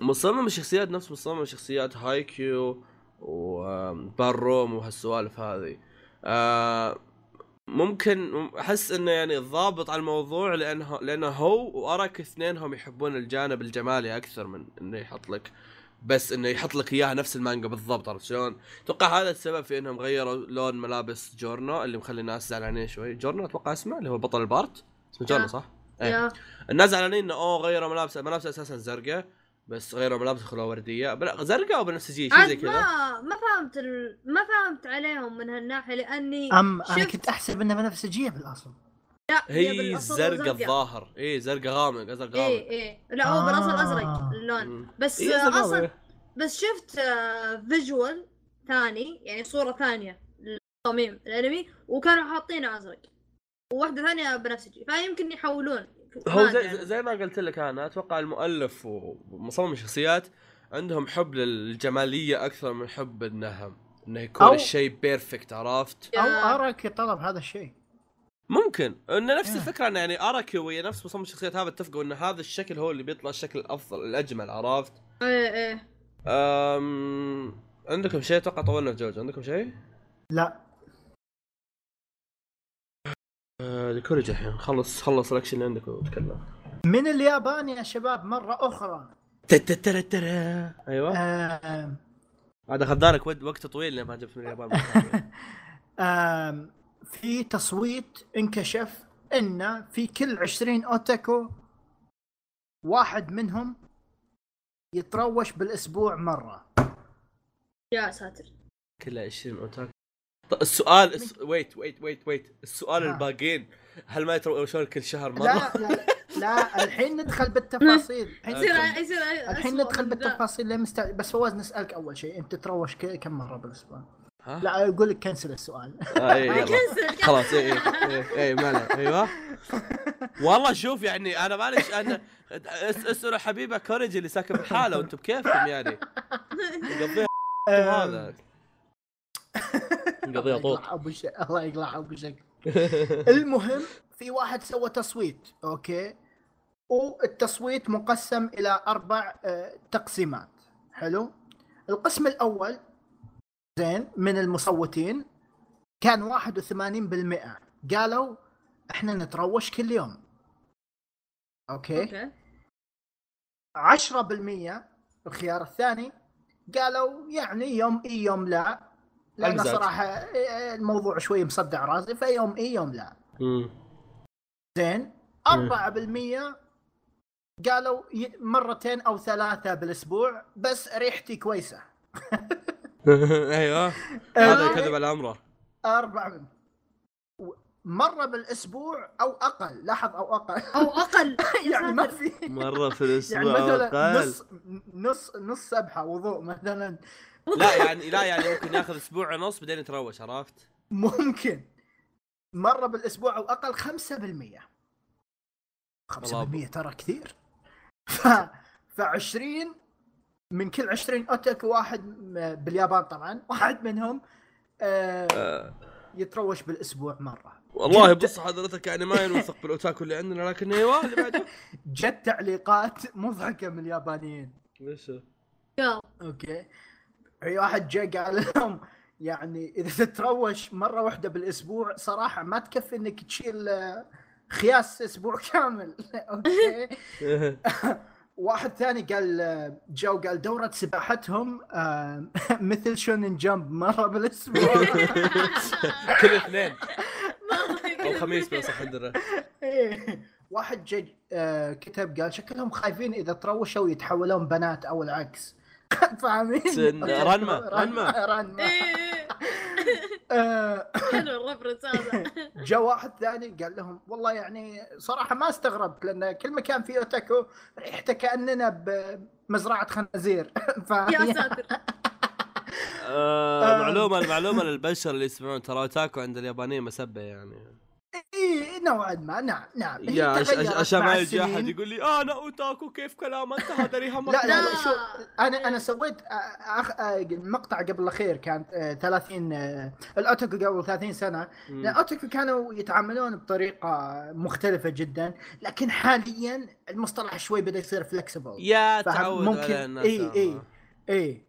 مصمم الشخصيات نفس مصمم شخصيات هايكيو وباروم وهالسوالف هذه. آه ممكن أحس إنه يعني ضابط على الموضوع لأنه لأنه هو وأراك اثنينهم يحبون الجانب الجمالي أكثر من إنه يحط لك بس إنه يحط لك إياها نفس المانجا بالضبط عرفت شلون؟ أتوقع هذا السبب في إنهم غيروا لون ملابس جورنو اللي مخلي الناس زعلانين شوي، جورنو أتوقع اسمه؟ اللي هو بطل ال part؟ اسمه جورنو. صح؟ yeah الناس زعلانين إنه أوه غيروا ملابس ملابس أساسا زرقاء. بس غيروا ملابس خلوها وردية. بلا زرقاء أو بنفسجيه شيء زي كذا. ما ما فهمت ال... ما فهمت عليهم من هالناحية لأني أم أنا شفت- كنت أحسب إنها بنفسجيه بالأصل. لا هي زرقاء الظاهر. اي زرقاء غامق أزرق غامق. إيه. إيه لا هو بالأصل آه. أزرق اللون. بس إيه، آه، أصلا. بس شفت visual ثاني يعني صورة ثانية للتصاميم الأنمي وكانوا حاطينه أزرق. وواحدة ثانية بنفسجي فيمكن يحولون. هو ما زي. زي ما قلت لك أنا أتوقع المؤلف ومصمم الشخصيات عندهم حب للجمالية أكثر من حب انها إنه يكون أو- الشيء perfect عرفت؟ أو yeah- أراكي طلب هذا الشيء ممكن انه نفس. الفكرة انه يعني أراكي ويا نفس مصمم الشخصيات هذا اتفقوا إن هذا الشكل هو اللي بيطلع الشكل الافضل الأجمل عرفت؟ إيه إيه أم... عندكم شيء أتوقع طولنا في جوجو عندكم شيء؟ لا الكوريج الحين. خلص خلص الاكشن اللي عندك وتكلم. من اليابان يا شباب مرة أخرى. تتترترا. أيوه. هذا خذانك ود- وقت طويل لما جبت من اليابان. في تصويت انكشف إن في كل 20 أوتاكو واحد منهم يتروش بالأسبوع مرة. يا ساتر. كلها 20 أوتاكو طيب السؤال الس... wait wait wait wait السؤال ها. الباقيين. هل ما يتروشون كل شهر مرة؟ لا لا لا الحين ندخل بالتفاصيل الحين يصير ندخل- يصير الحين. بالتفاصيل ليه مست... بس فواز نسألك أول شيء أنت تتروش ك- كم مرة بالأسبوع؟ ها؟ لا أقول لك كنسل السؤال آه إيه. كنسل. خلاص اي اي اي ما. أيوه والله شوف يعني أنا معلش أنا أس- اسالوا حبيبة كوريج اللي ساكن بحاله وأنتم بكيفكم يعني نقضيها هذا نقضيها الله طوط يقلع أبو شك الله يقلع أبو شك المهم في واحد سوى تصويت أوكي؟ والتصويت مقسم إلى أربع آه، تقسيمات. حلو؟ القسم الأول زين من المصوتين كان 81% قالوا إحنا نتروش كل يوم. أوكي؟ أوكي. 10% الخيار الثاني قالوا يعني يوم إي يوم لا. لأن. صراحة آه، الموضوع شوي مصدع راسي فيوم اي يوم لا مم. زين 4% قالوا ي- مرتين أو ثلاثة بالأسبوع بس ريحتي كويسة أيوه هذا أوكي. كذب على أمره أربعة و- مرة بالأسبوع أو أقل لاحظ أو أقل أو أقل يعني ما. في مرة في الأسبوع يعني مثلا أقل. نص نص نص سبحة وضوء مثلا لا يعني لا يعني ممكن ياخذ أسبوع ونص بعدين يتروش عرفت؟ ممكن مرة بالأسبوع أو أقل 5% 5% ترى كثير ف ف 20 من كل 20 اوتك واحد باليابان طبعا واحد منهم آه آه. يتروش بالأسبوع مرة والله. بص حضرتك يعني ما ينوثق بالأوتاكو اللي عندنا لكن أيوه اللي بعده جت تعليقات مضحكة من اليابانيين ليش. أوكي في واحد جاء قال لهم يعني إذا تتروش مرة واحدة بالأسبوع صراحة ما تكفي إنك تشيل آه، خياس أسبوع كامل. أوكي؟ واحد ثاني قال آه، جو قال دورة سباحتهم آه، مثل Shonen Jump مرة بالأسبوع. كل اثنين. أو خميس بس عندنا إيه. واحد جاء آه، كتب قال شكلهم خايفين إذا تروشوا يتحولون بنات أو العكس. فاهمين؟ سن- رنمة، رنمة. رنمة إيه آه، حلو الرفرنس هذا جاء واحد ثاني قال لهم والله يعني صراحة ما استغربت لأن كل مكان فيه أوتاكو ريحته كأننا بمزرعة خنازير. ف يا ساتر. آه. معلومة المعلومة للبشر اللي يسمعون ترى أوتاكو عند اليابانيين مسبة يعني. اي نوعا ما. نعم نعم. يا عشان ما يجي. احد يقول لي آه أنا أوتاكو كيف كلام أنت هذا ريها لا لا لا. شو أنا أنا سويت أخ... المقطع قبل الأخير كان آه، 30 آه، الأوتوكو قبل 30 سنة. لأن الأوتوكو كانوا يتعاملون بطريقة مختلفة جدا لكن حاليا المصطلح شوي بدأ يصير فلكسبل يا تعود ممكن- على الناس إي- آه. إي. اي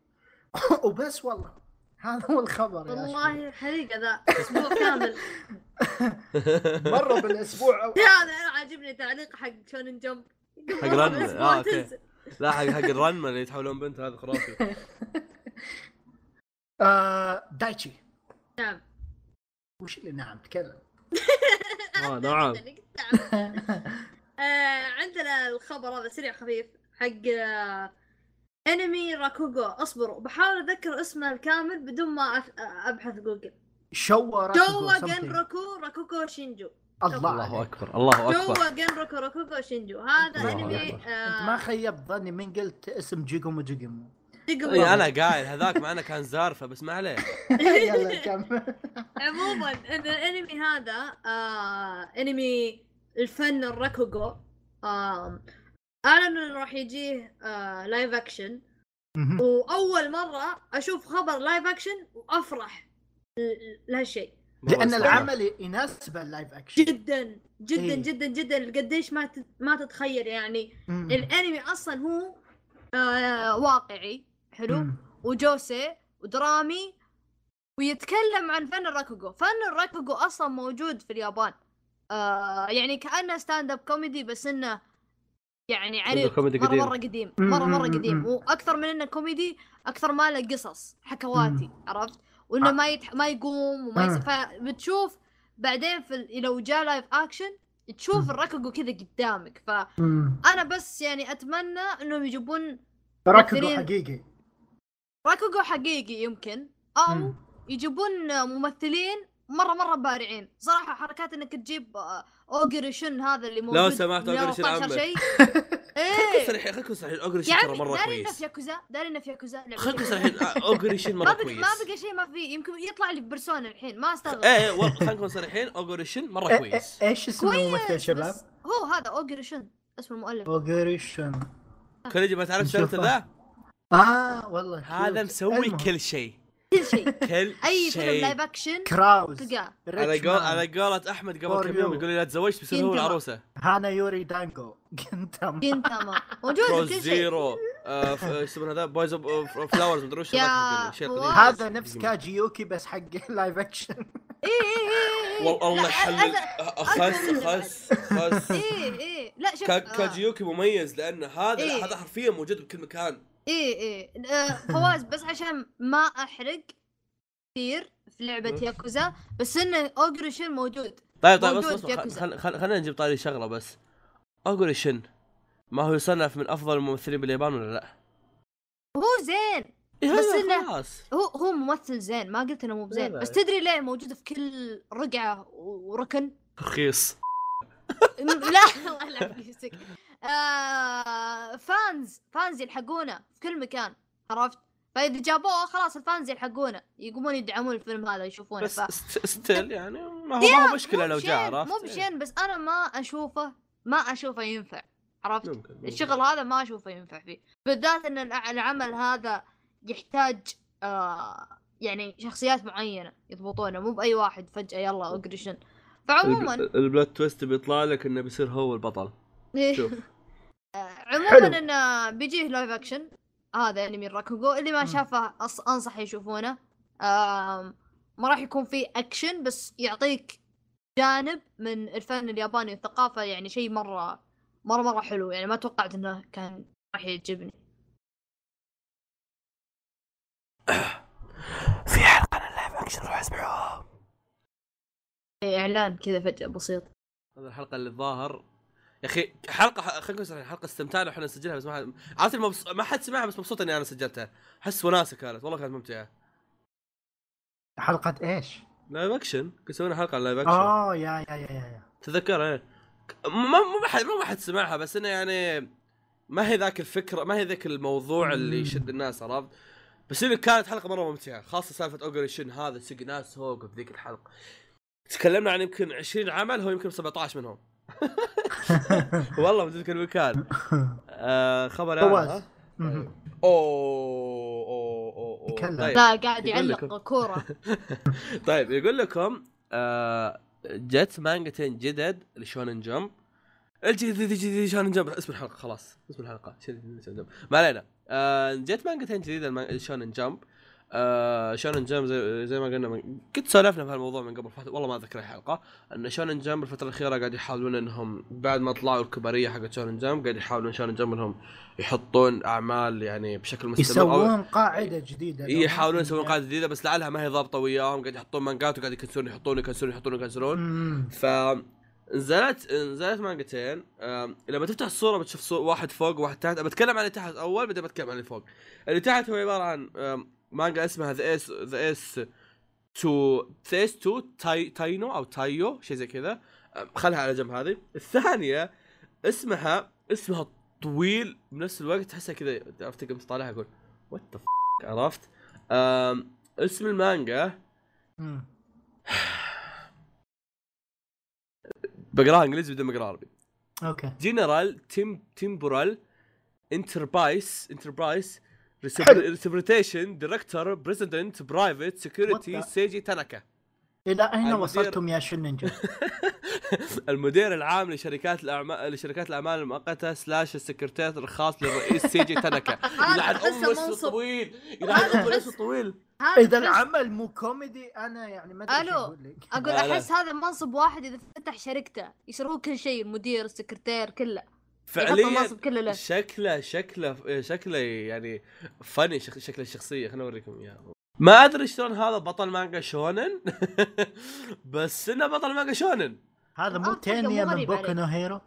وبس والله. هذا هو الخبر يا. والله حريقة ذا. أسبوع كامل. مرة بالأسبوع. أو... هذا أنا عاجبني تعليق حق Shonen Jump حق رن. آه okay. لا حق حق الرنمه اللي يتحولون بنت هذا خرافي. آه دايتشي. نعم. وش اللي نعم تكلم. آه نعم. آه، عندنا الخبر هذا سريع خفيف حق آه، انمي راكوغو. اصبروا بحاول اتذكر اسمه الكامل بدون ما أبحث جوجل. شو جوا جنروكو راكوغو شينجو. الله الله. أكبر الله أكبر. جوا جنروكو راكوغو شينجو. هذا أنمي أكبر. أنت ما خيبت ظني من قلت اسم جيجومو جيجومو. إي، أنا قايل هذاك معنا كان زارفة بس ما عليه. يلا كمل. عموما إن الأنمي هذا آه أنمي الفن الراكوغو آه اعلنوا إنه راح يجيه آه live action وأول مرة أشوف خبر live action وأفرح لهالشيء. لأن العمل يناسب ال live action جدا جدا إيه. جدا جدا. قديش ما ما تتخيل يعني. مم. الأنمي أصلا هو آه واقعي حلو؟ مم. وجوسي ودرامي ويتكلم عن فن الراكوغو. فن الراكوغو أصلا موجود في اليابان. آه يعني كأنه stand up comedy بس إنه يعني عريق كوميدي مرة قديم. مرة قديم مرة مرة قديم. وأكثر من إنه كوميدي أكثر ما له قصص حكواتي عرفت وإنه آه. ما يتح... ما يقوم وما يس... مم. فبتشوف بعدين في ال... لو جاء live action تشوف مم. الراكوغو كذا قدامك فانا. بس يعني أتمنى إنهم يجيبون ممثلين- حقيقي راكوغو حقيقي يمكن أو مم. يجيبون ممثلين مرة مرة بارعين صراحة حركات إنك تجيب آه، اوجري شن هذا اللي موجود لو سمحت من أوجري شن 14 عمك. شيء إيه صريحين خليكم صريحين اوجري يا ترى مرة داري إنه كويس في ياكوزا داري إنه في ياكوزا لعبة خليكم ياكوزا. صريحين اوجري شين ما مره كويس ما بقى شيء ما في يمكن يطلع لي بيرسونا الحين ما أستغرب إيه والله خلينا نكون صريحين اوجري شين مرة إيه- كويس إيه- إيش اسم الممثل كويس شباب؟ هو هذا اوجري شن اسم المؤلف اوجريشن كل ما تعرف نشوفه. ذا آه والله هذا. مسوي. كل شيء كل شيء. كل أي فيلم شيء. لايف اكشن كراوز. تلقاه. على قول على قولة أحمد قبل كم يوم. يقول لي لا تزوجت بيصير هو. العروسة. هانا يوري دانجو. جنتم جنتاما موجود كل شيء. زيرو آه، إيش يسمونه هذا؟ بويز اوف فلاورز مدري وش. هذا نفس كاجيوكي بس حق لايف اكشن اي اي اي والله لا، حلل أنا- خس أنا- خس خس إيه إيه. لا شوف. كا- آه، كاجيوكي مميز لأن هذا إيه. هذا حرفيا موجود بكل مكان. إيه إيه آه، فواز بس عشان ما أحرق كثير في أوف. ياكوزا بس إنه أوجريشن موجود طيب طيب بس بس ياكوزا. خل- خل- خلينا نجيب طاري شغلة بس أقول شن ما هو يصنف من أفضل الممثلين باليابان ولا لا؟ هو زين إيه بس خلاص هو هو ممثل زين ما قلت إنه مو بزين. بس تدري ليه موجود في كل رقعة وركن رخيص لا الله يفيسك آه fans fans يلحقونه في كل مكان عرفت؟ فإذا جابوه خلاص ال fans يلحقونه يقومون يدعمون الفيلم هذا يشوفونه بس ف... st- still يعني ما هو ما هو مشكلة لو جاء عرفت؟ مو بشين بس أنا ما أشوفه ما أشوفه ينفع عرفت؟ ممكن ممكن. الشغل هذا ما أشوفه ينفع فيه بالذات إن الع- العمل هذا يحتاج آه يعني شخصيات معينة يضبطونه مو بأي واحد فجأة يلا اوجريشن فعموما الب- ال plot twist بيطلع لك إنه بيصير هو البطل. شوف. عموما حلو. إنه بيجيه live action هذا انمي راكوغو اللي ما. شافه أص... أنصح يشوفونه. آم... ما راح يكون فيه اكشن بس يعطيك جانب من الفن الياباني والثقافة. يعني شيء مرة مرة مرة حلو. يعني ما توقعت إنه كان راح يعجبني. في حلقة ال live action روح اسمعوها إعلان كذا فجأة بسيط. هذه الحلقة اللي الظاهر يا أخي حلقة خلينا نكون صريحين، حلقة استمتعنا وإحنا نسجلها بس ما حد عرفت المبس... ما حد سمعها بس مبسوط إني أنا سجلتها. أحس وناسة كانت والله كانت ممتعة. حلقة إيش؟ live action كنت سوينا حلقة عن live action آه يا يا يا يا, يا. تذكر إيه. ما ما حد ما حد سمعها بس إنه يعني ما هي ذاك الفكرة ما هي ذاك الموضوع اللي. يشد الناس عرفت؟ بس اللي كانت حلقة مرة ممتعة خاصة سالفة اوجر شن هذا؟ سق ناس فوق في ذيك الحلقة. تكلمنا عن يمكن 20 عمل هو يمكن 17 منهم. والله من ذيك المكان آه خبر فواز. مهم. أوه أوه أوه. طيب. لا قاعد يعلق. كورة. طيب يقول لكم آه جت مانجتين جدد ل Shonen Jump. الجديد جديد Shonen Jump. اسم الحلقة خلاص. اسم الحلقة. Shonen Jump. ما علينا. آه جت مانجتين جديدة ل Shonen Jump. آه Shonen Jump زي, زي ما قلنا من قد سولفنا في هالموضوع من قبل والله ما أذكر الحلقة إن Shonen Jump الفترة الأخيرة قاعد يحاولون إنهم بعد ما طلعوا الكبار حقت Shonen Jump قاعد يحاولون Shonen Jump إنهم يحطون أعمال يعني بشكل مستمر. يسوون قاعدة جديدة. يحاولون يسوون قاعدة جديدة بس لعلها ما هي ضابطة وياهم. قاعد يحطون مانجات وقاعد يكنسلون يحطون يكنسلون يحطون يكنسلون. مم. ف نزلت نزلت مانجتين. لما تفتح الصورة بتشوف صور واحد فوق وواحد تحت. بتكلم عن اللي تحت أول بعدين بتكلم عن اللي فوق. اللي تحت هو عبارة عن مانجا اسمها ذا اس ذا اس تو ذا اس تو تاي تاينو أو تايو شيء زي كذا خلها على جنب هذه الثانية اسمها اسمها طويل بنفس الوقت تحسها كذا عرفت قمت طالعها أقول وات ذا عرفت اسم المانجا. بقراها إنجليزي بدون ما اقراها عربي أوكي جنرال تيم تيمبورال انتربرايز انتربرايز حلو. ريسبريتيشن دايركتور بريزيدنت برايفت سكيورتي سيجي تاناكا إلى اين وصلتم يا شننجا؟ المدير العام لشركات الاعمال لشركات الأعمال المؤقتة سلاش السكرتير الخاص للرئيس سيجي تاناكا يلعن تحسه ام اسمه. الطويل يلعن ام الاسم الطويل هذا إذا العمل مو كوميدي أنا يعني ما أدري لك. أقول. أحس هذا منصب واحد إذا فتح شركته يسرون كل شيء المدير السكرتير كله فعليا شكله شكله شكله يعني فني شك- شكله الشخصيه خليني أوريكم إياه ما أدري شلون هذا بطل مانجا شونن بس إنه بطل مانجا شونن هذا مو آه، تينيا من بوكو نو هيرو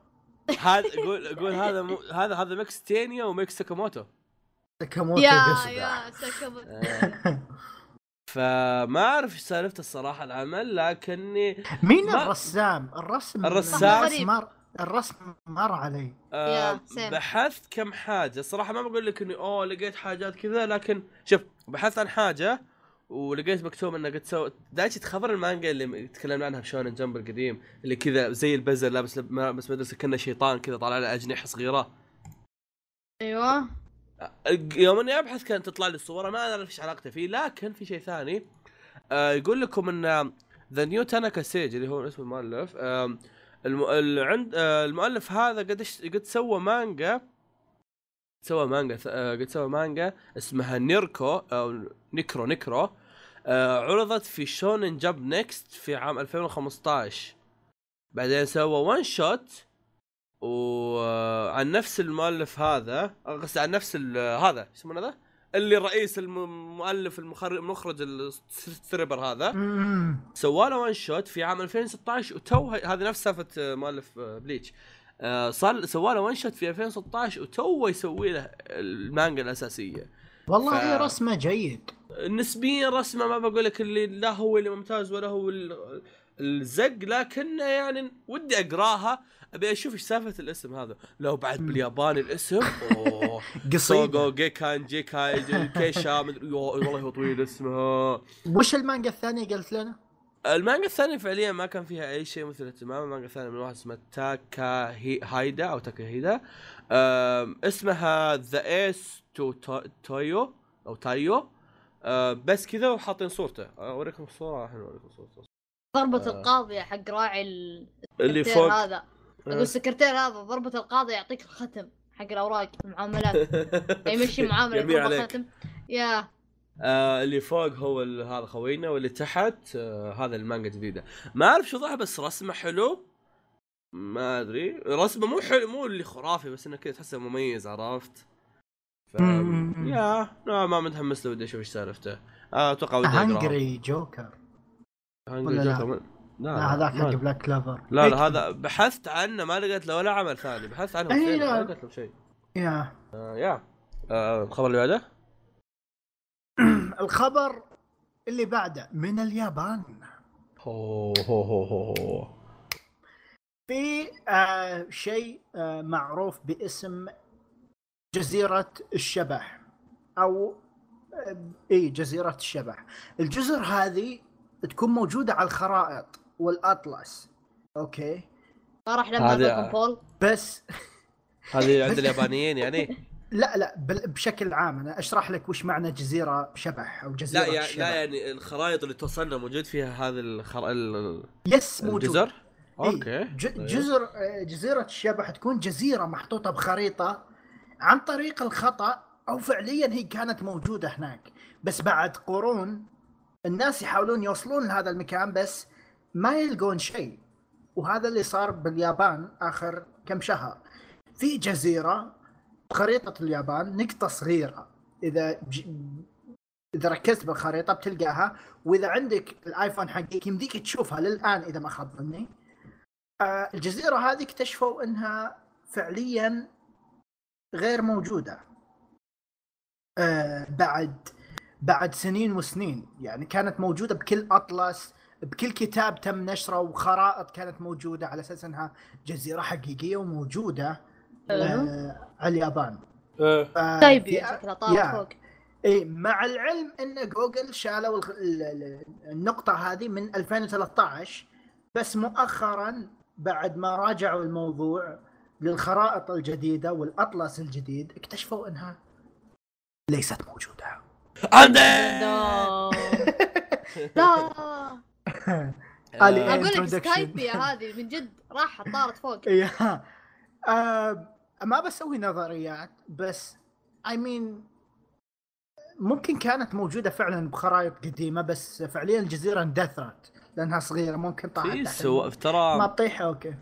هذا قول قول هذا مو هذا هذا mix تينيا و mix ساكاموتو ساكاموتو yeah. yeah آه. فما أعرف إيش سالفته الصراحة العمل لكني مين الرسام؟ الرسم الرسام؟ الرسم مر علي. آه. بحثت كم حاجة. الصراحه ما بقول لك إني أوه لقيت حاجات كذا لكن شوف بحثت عن حاجة ولقيت مكتوب انه قد سوى دايتشي تخبر المانجا اللي تكلمنا عنها في شونن جمب القديم اللي كذا زي البزر لابس لب... لابس مدرسه كانه شيطان كذا طالع له أجنحة صغيرة. أيوه. يوم إني أبحث كانت تطلع لي الصورة ما اعرف إيش علاقته فيه لكن في شيء ثاني آه يقول لكم إن the new تاناكا سيج اللي هو اسم المؤلف آه الم... ال- عند آه المؤلف هذا قد قد سوى مانجا سوى مانجا آه قد سوى مانجا اسمها نيركو أو نيكرو نيكرو آه عرضت في شونن جمب نيكست في عام 2015 بعدين سوى one shot وعن نفس المؤلف هذا قصدي عن نفس هذا يسمونه هذا؟ اللي رئيس الم- المؤلف المخرج المخرج الستريبر هذا. سوى له one shot في عام 2016 وتو هذه نفس سالفة آه، مؤلف آه، بليتش. آه، صار سوى له one shot في 2016 وتو يسوي له المانجا الأساسية. والله ف- رسمه جيد. نسبيا رسمه ما بقول لك اللي لا هو اللي ممتاز ولا هو ال- الزق لكن يعني ودي أقراها. أبي أشوف إيش سالفة الاسم هذا. لو بعد بالياباني الاسم أوه. قصيده جيكان جيكاي كيشا مدري يو- والله هو طويل اسمها. وش المانجا الثانية قلت لنا؟ المانجا الثانية فعليا ما كان فيها أي شيء مثل اهتمام. المانجا الثانية من واحد اسمه تاكا هايدا أو تاكا هيدا اسمها ذا ايس تو تو- تويو أو تايو. بس كذا وحاطين صورته. أوريكم الصورة الحين أوريكم صورته. ضربة آه. القاضية حق راعي ال- اللي فوق هذا. أقول السكرتير هذا ضربة القاضي يعطيك الختم حق الأوراق المعاملات. يمشي معاملة جميل يضرب عليك. الختم. يا. آه اللي فوق هو هذا خوينا واللي تحت آه هذا المانجا الجديده ما أعرف شو ضحى بس رسمه حلو. ما أدري. رسمه مو حلو مو اللي خرافي بس إنه كذا تحسه مميز عرفت؟ ف... يا. نوعا ما متحمس له ودي أشوف إيش سالفته. آه، أتوقع ودي اقرا هنجري جوكر. لا؟ جوكر لا هذاك حق بلاك كلافر لا لا هذا بحثت عنه ما لقيت له ولا عمل ثاني. بحثت عنه لا. ما لقيت له شيء. يا. آه يا. آه الخبر اللي بعده؟ الخبر اللي بعده من اليابان. هو هو هو هو هو في آه شيء آه معروف باسم جزيرة الشبح. أو آه إي جزيرة الشبح. الجزر هذه تكون موجودة على الخرائط. والأطلس. أوكي. ما راح لما هذا- بول بس. هذه عند اليابانيين يعني؟ لا لا بل- بشكل عام. أنا أشرح لك وش معنى جزيرة شبح أو جزيرة لا يعني الشبح لا يعني الخرائط اللي توصلنا موجود فيها هذا الخر... ال- yes موجود. الجزر إيه، أوكي. ج- طيب. جزر آه، جزيرة الشبح تكون جزيرة محطوطة بخريطة عن طريق الخطأ أو فعليا هي كانت موجودة هناك. بس بعد قرون الناس يحاولون يوصلون لهذا المكان بس ما يلقون شيء. وهذا اللي صار باليابان آخر كم شهر. في جزيرة خريطة اليابان نقطة صغيرة. إذا ج... إذا ركزت بالخريطة بتلقاها. وإذا عندك الآيفون حقك يمديك تشوفها للآن إذا ما خاب ظني آه، الجزيرة هذه اكتشفوا إنها فعليا غير موجودة. آه، بعد بعد سنين وسنين. يعني كانت موجودة بكل أطلس. بكل كتاب تم نشره وخرائط كانت موجودة على أساس أنها جزيرة حقيقية وموجودة آه، على اليابان. إيه. آه، طيب شكله طار. فوق. اي مع العلم أن جوجل شالوا الخ- ال- ال- النقطة هذه من 2013 بس مؤخرا بعد ما راجعوا الموضوع للخرائط الجديدة والأطلس الجديد اكتشفوا أنها ليست موجودة. عندي! لا. لا آلي آه، أقول لك introduction. سكايبي هذه من جد راحت طارت فوق يا آه ما بسوي نظريات بس اي I mean ممكن كانت موجودة فعلا بخرائط قديمة بس فعليا الجزيرة اندثرت لأنها صغيرة ممكن طاحت في سو. ترى ما تطيح أوكي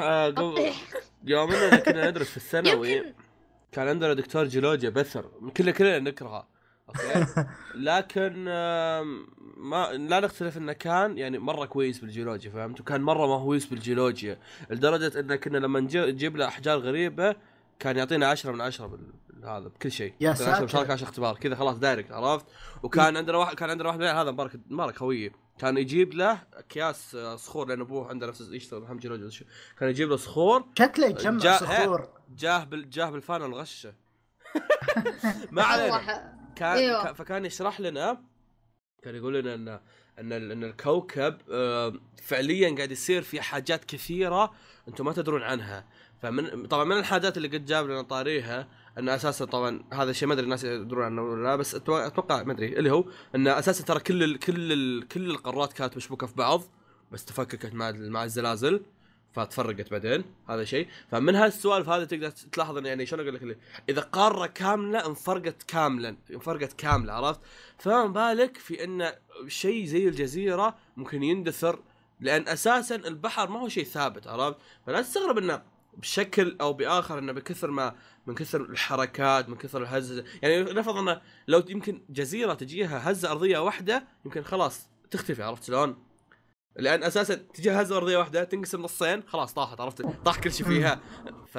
آه، قبل. يوم إننا كنا ندرس في الثانوي كان عندنا دكتور جيولوجيا بثر كلنا كلنا نكرهه أوكي. لكن ما لا نختلف إنه كان يعني مرة كويس بالجيولوجيا فهمت؟ وكان مرة مهووس بالجيولوجيا. لدرجة انه كنا لما نجي- نجيب له أحجار غريبة كان يعطينا عشرة من عشرة بال... هذا بكل شيء. يا عشرة ساتر. مشاركة عشر اختبار كذا خلاص direct عرفت؟ وكان عندنا واحد كان عندنا واحد هذا مبارك مبارك خويي. كان يجيب له أكياس آه، صخور لأن أبوه عنده نفس يشتغل محمد جيولوجيا. كان يجيب له صخور. شكله يجمع جاء- صخور. جاه بال... جاه بالفانل غشه ما علينا. كان. كان- فكان يشرح لنا كان يقول لنا إن إن إن الكوكب فعليا قاعد يصير في حاجات كثيرة أنتم ما تدرون عنها فمن طبعا من الحاجات اللي قد جاب لنا طاريها إن أساسا طبعا هذا الشيء ما أدري الناس يدرون عنه ولا لا بس أتوقع ما أدري اللي هو إن أساسا ترى كل ال كل ال كل القارات كانت مشبوكة في بعض بس تفككت مع مع الزلازل فتفرقت بعدين هذا شيء. فمن هالسوالف هذه تقدر تلاحظ انه يعني شلون أقول لك إذا قارة كاملة انفرقت كاملا انفرقت كاملة عرفت؟ فما بالك في إن شيء زي الجزيرة ممكن يندثر لأن أساسا البحر ما هو شيء ثابت عرفت؟ فلا تستغرب إنه بشكل أو بآخر إنه بكثر ما من كثر الحركات من كثر الهزة. يعني نفرض إنه لو يمكن جزيرة تجيها هزة أرضية واحدة يمكن خلاص تختفي عرفت شلون؟ لأن أساسا تجي هزة ارضية واحدة تنقسم نصين خلاص طاحت عرفت؟ طاح كل شيء فيها. ف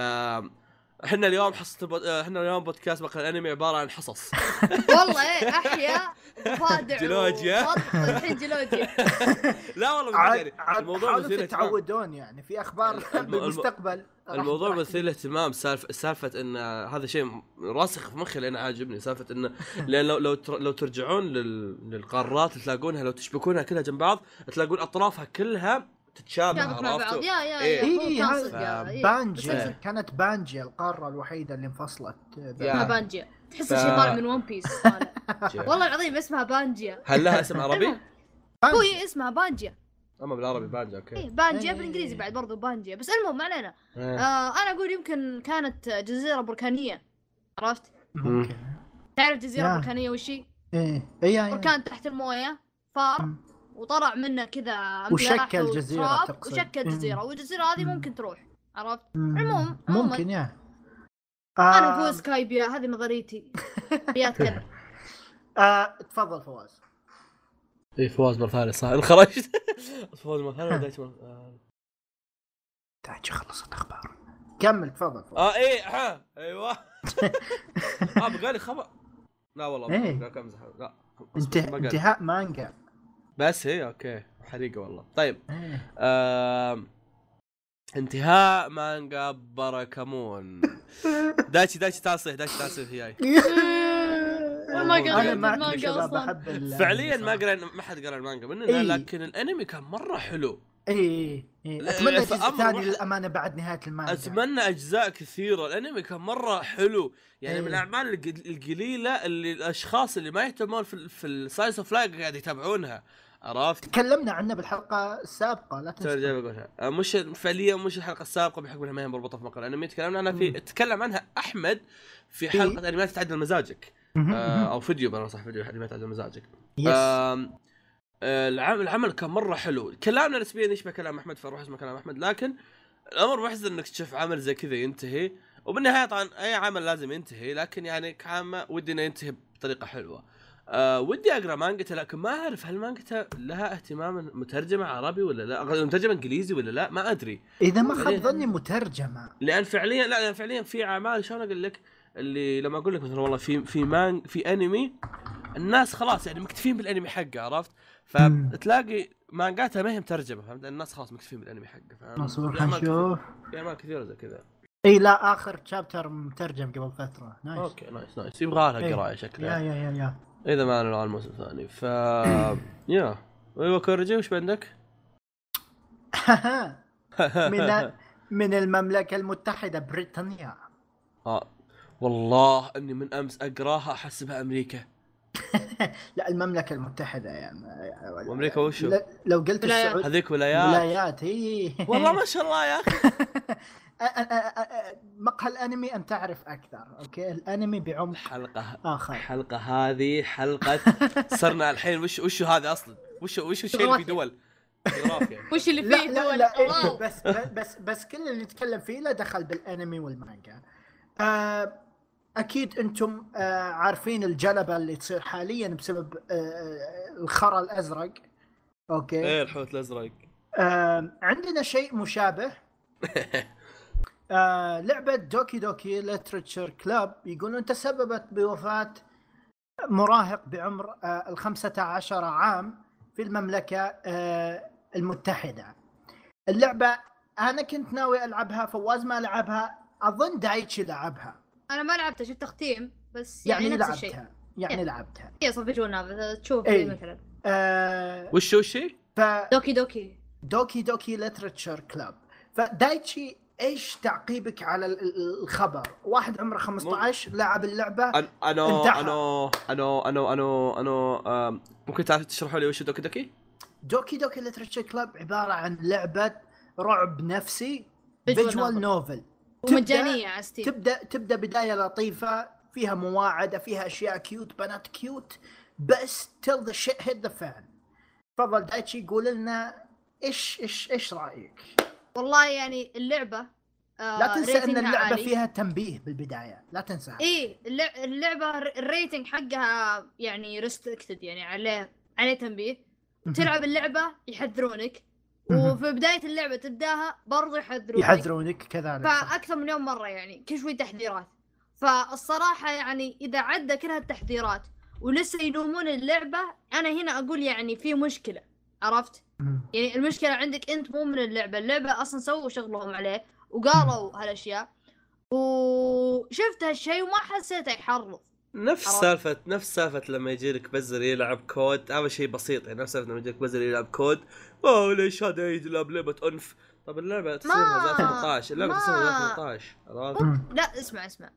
إحنا اليوم حصة البو... إحنا اليوم بودكاست بقى الانمي عبارة عن حصص. والله إيه أحياء ضفادع جيولوجيا. الحين جيولوجيا. لا والله عاد عاد الموضوع مثير اهتمام تتعودون يعني في أخبار الم- الم- بالمستقبل الموضوع مثير للاهتمام. سالفه سالفة إن هذا شيء راسخ في مخي لأن عاجبني. سالفة انه لأن لو لو تر- لو ترجعون لل... للقارات تلاقونها لو تشبكونها كلها جنب بعض تلاقون أطرافها كلها تتشابه كانت مع بعض عرفتوا؟ يا يا إيه. يا إيه، إيه. بانجيا إيه. كانت بانجيا القارة الوحيدة اللي انفصلت يا. اسمها بانجيا تحس ف- الشيء طالع من ون بيس. والله العظيم اسمها بانجيا هل لها اسم عربي؟ هو هي اسمها بانجيا أما بالعربي بانجا أوكي إيه بانجيا إيه. بالإنجليزي بعد برضو بانجيا بس المهم ما علينا إيه. آه أنا أقول يمكن كانت جزيرة بركانية عرفت ممكن تعرف جزيرة yeah. بركانية وش هي؟ إيه إيه إيه. بركان تحت الموية فار. وطلع منه كذا وشكل جزيرة وتراب تقصد. وشكل. جزيرة والجزيرة هذه مم. ممكن تروح عرفت؟ عموم-. ممكن يا أنا آه، أقول سكايبيا هذه نظريتي بيات كذا آه، تفضل فواز اي فواز مرة ثانية صح انخرجت فواز مرة ثانية ودايتش مرة- آه. تعال خلصت أخبار كمل تفضل فواز آه إيه ها أيوه آه بقالي خبر لا والله. لا كمزح لا. انتهاء مانجا بس هي أوكي. حريقة والله. طيب. إيه. آم... انتهاء مانجا باراكامون. دايتشي دايتشي تعال صيح دايتشي تعال صيح هياي ما قريت أنا معك المانجا ال- فعليا ما. قرأ ما حد قرأ المانجا مننا إيه. لكن الأنمي كان مرة حلو. إيه إيه لا، أتمنى فأمر جزء ثاني واحد- للأمانة بعد نهاية المانجا. أتمنى أجزاء كثيرة. الأنمي كان مرة حلو. يعني إيه. من الأعمال الق- القليله اللي الأشخاص اللي ما يهتمون في في ال slice of life قاعد يتابعونها. عرفت؟ تكلمنا عنه بالحلقة السابقة لا تنسى. جاي بقولها آه، مش فعليا مش الحلقة السابقة بحكم إنها ما هي مربوطة في مقال. الانمي تكلمنا عنها في. تكلم عنها أحمد في إيه. حلقة انميات تعدل مزاجك. آه. أو فيديو بلا صح فيديو انميات تعدل مزاجك. آه، العمل العمل كان مرة حلو. كلامنا نسبيا يشبه كلام أحمد فاروح اسمه كلام أحمد لكن الأمر محزن إنك تشوف عمل زي كذا ينتهي. وبالنهاية طبعا أي عمل لازم ينتهي لكن يعني كعامه ودي انه ينتهي بطريقة حلوة. أه ودي أقرأ مانجته لكن ما أعرف هل مانجته لها اهتمام مترجمة عربي ولا لا؟ مترجمة إنجليزي ولا لا؟ ما أدري. إذا ما. خاب ظني مترجمة. لأن فعليا لا لأن فعليا في أعمال شلون أقول لك؟ اللي لما أقول لك مثلا والله في في مان في أنمي الناس خلاص يعني مكتفين بالأنمي حقه عرفت؟ فتلاقي مانجاتها ما هي مترجمة فهمت؟ الناس خلاص مكتفين بالأنمي حقه أعمال حنشوف في اعمال كثيره زي كذا. إي لا آخر chapter مترجم قبل فترة. nice okay nice نايس يبغى لها. قرايه يا شكلها. يا يا يا. إذا ما أنا على الموسم الثاني. ف يا. أيوه كورجي وش عندك؟ من من المملكة المتحدة بريطانيا. آه. والله إني من أمس أقراها أحسبها أمريكا. لا المملكة المتحدة يعني وأمريكا وشو؟ لو قلت ولايات. السعود هذيك ولايات. ولايات هي والله ما شاء الله يا أخي. مقهى الأنمي أن تعرف أكثر okay؟ الأنمي بعمق حلقة آخر. الحلقة هذه حلقة صرنا الحين وش وش هذا أصلا؟ وش وش الشيء اللي في دول؟ وش اللي لا فيه لا دول؟ لا إيه، wow. بس بس بس كل اللي نتكلم فيه له دخل بالأنمي والمانجا. آه، أكيد أنتم آه، عارفين الجلبة اللي تصير حاليا بسبب آه، الخرا الأزرق okay؟ إيه الحوت الأزرق. آه، عندنا شيء مشابه. آه، لعبة Doki Doki Literature Club يقولون تسببت بوفاة مراهق بعمر آه، الخمسة عشر عام في المملكة آه، المتحدة. اللعبة أنا كنت ناوي ألعبها فواز ما لعبها. أظن دايتشي لعبها. أنا ما لعبته شفت تختيم بس يعني, يعني, نفس الشيء. لعبتها يعني إيه. لعبتها. هي صفجونا تشوف إيه. مثلا. آه، وش وش الشيء؟ Doki Doki. Doki Doki Literature Club فدايتشي إيش تعقيبك على ال- ال- الخبر؟ واحد عمره 15 لعب اللعبة أنا. أنا أنا أنا أنا أنا آم، ممكن تعرف تشرحوا لي وش Doki Doki؟ Doki Doki Literature Club عبارة عن لعبة رعب نفسي visual. novel ومجانية على Steam تبدا تبدأ بداية لطيفة فيها مواعدة فيها أشياء cute بنات cute بس till the shit hit the fan تفضل دايتشي قول لنا إيش إيش إيش رأيك؟ والله يعني اللعبة آه لا تنسى أن اللعبة عالي. فيها تنبيه بالبداية لا تنسى اللع- اللعبة الر- ال rating حقها يعني restricted يعني عليه عليه تنبيه تلعب اللعبة يحذرونك. وفي بداية اللعبة تبداها برضو يحذرونك يحذرونك كذلك. فأكثر من يوم مرة يعني كل شوي تحذيرات فالصراحة يعني إذا عدى كل هالتحذيرات ولسه يلومون اللعبة أنا هنا أقول يعني في مشكلة عرفت. يعني المشكلة عندك أنت مو من اللعبة اللعبة أصلا سووا شغلهم عليه وقالوا هالأشياء. وشفت هالشيء وما حسيته يحرض نفس. سالفة نفس سالفة لما يجي لك بزر يلعب Call of Duty. هذا شيء بسيط يعني نفس سالفة لما يجي لك بزر يلعب Call of Duty. أوه ليش هذا يلعب لعبة عنف؟ طب اللعبة تصير ما- 2018 اللعبة تصير ما- 2018 عرفت؟ لا اسمع اسمع.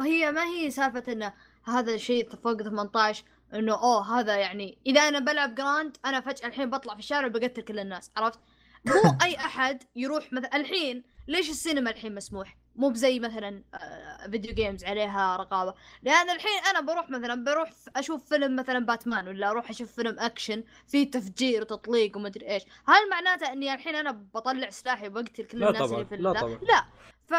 هي ما هي سالفة إنه هذا شيء فوق 18 إنه أوه هذا يعني إذا أنا بلعب Grand أنا فجأة الحين بطلع في الشارع وبقتل كل الناس عرفت؟ مو أي أحد يروح مثلا الحين ليش السينما الحين مسموح؟ مو بزي مثلا آه، video games عليها رقابة. لأن الحين أنا بروح مثلا بروح أشوف فيلم مثلا باتمان ولا أروح أشوف فيلم أكشن فيه تفجير وتطليق ومدري إيش. هل معناته إني الحين أنا بطلع سلاحي وبقتل كل الناس اللي في لا؟ طبعاً. لا. ف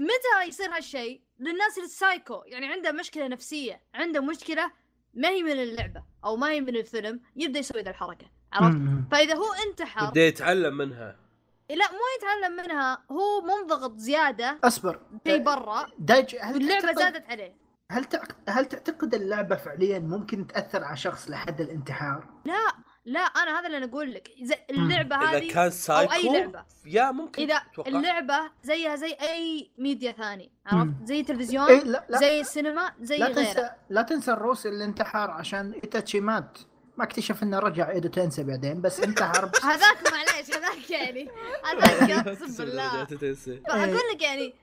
متى يصير هالشيء للناس السايكو يعني عنده مشكلة نفسية عنده مشكلة ما هي من اللعبة أو ما هي من الفيلم يبدأ يسوي ذا الحركة عرفت. فإذا هو انتحر بدا يتعلم منها. لا مو يتعلم منها هو منضغط زيادة أصبر. شيء برا دايج هل تعتقد- زادت عليه. هل تعق- هل تعتقد اللعبة فعليا ممكن تأثر على شخص لحد الانتحار؟ لا. لا أنا هذا اللي أنا أقول لك. اللعبة إذا هذه كان سايكو أو أي لعبة. يا ممكن إذا أتوقع. اللعبة زيها زي أي ميديا ثاني عرفت. زي التلفزيون إيه لا لا. زي السينما زي لا غيره. تنسى لا تنسى الروسي اللي انتحر عشان إيتاتشي مات. ما اكتشف إنه رجع. ايده تنسى بعدين بس انتحر. بس هذاك معليش هذاك يعني. هذاك أقسم بالله. تنسى. فأقول لك يعني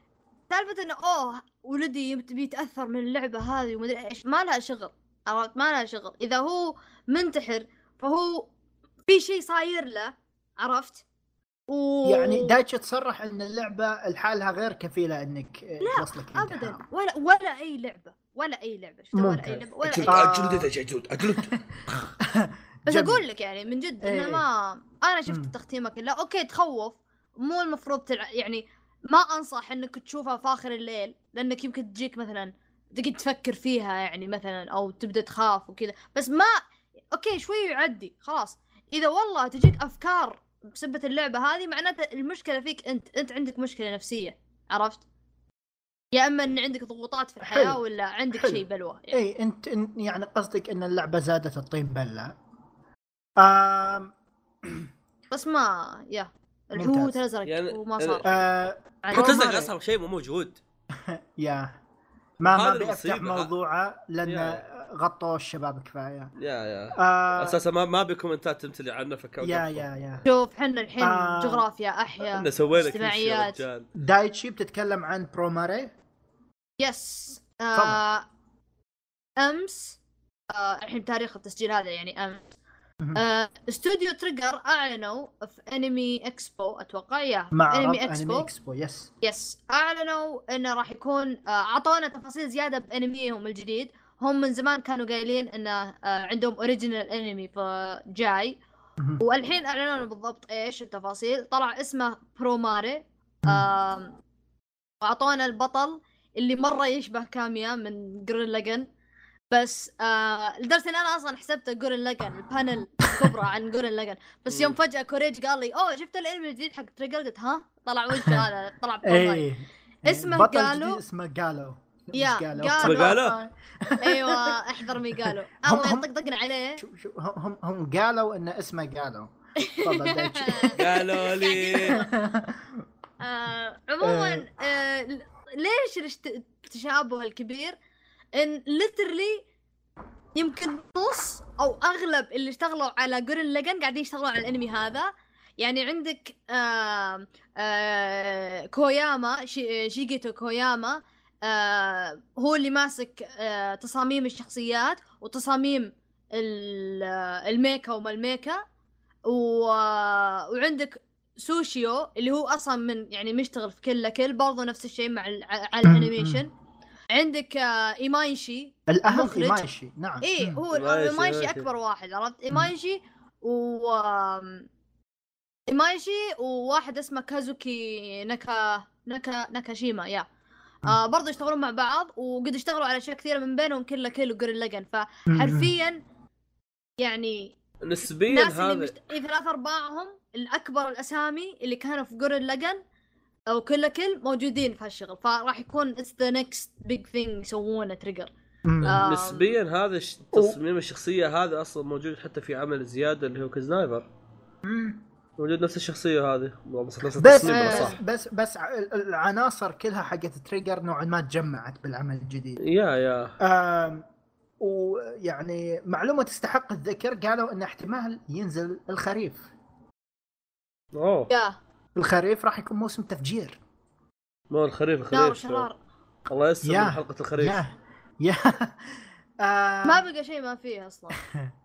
سالفة إنه أوه ولدي يبت- بيتأثر من اللعبة هذه ومدري إيش. ما لها شغل عرفت؟ ما لها شغل. إذا هو منتحر فهو في شيء صاير له عرفت و يعني دايتش تصرح إن اللعبة لحالها غير كفيلة إنك لا، توصلك ابدا ولا ولا أي لعبة ولا أي لعبة شفت ولا أي. لعبة ولا اجلد اي. اجلد اجلد اجلد بس. أقول لك يعني من جد إيه. انه ما أنا شفت. التختيمه كلها أوكي تخوف مو المفروض تلع... يعني ما أنصح إنك تشوفها في آخر الليل لأنك يمكن تجيك مثلا تقعد تفكر فيها يعني مثلا أو تبدأ تخاف وكذا بس ما أوكي شوي يعدي خلاص إذا والله تجيك أفكار بسبة اللعبة هذه معناته المشكلة فيك أنت أنت عندك مشكلة نفسية عرفت يا إما إن عندك ضغوطات في الحياة حلو. ولا عندك. شيء بلوى يعني. اي أنت يعني قصدك إن اللعبة زادت الطين بلة آم بس ما يا الحوت. الازرق يعني- وما يعني- صار آه عادي. حوت ازرق روماني. أصلا شيء مو موجود يا ما ما المصيبة. موضوعه لأن. غطوا الشباب كفايه. يا يا. آه أساسا ما ما بكومنتات تمتلي عنه فكان يا يا يا. شوف حنا الحين آه. جغرافيا احياء إحنا سوينا كل شيء يا اجتماعيات. دايتشي بتتكلم عن بروماري يس. آه أمس آه الحين تاريخ التسجيل هذا يعني أمس. آه استوديو تريجر أعلنوا في انمي اكسبو أتوقع يا معرض انمي انمي اكسبو اكسبو يس يس. أعلنوا إنه راح يكون آه، أعطونا تفاصيل زيادة بأنميهم الجديد. هم من زمان كانوا قايلين انه آه، عندهم اوريجينال انمي جاي. مهم. والحين أعلنوا بالضبط إيش التفاصيل. طلع اسمه بروماري وأعطونا البطل اللي مرة يشبه كاميا من جورن لاجن بس آه لدرجة إن أنا أصلا حسبته جورن لاجن البانل الكبرى عن جورن لاجن بس يوم. فجأة كوريج قال لي أوه شفت الانمي الجديد حق تريجر قلت ها؟ طلع وجهه هذا طلع بروماري اي اسمه بطل قالوا- جديد اسمه جالو يا، قالوا. قالوا. أيوه احذر مي قالوا هم- الله هم- يطقطقنا عليه. شو شو هم هم قالوا إن اسمه قالوا قالوا لي. آه، عموما آه، ل- ليش التشابه الكبير؟ إن literally يمكن نص أو أغلب اللي اشتغلوا على Gurren Lagann قاعدين يشتغلوا على الأنمي هذا. يعني عندك آه آه كوياما شي شيجيتو كوياما. آه هو اللي ماسك آه تصاميم الشخصيات وتصاميم ال- آه، ال mecha وما ال mecha. و... وعندك سوشيو اللي هو أصلا من يعني مشتغل في Kill la Kill برضه نفس الشيء مع ال... على ال animation. عندك إيمايشي الأهم. إيمايشي نعم. مم. هو إيمايشي. أكبر واحد عرفت؟ إيمايشي و إيمايشي وواحد اسمه كازوكي ناكا ناكا ناكاشيما يا. آه برضه يشتغلون مع بعض وقد اشتغلوا على أشياء كثيرة من بينهم Kill la Kill و Gurren Lagann فحرفيا يعني نسبيا هذا مشت... إيه ثلاث أرباعهم الأكبر الأسامي اللي كانوا في Gurren Lagann أو Kill la Kill موجودين في هالشغل فراح يكون it's the next big thing يسوونه Trigger. آه. نسبيا هذا تصميم الشخصية هذا أصلا موجود حتى في عمل زيادة اللي هو كزنايفر. موجود نفس الشخصية هذه. بس نفس بس. بس صح بس العناصر كلها حقت تريجر نوعا ما تجمعت بالعمل الجديد. يا يا. آم، ويعني معلومة تستحق الذكر قالوا إن احتمال ينزل الخريف. أوه. يا. الخريف راح يكون موسم تفجير. مو الخريف الخريف. الله. من حلقة الخريف. يا يا. آه، ما بقى شيء ما فيه أصلا.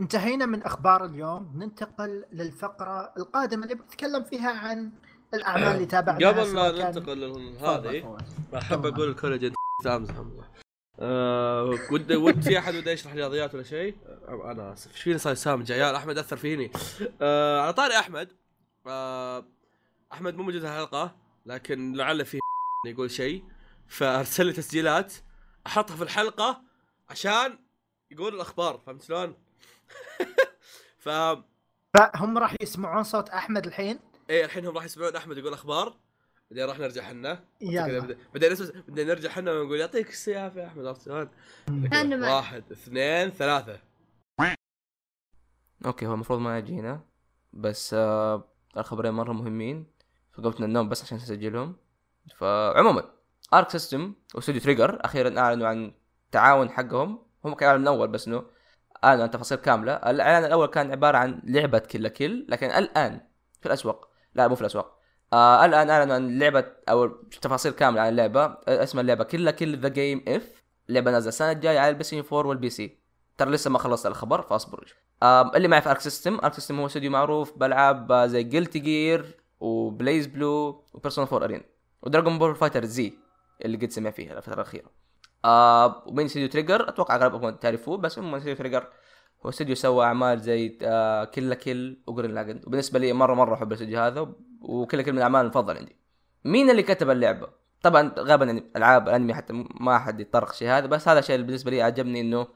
انتهينا من أخبار اليوم ننتقل للفقرة القادمة اللي بنتكلم فيها عن الأعمال اللي تابعناها قبل ما ننتقل لهذه. أحب. أقول الكوليج أمزح آه ود ود في أحد وده يشرح رياضيات ولا شيء؟ آه، أنا آسف إيش فيني صاير سامج عيال أحمد أثر فيني آه على طاري أحمد آه أحمد مو موجود الحلقة لكن لعل فيه يقول شيء فأرسل لي تسجيلات أحطها في الحلقة عشان يقول الأخبار فهمت شلون؟ ف فهم راح يسمعون صوت أحمد الحين؟ إيه الحين هم راح يسمعون أحمد يقول أخبار بعدين راح نرجع حنا. يلا. بعدين- نرجع حنا ونقول يعطيك السيافه يا أحمد عرفت شلون؟ واحد اثنين ثلاثة. أوكي هو المفروض ما يجينا بس آه الخبرين مرة مهمين. فقمت من النوم بس عشان اسجلهم فعموما Arc System واستوديو Trigger أخيرا أعلنوا عن التعاون حقهم. هم كانوا من اول بس إنه اعلنوا عن تفاصيل كاملة. الإعلان الأول كان عبارة عن لعبة Kill la Kill لكن الآن في الأسواق. لا مو في الأسواق. آه الآن أعلنوا عن لعبة أو تفاصيل كاملة عن اللعبة. آه، اسم اللعبة Kill la Kill the Game IF لعبه نازلة السنة الجاية على ال PS 4 وال PC. ترى لسه ما خلصت الخبر فاصبروا آم، اللي معي في Arc System Arc System هو استوديو معروف بالعاب آه، زي Guilty Gear و BlazBlue و Persona 4 Arena و Dragon Ball FighterZ اللي قد سمع فيها الفترة الأخيرة. آه ومين استوديو Trigger أتوقع اغلبكم تعرفوه بس هم استوديو Trigger هو استوديو سوى أعمال زي آه Kill la Kill و Gurren Lagann وبالنسبة لي مرة مرة أحب الأستوديو هذا و Kill la Kill من الأعمال المفضلة عندي. مين اللي كتب اللعبة؟ طبعا غالبا يعني ألعاب الأنمي حتى ما احد يتطرق شيء هذا بس هذا الشيء اللي بالنسبة لي عجبني إنه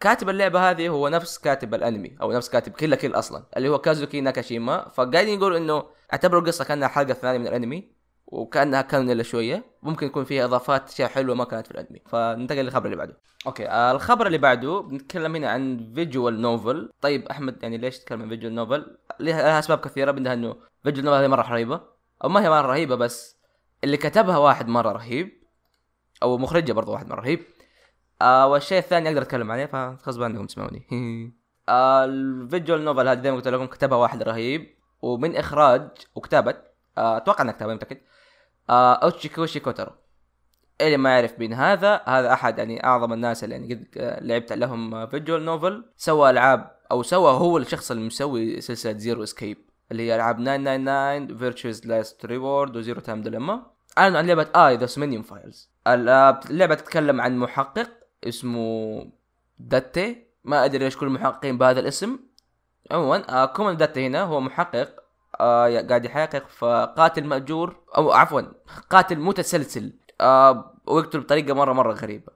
كاتب اللعبة هذه هو نفس كاتب الأنمي أو نفس كاتب Kill la Kill أصلا اللي هو كازوكي ناكاشيما فقاعدين يقول إنه أعتبروا القصة كأنها حلقة ثانية من الأنمي. وكأنها كان الا شوية. ممكن يكون فيها إضافات أشياء حلوة ما كانت في الأنمي. فننتقل للخبر اللي بعده. أوكي آه الخبر اللي بعده بنتكلم هنا عن visual novel طيب أحمد يعني ليش تتكلم عن visual novel لها لها أسباب كثيرة منها إنه visual novel هذه مرة رهيبة. أو ما هي مرة رهيبة بس اللي كتبها واحد مرة رهيب. أو مخرجها برضه واحد مرة رهيب. آه والشيء الثاني أقدر أتكلم عليه فغصب عنكم تسمعوني. آه ال visual novel هذه زي ما قلت لكم كتبها واحد رهيب. ومن إخراج وكتابة آه أتوقع إنها كتابة متأكد. آه أوتشيكوشي كوتارو. اللي ما يعرف مين هذا هذا أحد يعني أعظم الناس اللي يعني قد آه، لعبت لهم visual novel. سوى ألعاب أو سوى هو الشخص اللي مسوي سلسلة Zero Escape اللي هي ألعاب 999 Virtue's Last Reward و Zero Time Dilemma أعلنوا عن لعبة AI The Somnium Files اللعبة تتكلم عن محقق اسمه داتي. ما أدري ليش كل المحققين بهذا الاسم. عموما آه كانامي داتي هنا هو محقق آه قاعد يحقق في قاتل مأجور أو عفوا قاتل متسلسل آه ويقتل بطريقة مره مرة غريبة.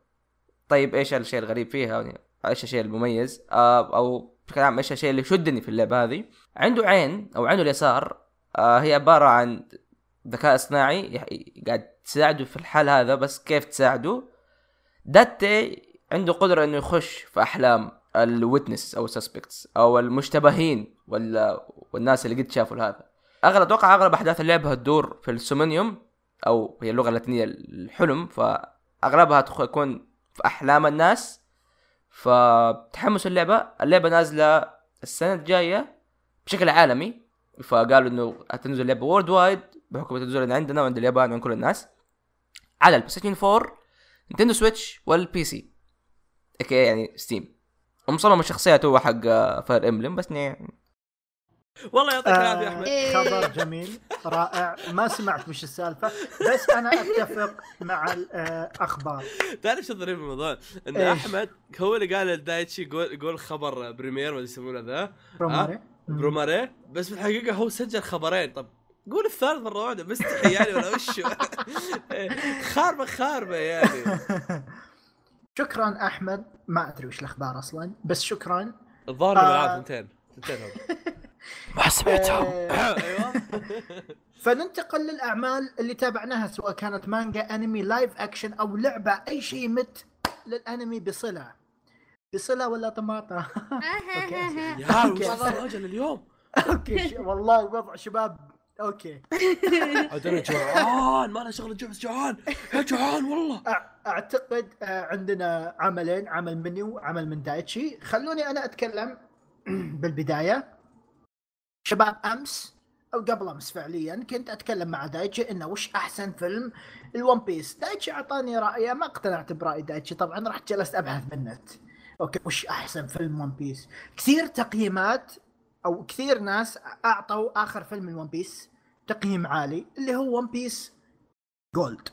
طيب إيش الشيء الغريب فيها؟ يعني إيش الشيء المميز؟ آه أو بشكل عام إيش الشيء اللي شدني في اللعبة هذه؟ عنده عين أو عينه اليسار آه هي عبارة عن ذكاء اصطناعي قاعد تساعده في الحال هذا بس كيف تساعده؟ داتي عنده قدرة إنه يخش في أحلام ال witness أو ال suspects أو المشتبهين ولا والناس اللي قد شافوا هذا اغلب أتوقع أغلب أحداث اللعبه تدور في ال somnium أو هي اللغة اللاتينية الحلم فأغلبها تكون في أحلام الناس. فتحمسوا اللعبة. اللعبة نازلة السنة الجاية بشكل عالمي. فقالوا إنه هتنزل اللعبة worldwide بحكم تنزل عندنا وعند اليابان وعند كل الناس. على ال PlayStation 4 Nintendo Switch وال PC أوكي يعني Steam ومصمم الشخصيات هو حق Fire Emblem بس يعني والله يعطيك العافية يا آه أحمد. إيه. خبر جميل رائع. ما سمعت وش السالفة بس أنا أتفق مع الاخبار تعرف شو الظريف بالموضوع؟ إن إيش؟ أحمد هو اللي قال لدايتشي يقول يقول خبر بريمير ولا يسمونه ذا. روماري بروماري. بس في الحقيقة هو سجل خبرين. طب قول الثالث مرة واحدة مستحي يعني ولا وش؟ خاربه خاربة يعني. شكرا أحمد. ما أدري وش الأخبار أصلا بس شكرا. الظاهر آه. العاب ثنتين ما سمعتهم آه، أيوه. فننتقل للأعمال اللي تابعناها سواء كانت مانجا أنمي live action أو لعبة أي شيء يمت للأنمي بصلة. بصلة ولا طماطة؟ أوكي. يا أجل اليوم. أوكي والله وضع شباب. أوكي. عاد أنا جوعان. ما له شغل جوع بس جوعان. يا جوعان والله. أعتقد آه، عندنا عملين عمل مني وعمل من دايتشي. خلوني أنا أتكلم بالبداية. شباب أمس أو قبل أمس فعليا كنت أتكلم مع دايتشي إنه وش أحسن فيلم؟ ال One Piece. دايتشي أعطاني رأيه ما اقتنعت برأي دايتشي. طبعا رحت جلست أبحث بالنت. okay وش أحسن فيلم One Piece؟ كثير تقييمات أو كثير ناس أعطوا آخر فيلم ال One Piece تقييم عالي اللي هو One Piece Gold.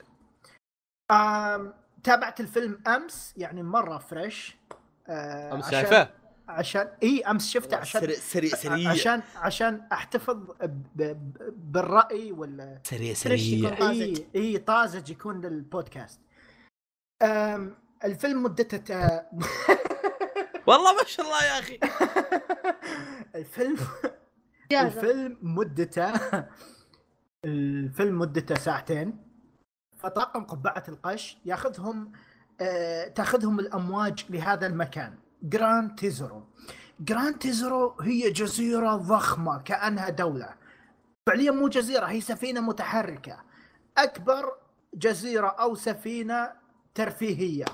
تابعت الفيلم أمس يعني مرة fresh. آه أمس شايفه؟ عشان إي أمس شفته عشان سريع سريع سريع عشان عشان أحتفظ ب... ب... بالرأي ولا سريع. طازج. إي إي طازج يكون للبودكاست أم... الفيلم مدته تا... والله ما شاء الله يا أخي الفيلم. الفيلم مدته الفيلم مدته ساعتين فطاقم قبعة القش ياخذهم آه، تاخذهم الأمواج لهذا المكان جراند تيزرو جراند تيزرو هي جزيرة ضخمة كأنها دولة. فعليا مو جزيرة هي سفينة متحركة. أكبر جزيرة أو سفينة ترفيهية.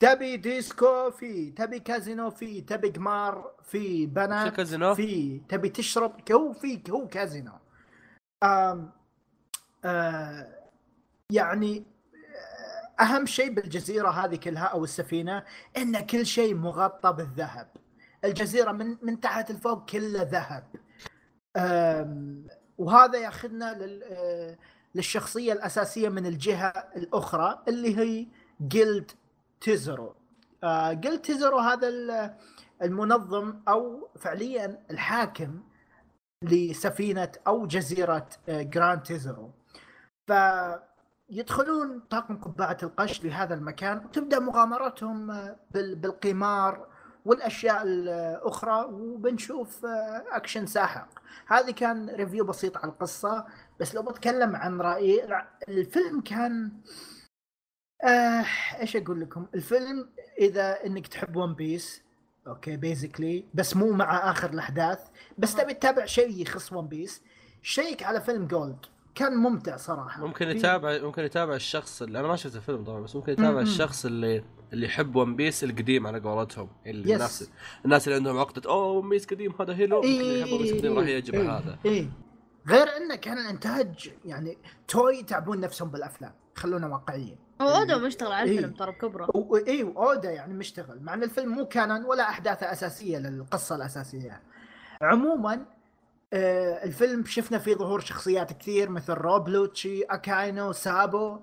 تبي ديسكو في تبي كازينو في تبي قمار في بنات كازينو؟ في تبي تشرب هو في هو كازينو. آم آه يعني أهم شيء بالجزيرة هذه كلها أو السفينة إن كل شيء مغطى بالذهب. الجزيرة من من تحت لفوق كله ذهب. وهذا ياخذنا لل آه، للشخصية الأساسية من الجهة الأخرى اللي هي جيلد تيزرو. آه، جيلد تيزرو هذا ال- المنظم أو فعليا الحاكم لسفينة أو جزيرة آه، جراند تيزرو. فيدخلون طاقم قبعة القش لهذا المكان وتبدأ مغامرتهم آه، بال- بالقمار والأشياء الأخرى وبنشوف آه، اكشن ساحق. هذه كان review بسيط على القصة بس لو بتكلم عن رأيي الفيلم كان آه إيش أقول لكم؟ الفيلم إذا إنك تحب One Piece okay basically بس مو مع آخر الأحداث بس تبي تتابع شيء يخص One Piece check على فيلم Gold كان ممتع صراحة ممكن في- يتابع ممكن يتابع الشخص اللي أنا ما شفت الفيلم طبعا بس ممكن يتابع م-م. الشخص اللي اللي يحب One Piece القديم على قولتهم اللي yes. الناس الناس اللي عندهم عقدة أوه One Piece قديم هذا حلو ممكن اللي يحب One Piece قديم راح يعجبه إيه، هذا إيه. غير إنه كان الانتاج يعني توي يتعبون نفسهم بالأفلام خلونا واقعيين هو اودا مشتغل على إيه. الفيلم ترى بكبره و- اي واودا يعني مشتغل مع إن الفيلم مو canon ولا أحداثه أساسية للقصة الأساسية عموما الفيلم شفنا فيه ظهور شخصيات كثير مثل روب لوتشي أكاينو سابو.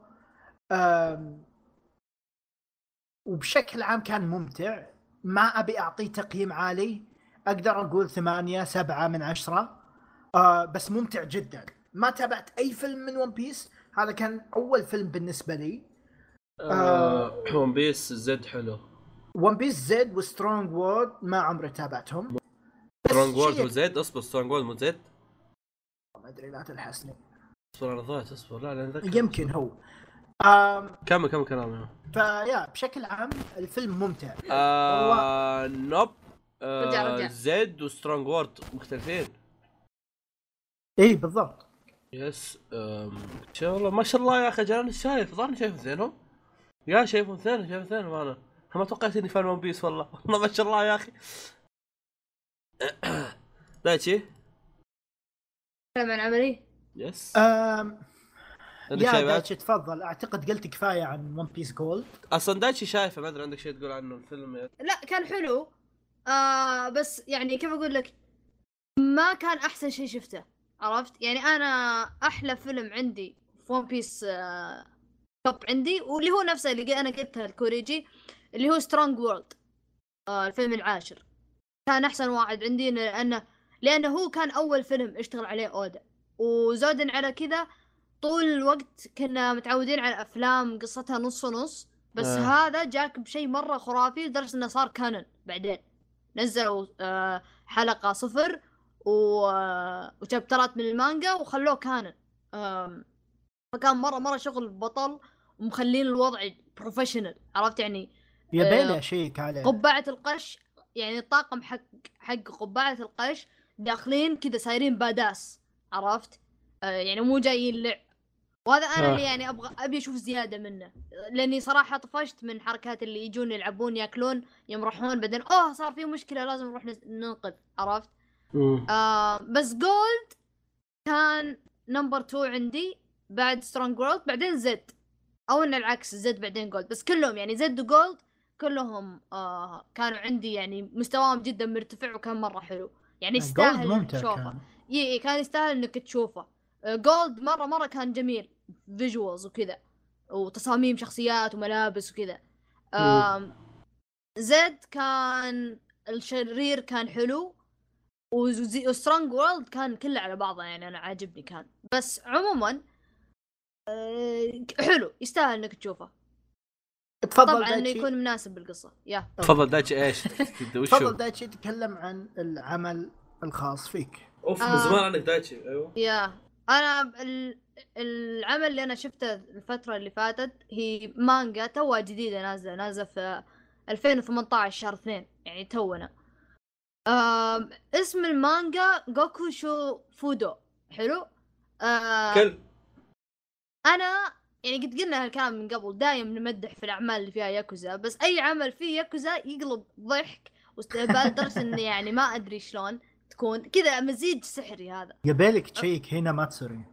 وبشكل عام كان ممتع. ما أبي أعطيه تقييم عالي. أقدر أقول ثمانية سبعة من عشرة. آه بس ممتع جدا. ما تابعت أي فيلم من One Piece هذا كان أول فيلم بالنسبة لي. آه One Piece Z حلو. ون بيس زد وسترونج وورد ما عمري تابعتهم. سترونج وورد شيء- مو زد اصبر سترونج وورد مو زد ما أدري لا تلحسني. اصبر أنا ضايت اصبر. لا لا أتذكر. يمكن هو. كمل كمل كلامي. فيا بشكل عام الفيلم ممتع. آه نوب رجع، آه رجع. زد وسترونج وورد مختلفين. إي بالضبط. يس ان شاء الله ما شاء الله يا أخي أنا شايف ظهرني شايف اثنينهم يا شايفهم اثنين شايف اثنينهم أنا. أنا ما توقعت إني fan One Piece والله. والله ما شاء الله يا أخي. دايتشي كلام عن عملي؟ yes يا شيء بعد؟ دايتش تفضل. أعتقد قلت كفاية عن One Piece Gold أصلا دايتشي شايفه ما أدري عندك شيء تقول عنه الفيلم لا كان حلو. آه بس يعني كيف أقول لك؟ ما كان أحسن شيء شفته عرفت؟ يعني أنا أحلى فيلم عندي في One Piece آه top عندي واللي هو نفسه اللي أنا قلتها الكوريجي اللي هو Strong World آه الفيلم العاشر. كان أحسن واحد عندي لأنه لأنه هو كان أول فيلم اشتغل عليه أودا وزودا على كذا طول الوقت كنا متعودين على أفلام قصتها نص ونص بس آه. آه. هذا جاك بشيء مرة خرافي لدرجة إنه صار canon بعدين نزلوا آه حلقة صفر و... آه، و chapter ات من المانجا وخلوه canon آم، فكان مرة مرة شغل بطل ومخلين الوضع professional عرفت يعني يبيله آه، check عليه قبعة القش يعني الطاقم حق حق قبعة القش داخلين كذا صايرين badass عرفت؟ آه يعني مو جايين لعب وهذا أنا آه. اللي يعني أبغى أبي أشوف زيادة منه لأني صراحة طفشت من حركات اللي يجون يلعبون يأكلون يمرحون بعدين أوه صار في مشكلة لازم نروح ننقذ عرفت؟ مم. آه بس Gold كان number 2 عندي بعد Strong World بعدين Z أو ان العكس Z بعدين Gold بس كلهم يعني Z و Gold كلهم آه كانوا عندي يعني مستواهم جدا مرتفع وكان مرة حلو. يعني يستاهل تشوفه إي إي كان يستاهل إنك تشوفه. آه، Gold مرة مرة كان جميل. visuals وكذا. وتصاميم شخصيات وملابس وكذا. زد كان الشرير كان حلو. وسترونج وورلد كان كله على بعضه يعني أنا عاجبني كان. بس عموما آه، حلو. يستاهل إنك تشوفه. تفضل طبعا إنه يكون مناسب بالقصة. يا تفضل دايتشي إيش؟ تفضل دايتشي تكلم عن العمل الخاص فيك. أوف من من زمان عنك دايتشي أيوه. يا أنا ال... العمل اللي أنا شفته الفترة اللي فاتت هي مانجا توها جديدة نازلة نازلة في 2018 شهر اثنين يعني تونا. اسم المانجا جوكو شو فودو حلو؟ آه... كل. أنا يعني قد قلنا هالكلام من قبل دايم نمدح في الأعمال اللي فيها ياكوزا بس أي عمل فيه ياكوزا يقلب ضحك واستهبال لدرجة إني يعني ما أدري شلون تكون. كذا مزيج سحري هذا. يبيلك تشيك هنا ما تسوري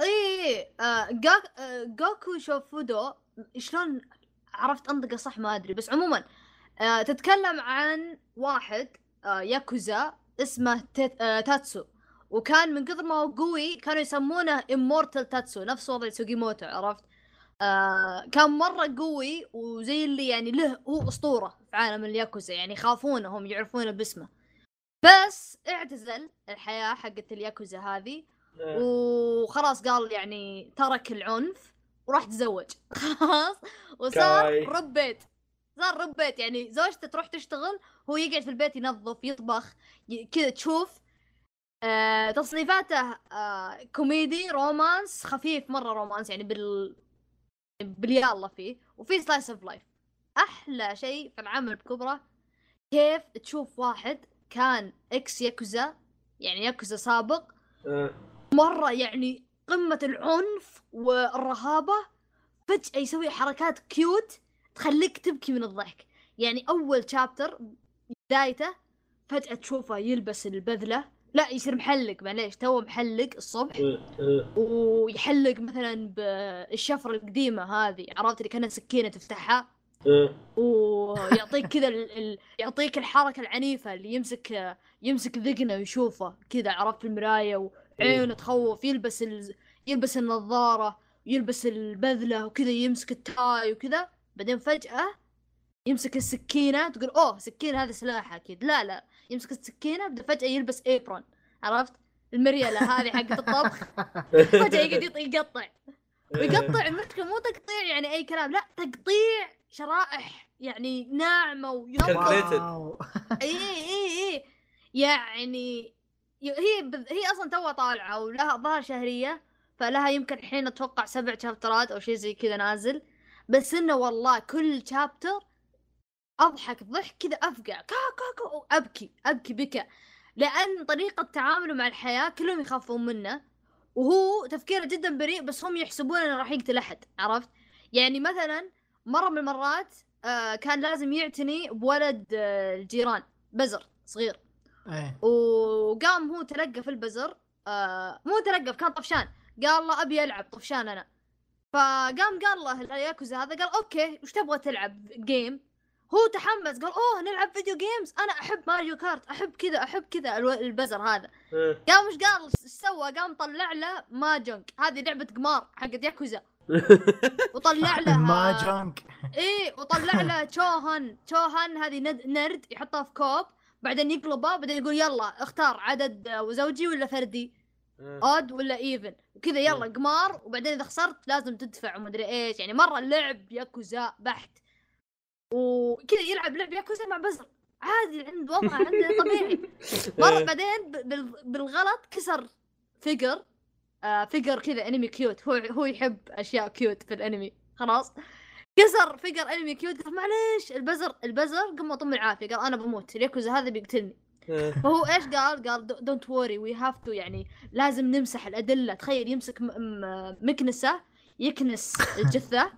إي آه جا- آه، جوكوشوفودو شلون عرفت أنطقه صح ما أدري بس عموما آه تتكلم عن واحد آه ياكوزا اسمه آه تاتسو. وكان من كثر ما هو قوي كانوا يسمونه immortal تاتسو نفس وضع سوجيموتو عرفت؟ آه كان مرة قوي وزي اللي يعني له هو أسطورة في عالم الياكوزا يعني يخافونه هم يعرفونه باسمه. بس اعتزل الحياة حقت الياكوزا هذه وخلاص قال يعني ترك العنف وراح تزوج. خلاص؟ وصار كاي. رب بيت. صار رب بيت يعني زوجته تروح تشتغل هو يقعد في البيت ينظف يطبخ كذا تشوف. آه تصنيفاته آه comedy romance خفيف مرة romance يعني بال باليالله فيه وفي slice of life أحلى شيء في العمل بكبره كيف تشوف واحد كان ex ياكوزا يعني ياكوزا سابق آه. مرة يعني قمة العنف والرهابة فجأة يسوي حركات cute تخليك تبكي من الضحك يعني أول chapter بدايته فجأة تشوفه يلبس البذلة لا يصير محلق معليش تو محلق الصبح آه. آه. ويحلق مثلا بالشفرة القديمة هذه عرفت اللي كانها سكينة تفتحها آه. ويعطيك كذا ال... ال... يعطيك الحركة العنيفة اللي يمسك يمسك ذقنه ويشوفه كذا عرفت في المراية وعينه تخوف يلبس ال... يلبس النظارة يلبس البذلة وكذا يمسك ال tie وكذا بعدين فجأة يمسك السكينة تقول أوه سكينة هذا سلاح أكيد لا لا يمسك السكينة بعدين فجأة يلبس apron عرفت؟ المريلة هذه حقت الطبخ. فجأة يقعد يقطع. ويقطع المشكلة مو تقطيع يعني أي كلام لا تقطيع شرائح يعني وينظف Calculated. واو. اي اي اي يعني هي بذ- هي أصلا توها طالعة ولها ظهر شهرية فلها يمكن الحين أتوقع سبع شابترات أو شيء زي كذا نازل. بس إنه والله كل شابتر أضحك ضحك كذا أفقع كا كا كا ابكي أبكي بكى لأن طريقة تعامله مع الحياة كلهم يخافون منه وهو تفكيره جدا بريء بس هم يحسبون إنه راح يقتل أحد عرفت؟ يعني مثلا مرة من المرات آه كان لازم يعتني بولد آه الجيران بزر صغير. إيه. وقام هو تلقف البزر آه مو تلقف كان طفشان. قال له أبي ألعب طفشان أنا. فقام قال له الياكوزا هذا قال okay وش تبغى تلعب؟ game هو تحمس قال أوه نلعب video games أنا أحب Mario Kart أحب كذا أحب كذا البزر هذا. آه. قام وش قال؟ إيش سوى؟ قام طلع له ماجونج هذه لعبة قمار حقت ياكوزا وطلع له ماجانك إيه وطلع له تشوهن تشوهن هذه ند- نرد يحطها في كوب بعدين يقلبه بعدين يقول يلا اختار عدد زوجي ولا فردي. odd ولا even وكذا يلا قمار وبعدين إذا خسرت لازم تدفع ومدري إيش. يعني مرة لعب ياكوزا بحت. وكذا يلعب لعب ياكوزا مع بزر. عادي عند وضع عنده طبيعي. مرة بعدين ب- بال- بالغلط كسر figure. آه figure كذا انمي cute هو هو يحب أشياء cute في الانمي خلاص. كسر figure انمي cute قال معليش البزر البزر قام طم العافية. قال أنا بموت. الياكوزا هذا بيقتلني. فهو إيش قال؟ قال don't worry we have to يعني لازم نمسح الأدلة. تخيل يمسك مكنسة يكنس الجثة.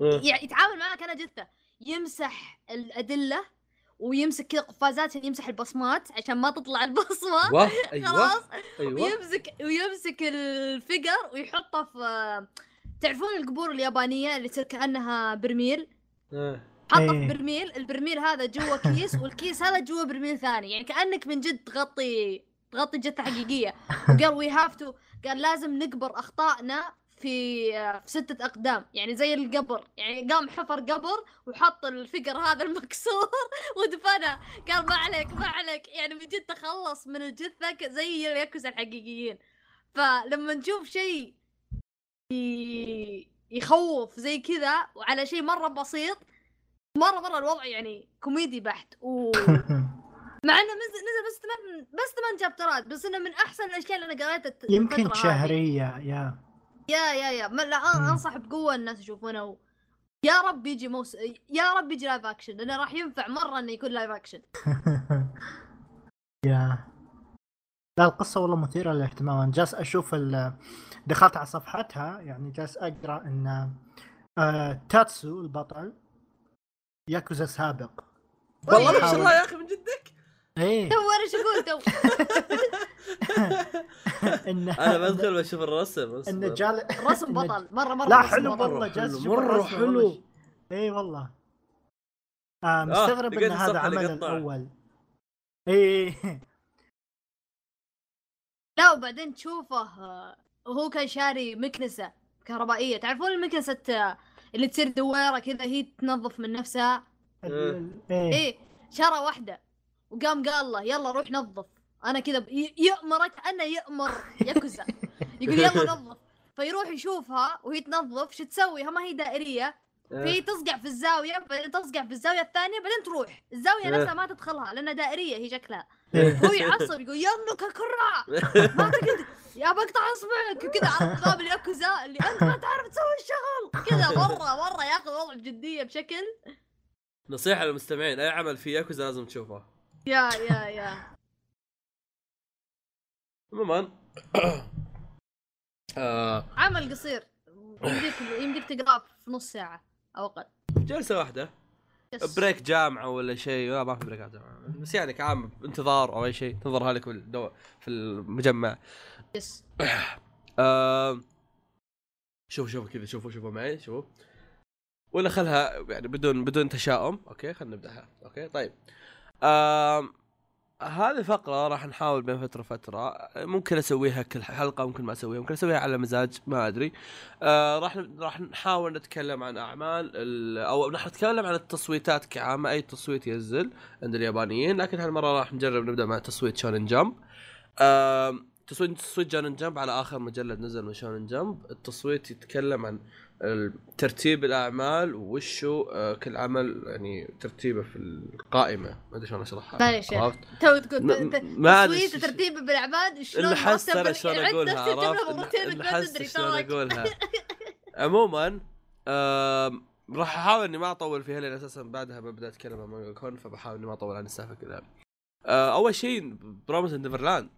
آه. يعني يتعامل معها كأنها جثة. يمسح الأدلة ويمسك كذا قفازات عشان يمسح البصمات عشان ما تطلع البصمه أيوه أيوه خلاص. أيوه ويمسك ويمسك ال figure ويحطه في تعرفون القبور اليابانية اللي تصير كأنها برميل؟ آه. حطه في إيه. برميل البرميل هذا جوا كيس والكيس هذا جوا برميل ثاني. يعني كأنك من جد تغطي تغطي جثة حقيقية. وقال we have to قال لازم نقبر أخطائنا في في ستة أقدام. يعني زي القبر. يعني قام حفر قبر وحط الفقر هذا المكسور ودفنه. قال ما عليك ما عليك. يعني من جد تخلص من الجثة زي الياكوزا الحقيقيين. فلما نشوف شيء يخوف زي كذا وعلى شيء مرة بسيط مرة مرة الوضع يعني كوميدي بحت. و مع إنه نزل نزل بس ثمان بس ثمان شابترات. بس إنه من أحسن الأشياء اللي أنا قريتها يمكن الفترة هذه. yeah. yeah yeah yeah. ما لا أنصح بقوة الناس يشوفونه و... يا رب يجي موس يا رب يجي live action لأنه راح ينفع مرة إنه يكون لايف اكشن يا. لا القصة والله مثيرة للاهتمام. أنا جالس أشوف ال... دخلت على صفحتها يعني جالس أقرأ إن آه تاتسو البطل ياكوزا سابق. والله ما شاء الله يا أخي من جدك إيه. تو أنا إيش أقول؟ تو أنا بدخل بشوف الرسم إن اصبر. جال الرسم بطل. مره مرة لا رسم حلو بطل. والله جالس الرسم حلو. والله. إيه والله. آه مستغرب لقيت إن هذا عمل. الأول. إيه. لا وبعدين تشوفه آه، وهو كان شاري مكنسة كهربائية. تعرفون المكنسة آه، اللي تصير دويره كذا هي تنظف من نفسها؟ إيه. إيه. شرى واحدة. وقام قال له يلا روح نظف. أنا كذا يأمرك أنا يأمر ياكوزا. يقول يلا نظف. فيروح يشوفها وهي تنظف شو تسوي؟ ما هي دائرية. فهي تصقع في الزاوية بعدين تصقع في الزاوية الثانية بعدين تروح. الزاوية إيه. نفسها ما تدخلها لأنها دائرية هي شكلها. هو يعصب يقول يا ابنك الكرع ما تقدر يا بقطع اصبعك كذا على باب الياكوزا اللي أنت ما تعرف تسوي الشغل. كذا مرة مرة ياخذ وضع بجديه بشكل. نصيحة للمستمعين أي عمل في ياكوزا لازم تشوفه. yeah yeah yeah عموما آه عمل قصير. يمديك يمديك تقراه في نص ساعة أو أقل. جلسة واحدة. yes. break جامعة ولا شيء. لا ما في break ات جامعه بس يعني كعام انتظار أو أي شيء. تنظرها لك في. في المجمع. yes آه... شوف شوف كذا شوفوا شوفوا معي شوفوا ولا خلها يعني بدون بدون تشاؤم. okay خلينا نبدأها. okay طيب. آه... هذه الفقرة راح نحاول بين فترة وفترة. ممكن أسويها كل حلقة ممكن ما أسويها. ممكن أسويها على مزاج ما أدري. آه راح راح نحاول نتكلم عن أعمال ال- أو راح نتكلم عن التصويتات كعامة. أي تصويت ينزل عند اليابانيين. لكن هالمرة راح نجرب نبدأ مع تصويت Shonen Jump آه تصويت تصويت شونن جمب على آخر مجلد نزل من شونن جمب التصويت يتكلم عن ترتيب الأعمال وشو آه كل عمل يعني ترتيبه في القائمة. ما أدري شلون أشرحها. معليش يا عرفت؟ تو تقول ما ش- وترتيب بالاعماد شلون اللي حس مرتب أنا شلون أقولها عرفت؟ ما شلون. أقولها. عموما راح أحاول إني ما أطول فيها لأن أساسا بعدها ببدا أتكلم عن مانجا كون فبحاول إني ما أطول عن السالفة كذا آه، أول شيء Promised Neverland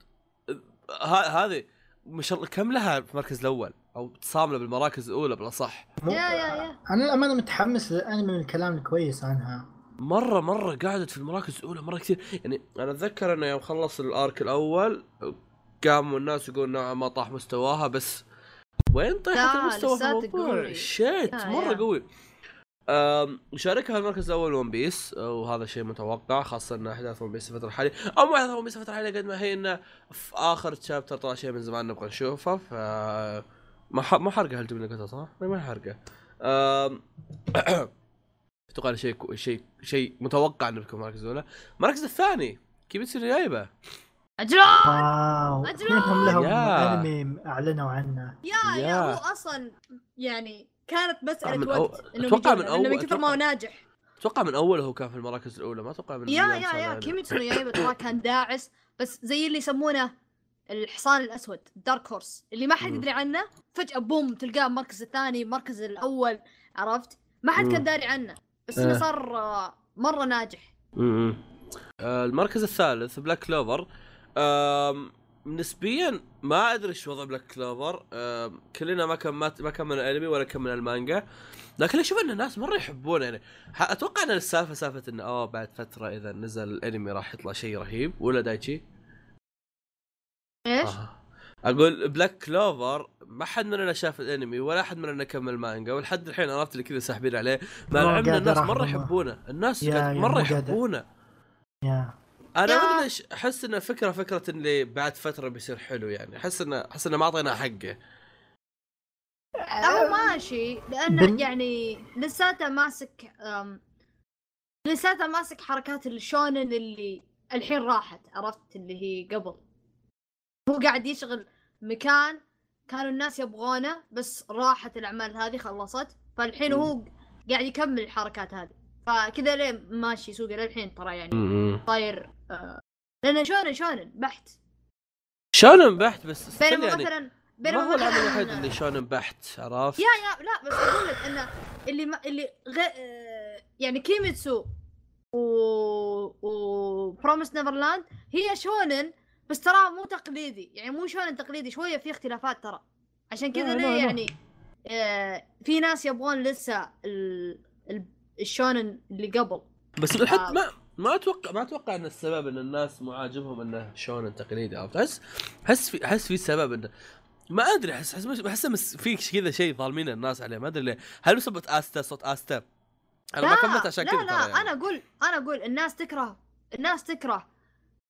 هذه ما شاء الله كم لها في المركز الأول؟ أو صامله بالمراكز الأولى بالاصح مو- يا يا يا. أنا الامانه متحمس للأنمي من الكلام الكويس عنها. مره مرة قعدت في المراكز الأولى مرة كثير. يعني أنا أتذكر أنه يوم خلص ال arc الأول قاموا الناس يقولون نوعا ما طاح مستواها بس وين طيحت المستوى في الموضوع. shit لا، مرة yeah. قوي. شاركها المركز الأول One Piece وهذا شيء متوقع خاصة إن أحداث One Piece الفترة الحالية. أو مو أحداث One Piece الفترة الحالية قد ما هي إنه في آخر chapter طلع شيء من زمان نبغى نشوفه ف ما ح... ما حرقة هل تبي قطع صح؟ ما حرقة أم... أتوقع شيء كو- شيء شيء متوقع إنه بيكون المركز الأولى المركز الثاني Kimetsu no Yaiba أجرام واو أجرام! اثنينهم لهم. أنمي أعلنوا عنه yeah yeah. هو أصلا يعني كانت أو- وقت انه أتوقع من أول- من كثر ما هو ناجح أتوقع من اول هو كان في المراكز الأولى ما أتوقع من yeah yeah yeah. Kimetsu Yaiba ترى كان داعس بس زي اللي يسمونه الحصان الأسود dark horse اللي ما حد. يدري عنه فجأة boom تلقاه المركز الثاني المركز الأول عرفت ما حد. كان داري عنه بس. إنه صار آه، مرة ناجح امم المركز الثالث Black Clover نسبيا ما أدري إيش وضع Black Clover كلنا ما كم ما, ما كمل الأنمي ولا كمل المانجا لكن أشوف إن الناس مرة يحبونه يعني أتوقع إن السالفة سالفة انه أوه بعد فترة إذا نزل الأنمي راح يطلع شيء رهيب ولا دايتشي؟ إيش؟ آه. أقول Black Clover ما حد مننا شاف الانمي ولا حد مننا كمل مانجا ولحد الحين عرفت اللي كذا ساحبين عليه مع ما العلم الناس مرة. يحبونه الناس مرة. يحبونه يا أنا. ما أدري ليش أحس انه فكرة فكرة اللي بعد فترة بيصير حلو يعني أحس انه أحس انه ما أعطينا حقه لا هو ماشي لأنه بن- يعني لساته ماسك أم، لساته ماسك حركات الشونن اللي الحين راحت عرفت اللي هي قبل هو قاعد يشغل مكان كانوا الناس يبغونه بس راحت الأعمال هذه خلصت. فالحين هو قاعد يكمل الحركات هذه. فكذا ليه ماشي سوقه للحين ترى يعني. طاير آه، لأنه شونن شونن بحت. شونن بحت بس بينما يعني مثلا ما بينما هو العمل الوحيد اللي شونن بحت عرفت؟ يا يا لا بس أقول لك إنه اللي ما اللي غي... آه، يعني Kimetsu و و Promised Neverland هي شونن بس ترى مو تقليدي يعني مو شونن تقليدي شوية في اختلافات ترى عشان كذا لا، لا، ليه لا. يعني آه في ناس يبغون لسه ال... ال... الشونن اللي قبل بس الحد آه. ما ما أتوقع ما أتوقع إن السبب إن الناس مو عاجبهم إنه شونن تقليدي عرفت؟ احس أحس في أحس في سبب انه ما أدري احس أحس احس مس- في كذا شيء ظالمين الناس عليه ما أدري ليه هل بسبب استا صوت استا؟ أنا ما كملت عشان لا كذا لا ترى يعني. أنا أقول أنا أقول الناس تكره الناس تكره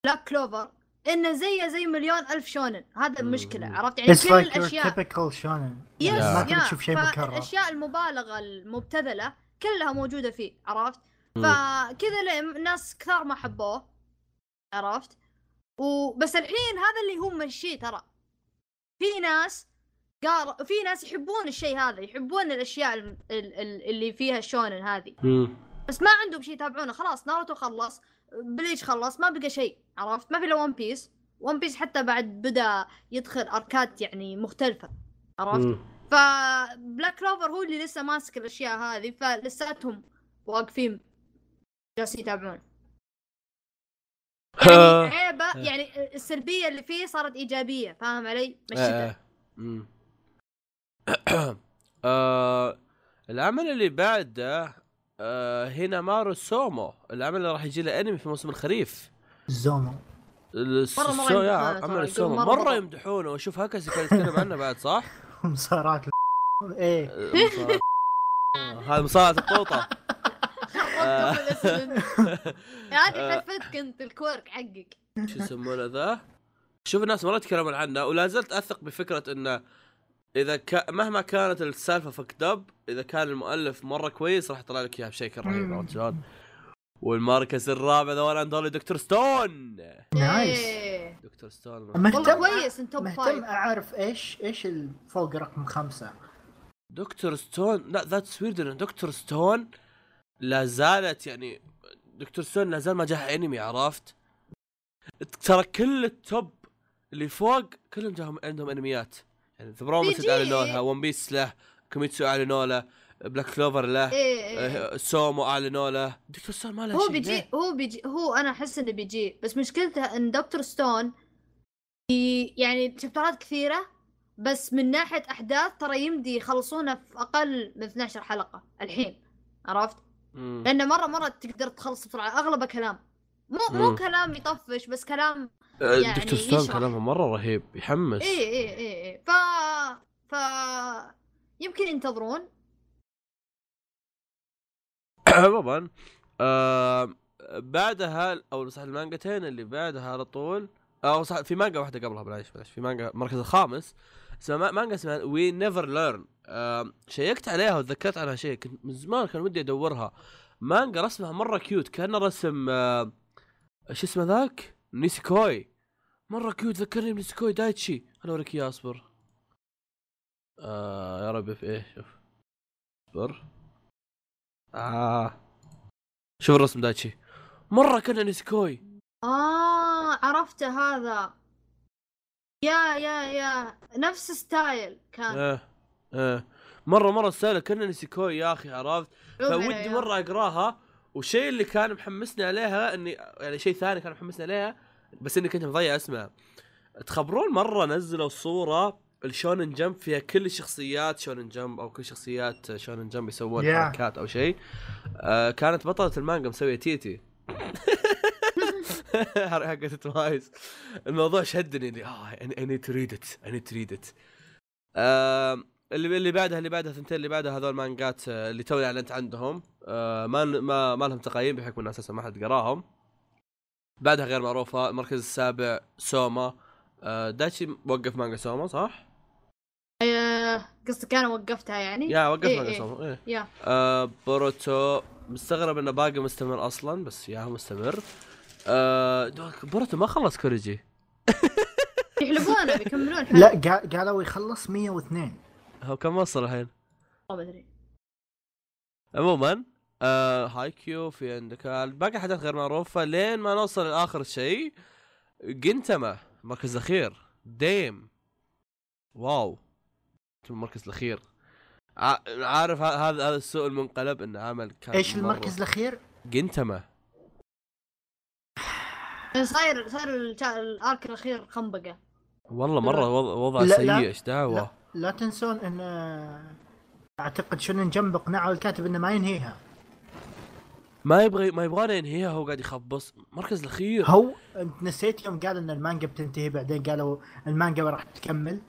Black Clover إنه زيه زي مليون ألف شونن. هذا المشكلة مم. عرفت؟ يعني It's كل like الاشياء typical shonen. يس ما تبي يا تشوف شيء مكرر. فالاشياء المبالغة المبتذلة كلها موجودة فيه عرفت؟ مم. فكذا ليه الناس كثار ما حبوه عرفت؟ وبس الحين هذا اللي هو مشيه ترى. في ناس قال في ناس يحبون الشيء هذا يحبون الأشياء ال- ال- ال- اللي فيها الشونن هذه. مم. بس ما عندهم شيء يتابعونه خلاص ناروتو خلص. Bleach خلص ما بقى شيء عرفت ما في إلا One Piece One Piece حتى بعد بدأ يدخل أركات يعني مختلفة عرفت. ف Black Clover هو اللي لسه ماسك الأشياء هذه فلساتهم واقفين جالسين يتابعون يعني آه. عيبة يعني السلبية اللي فيه صارت إيجابية فاهم علي؟ آه. مم. آه. العمل اللي بعده آه هنا مارو سومو العمل اللي راح يجي له انمي في موسم الخريف زومو الس- مرة- مرة السو- يا يمدحونه ترى، عمل السومو مرة مرة بطل. يمدحونه واشوف هكذا كان يتكلم عنه بعد صح؟ مسارات ال- إيه آه، مصارعة- هذا مصارعة الطوطة. هذه. حرفتك انت الكورك حقك شو يسمونه ذا؟ شوف الناس مره يتكلمون عنه ولا زلت أثق بفكرة إنه إذا ك... مهما كانت السالفة فكدب إذا كان المؤلف مرة كويس راح يطلع لك إياها بشكل رهيب. عرفت شلون؟ والمركز الرابع ذول عندهم Dr. Stone nice إيه. Dr. Stone والله مهتم كويس إنت top مهتم أعرف إيش إيش فوق رقم خمسة Dr. Stone لا that's weird Dr. Stone لا زالت يعني Dr. Stone لا زال ما جاه انمي عرفت؟ ترى كل ال top اللي فوق كلهم جاهم عندهم انميات يعني ذا. اعلنوا لها One Piece له Kimetsu اعلنوا له Black Clover له إيه. آه، سومو اعلنوا له Dr. Stone ما له هو شيء بيجي ليه؟ هو بيجي هو أنا أحس إنه بيجي بس مشكلته إن Dr. Stone يعني شابترات كثيرة بس من ناحية أحداث ترى يمدي يخلصونها في أقل من 12 حلقة الحين عرفت؟ مم. لأنه مره مرة تقدر تخلص بسرعة اغلبه كلام مو مو مم. كلام يطفش بس كلام آه، يعني Dr. Stone يشرح. كلامه مرة رهيب يحمس. إيه إيه إيه إيه. ف ف يمكن ينتظرون. عموما آه بعدها أو صح المانجتين اللي بعدها على طول. أو صح في مانجا واحدة قبلها بلاش بلاش. في مانجا المركز الخامس. اسمها ما- مانجا اسمها We Never Learn شيكت عليها وتذكرت عنها شيء. كنت من زمان كان ودي أدورها. مانجا رسمها مرة cute كأنه رسم آه شو اسمه ذاك؟ Nisekoi مرة cute ذكرني ب Nisekoi دايتشي. أنا اوريك اياه اصبر آه يا ربي في إيه؟ شوف. اصبر آه. شوف الرسم دايتشي. مرة كان Nisekoi آه عرفته هذا. yeah yeah yeah. نفس style كان. إيه إيه. مرة مرة style كان Nisekoi يا أخي عرفت؟ فودي مرة أقراها والشيء اللي كان محمسني عليها إني يعني شيء ثاني كان محمسني عليها بس إني كنت مضيع اسمها تخبرون مرة نزلوا صورة ال Shonen Jump فيها كل شخصيات Shonen Jump أو كل شخصيات Shonen Jump يسوون Yeah. حركات أو شيء. آه كانت بطلة المانجا مسوية TT. حقت Twice الموضوع شدني اللي آه I need to read it I need to read it اللي اللي بعدها اللي بعدها ثنتين اللي بعدها هذول مانجات آه، اللي توني أعلنت عندهم آه ما ما ما لهم تقييم بحكم ان أساسا ما حد قراهم. بعدها غير معروفة المركز السابع سوما آه دايتشي وقف مانجا سوما صح؟ آه، قصدك أنا وقفتها يعني yeah وقف إيه، مانجا إيه. سوما إيه. yeah آه بوروتو مستغرب إنه باقي مستمر أصلا بس yeah مستمر آه بوروتو ما خلص كوريجي يحلبونه بيكملون حلب. لا قا- قالوا يخلص 102 هو كم وصل الحين؟ ما أدري عموما آه هاي كيو في عندك. آه، باقي حاجات غير معروفة لين ما نوصل لآخر شيء. جنتما المركز الأخير. damn. wow. المركز الأخير. ع- عارف ه- هذا هذا السوء المنقلب انه عمل كان إيش مرة- المركز الأخير؟ جنتما. صاير صاير الآرك الأخير خنبقة. والله مرة وضع, وضع لا،. سيء إيش دعوة؟ لا لا تنسون إن آه، أعتقد شنن جنب اقنعوا الكاتب إنه ما ينهيها. ما يبغى ما يبغانا ينهيها هو قاعد يخبص. المركز الأخير. هو انت نسيت يوم قال إن المانجا بتنتهي بعدين قالوا المانجا راح تكمل.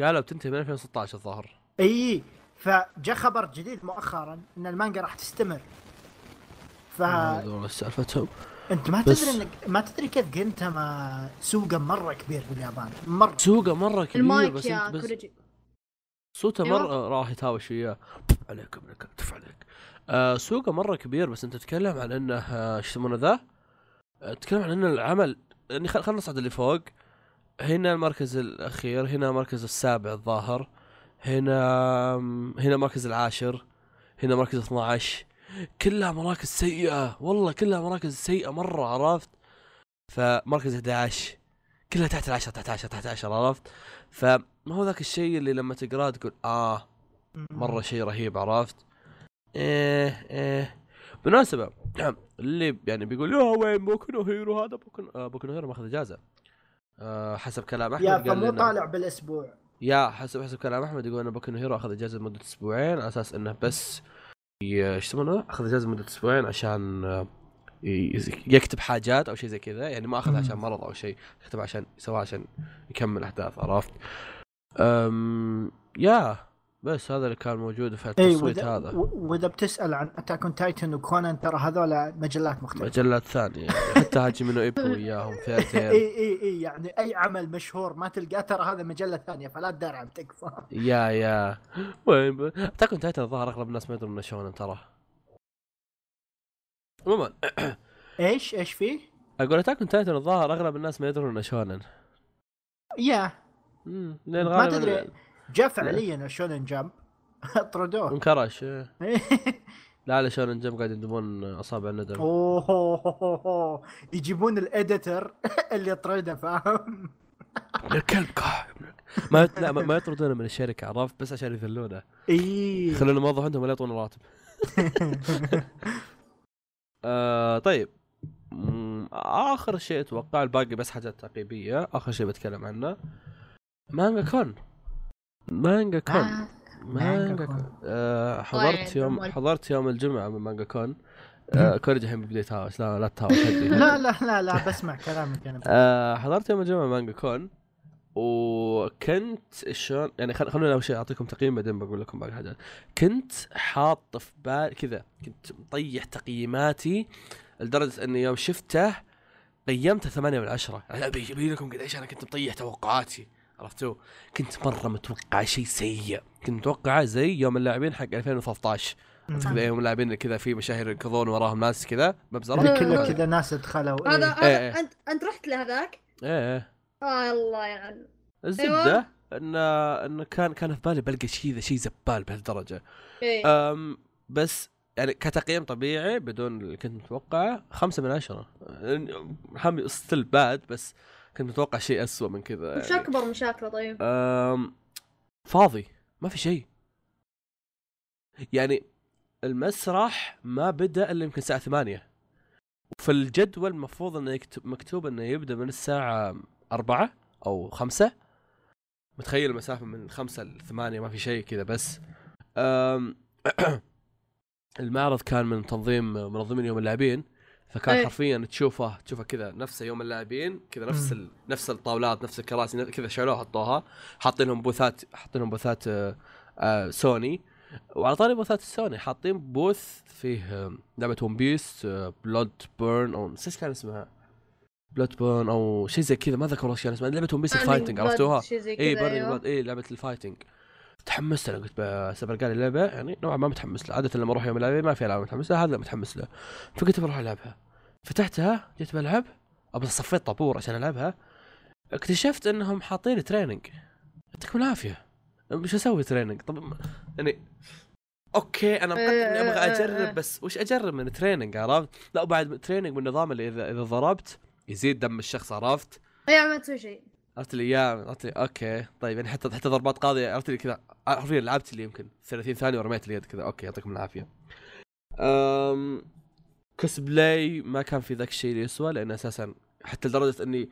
قالوا بتنتهي من 2016 الظاهر. إي فجاء خبر جديد مؤخرا إن المانجا راح تستمر. فانت والله سالفتهم. ما بس- تدري انك ما تدري كيف جنتاما سوقه مرة كبير باليابان مرة. سوقه مرة كبير المايك بس yeah انت بس كوريجي. صوته أيوة. مرة راح يتهاوش وياه. تف عليك ابنك تف عليك. آه سوقه مرة كبير بس أنت تتكلم عن إنه آه، شو يسمونه ذا؟ آه، تتكلم عن ان العمل يعني خل- خلينا نصعد اللي فوق. هنا المركز الأخير هنا المركز السابع الظاهر هنا هنا المركز العاشر هنا مركز 12 كلها مراكز سيئة والله كلها مراكز سيئة مرة عرفت؟ فمركز 11 كلها تحت العشرة تحت العشرة تحت العشرة عرفت؟ فما هو ذاك الشيء اللي لما تقراه تقول آه مرة شيء رهيب عرفت؟ إيه إيه. بالمناسبة اللي يعني بيقول يا وين بوكو نو هيرو هذا؟ بوكو آه بوكو هيرو ماخذ إجازة. آه حسب كلام أحمد yeah فمو طالع بالأسبوع. yeah حسب حسب كلام أحمد يقول ان بوكو نو هيرو أخذ إجازة لمدة أسبوعين على أساس إنه بس إيش يسمونه؟ أخذ إجازة لمدة أسبوعين عشان آه، يكتب حاجات أو شيء زي كذا يعني ما مم. عشان مرض أو شيء كتبها عشان سواها عشان يكمل احداث عرفت؟ أم yeah. بس هذا اللي كان موجود في اي التصويت هذا. وإذا بتسأل عن Attack on Titan وكونان ترى هذول مجلات مختلفة. مجلات ثانية. يعني حتى هاجي منو إيبو وياهم اي فيرتيل اي اي يعني أي عمل مشهور ما تلقاه ترى هذا مجلة ثانية فلا تدار عن تكفى يا يا. وين تاكون تايتن الظاهر أغلب الناس ما يدرون إنه شونن ترى. عموما إيش إيش فيه؟ أقول اتاكون تايتن الظاهر أغلب الناس ما يدرون إنه شونن. يا. لأن ما تدري. جاء فعليا شونن جامب طردوه انكرش إيه. لا لا شونن جمب قاعد يندمون أصابع الندم. اوه يجيبون الاديتر اللي طرده فاهم؟ الكلب ما لا ما يطردونه من الشركة عرفت؟ بس عشان يذلونه. اي يخلون الموظف عندهم ولا يعطونه راتب آه طيب. آخر شيء أتوقع الباقي بس حاجات تعقيبية آخر شيء بتكلم عنه. مانجا كون. مانجا كون. آه، مانجا كون. كون. آه حضرت يعني يوم. حضرت يوم الجمعة من مانجا كون. آه كوريجي الحين بيبدا يتهاوش لا لا تهاوش لا لا لا لا بسمع كلامك أنا آه حضرت يوم الجمعة مانجا كون. وكنت شلون يعني خل... خلوني أول شيء أعطيكم تقييم بعدين بقول لكم باقي حاجات. كنت حاط في بالي كذا كنت مطيح تقييماتي لدرجة اني يوم شفته قيمته ثمانية من عشرة. يعني أبي أبي لكم قد إيش أنا كنت مطيح توقعاتي. عرفتوا؟ كنت مرة متوقع شيء سيء. كنت متوقعه زي يوم اللاعبين حق 2013 عرفت كذا يوم اللاعبين كذا في مشاهير يركضون وراهم ناس كذا مبزره كله كذا ناس دخلوا. هذا إيه. إيه. هذا انت أنت رحت لهذاك؟ إيه آه الله يعني الزبدة انه انه كان كان في بالي بلقى شيء ذا شيء زبال بهالدرجة. إيه. أم بس يعني كتقييم طبيعي بدون اللي كنت متوقعه خمسة من عشرة. still bad بس كنت متوقع شيء أسوأ من كذا وش يعني. اكبر مشاكله طيب؟ أم فاضي ما في شيء. يعني المسرح ما بدأ إلا يمكن الساعة ثمانية. وفي الجدول المفروض إنه مكتوب إنه يبدأ من الساعة أربعة أو خمسة. متخيل المسافة من خمسة لثمانية ما في شيء كذا بس. المعرض كان من تنظيم منظمين يوم اللاعبين. فكان إيه. حرفيا تشوفه تشوفه كذا نفسه يوم اللاعبين كذا نفس ال... نفس الطاولات نفس الكراسي كذا شالوها حطوها حاطين لهم بوثات حاطين لهم بوثات آه، آه، سوني وعلى طاري بوثات السوني حاطين booth فيه آه، لعبة One Piece Blood Burn أو نسيت كان اسمها Blood Burn أو شيء زي كذا ما ذكر والله إيش كان اسمها لعبة One Piece ال fighting عرفتوها؟ اي أيوة. Blood اي لعبة ال fighting تحمست أنا قلت بسبر قال لي لعبه يعني نوعا ما متحمس لها عادة لما أروح يوم العبها ما في ألعاب متحمس لها هذا متحمس له. فقلت بروح ألعبها. فتحتها جيت بلعب. ابى صفيت طابور عشان ألعبها. اكتشفت إنهم حاطين training يعطيكم العافية. مش أسوي training طب يعني okay أنا مقدر إني أبغى أجرب. بس وش أجرب من training عرفت؟ لا وبعد training بالنظام اللي إذا إذا ضربت يزيد دم الشخص عرفت؟ yeah ما تسوي شيء. عرفت لي اياه عرفت لي okay. طيب يعني حتى حتى ضربات قاضية عرفت لي كذا. حرفيا لعبت لي يمكن 30 ثانية ورميت اليد كذا. okay يعطيكم العافية. أم كوسبلاي ما كان في ذاك الشيء اللي يسوى لأن أساسا حتى لدرجة إني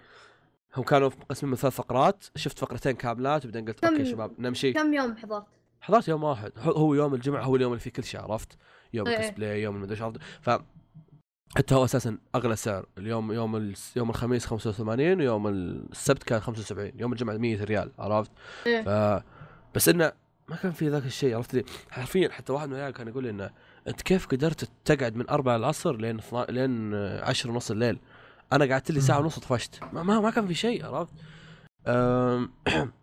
هم كانوا مقسمين من ثلاث فقرات شفت فقرتين كاملات وبعدين قلت okay شباب نمشي. كم يوم حضرت؟ حضرت يوم واحد. هو- يوم الجمعة هو اليوم اللي فيه كل شيء عرفت؟ يوم. الكوسبلاي يوم المدري ف حتى هو أساسا أغلى سعر. اليوم يوم يوم الخميس 85 ويوم السبت كان 75 يوم الجمعة 100 ريال عرفت؟ إيه. ف بس إنه ما كان في ذاك الشيء عرفت؟ لي حرفيا حتى واحد من العيال كان يقول لي إنه أنت كيف قدرت تقعد من 4 العصر لين لين 10 ونص الليل؟ أنا قعدت لي ساعة ونص طفشت. ما, ما, ما كان في شيء عرفت؟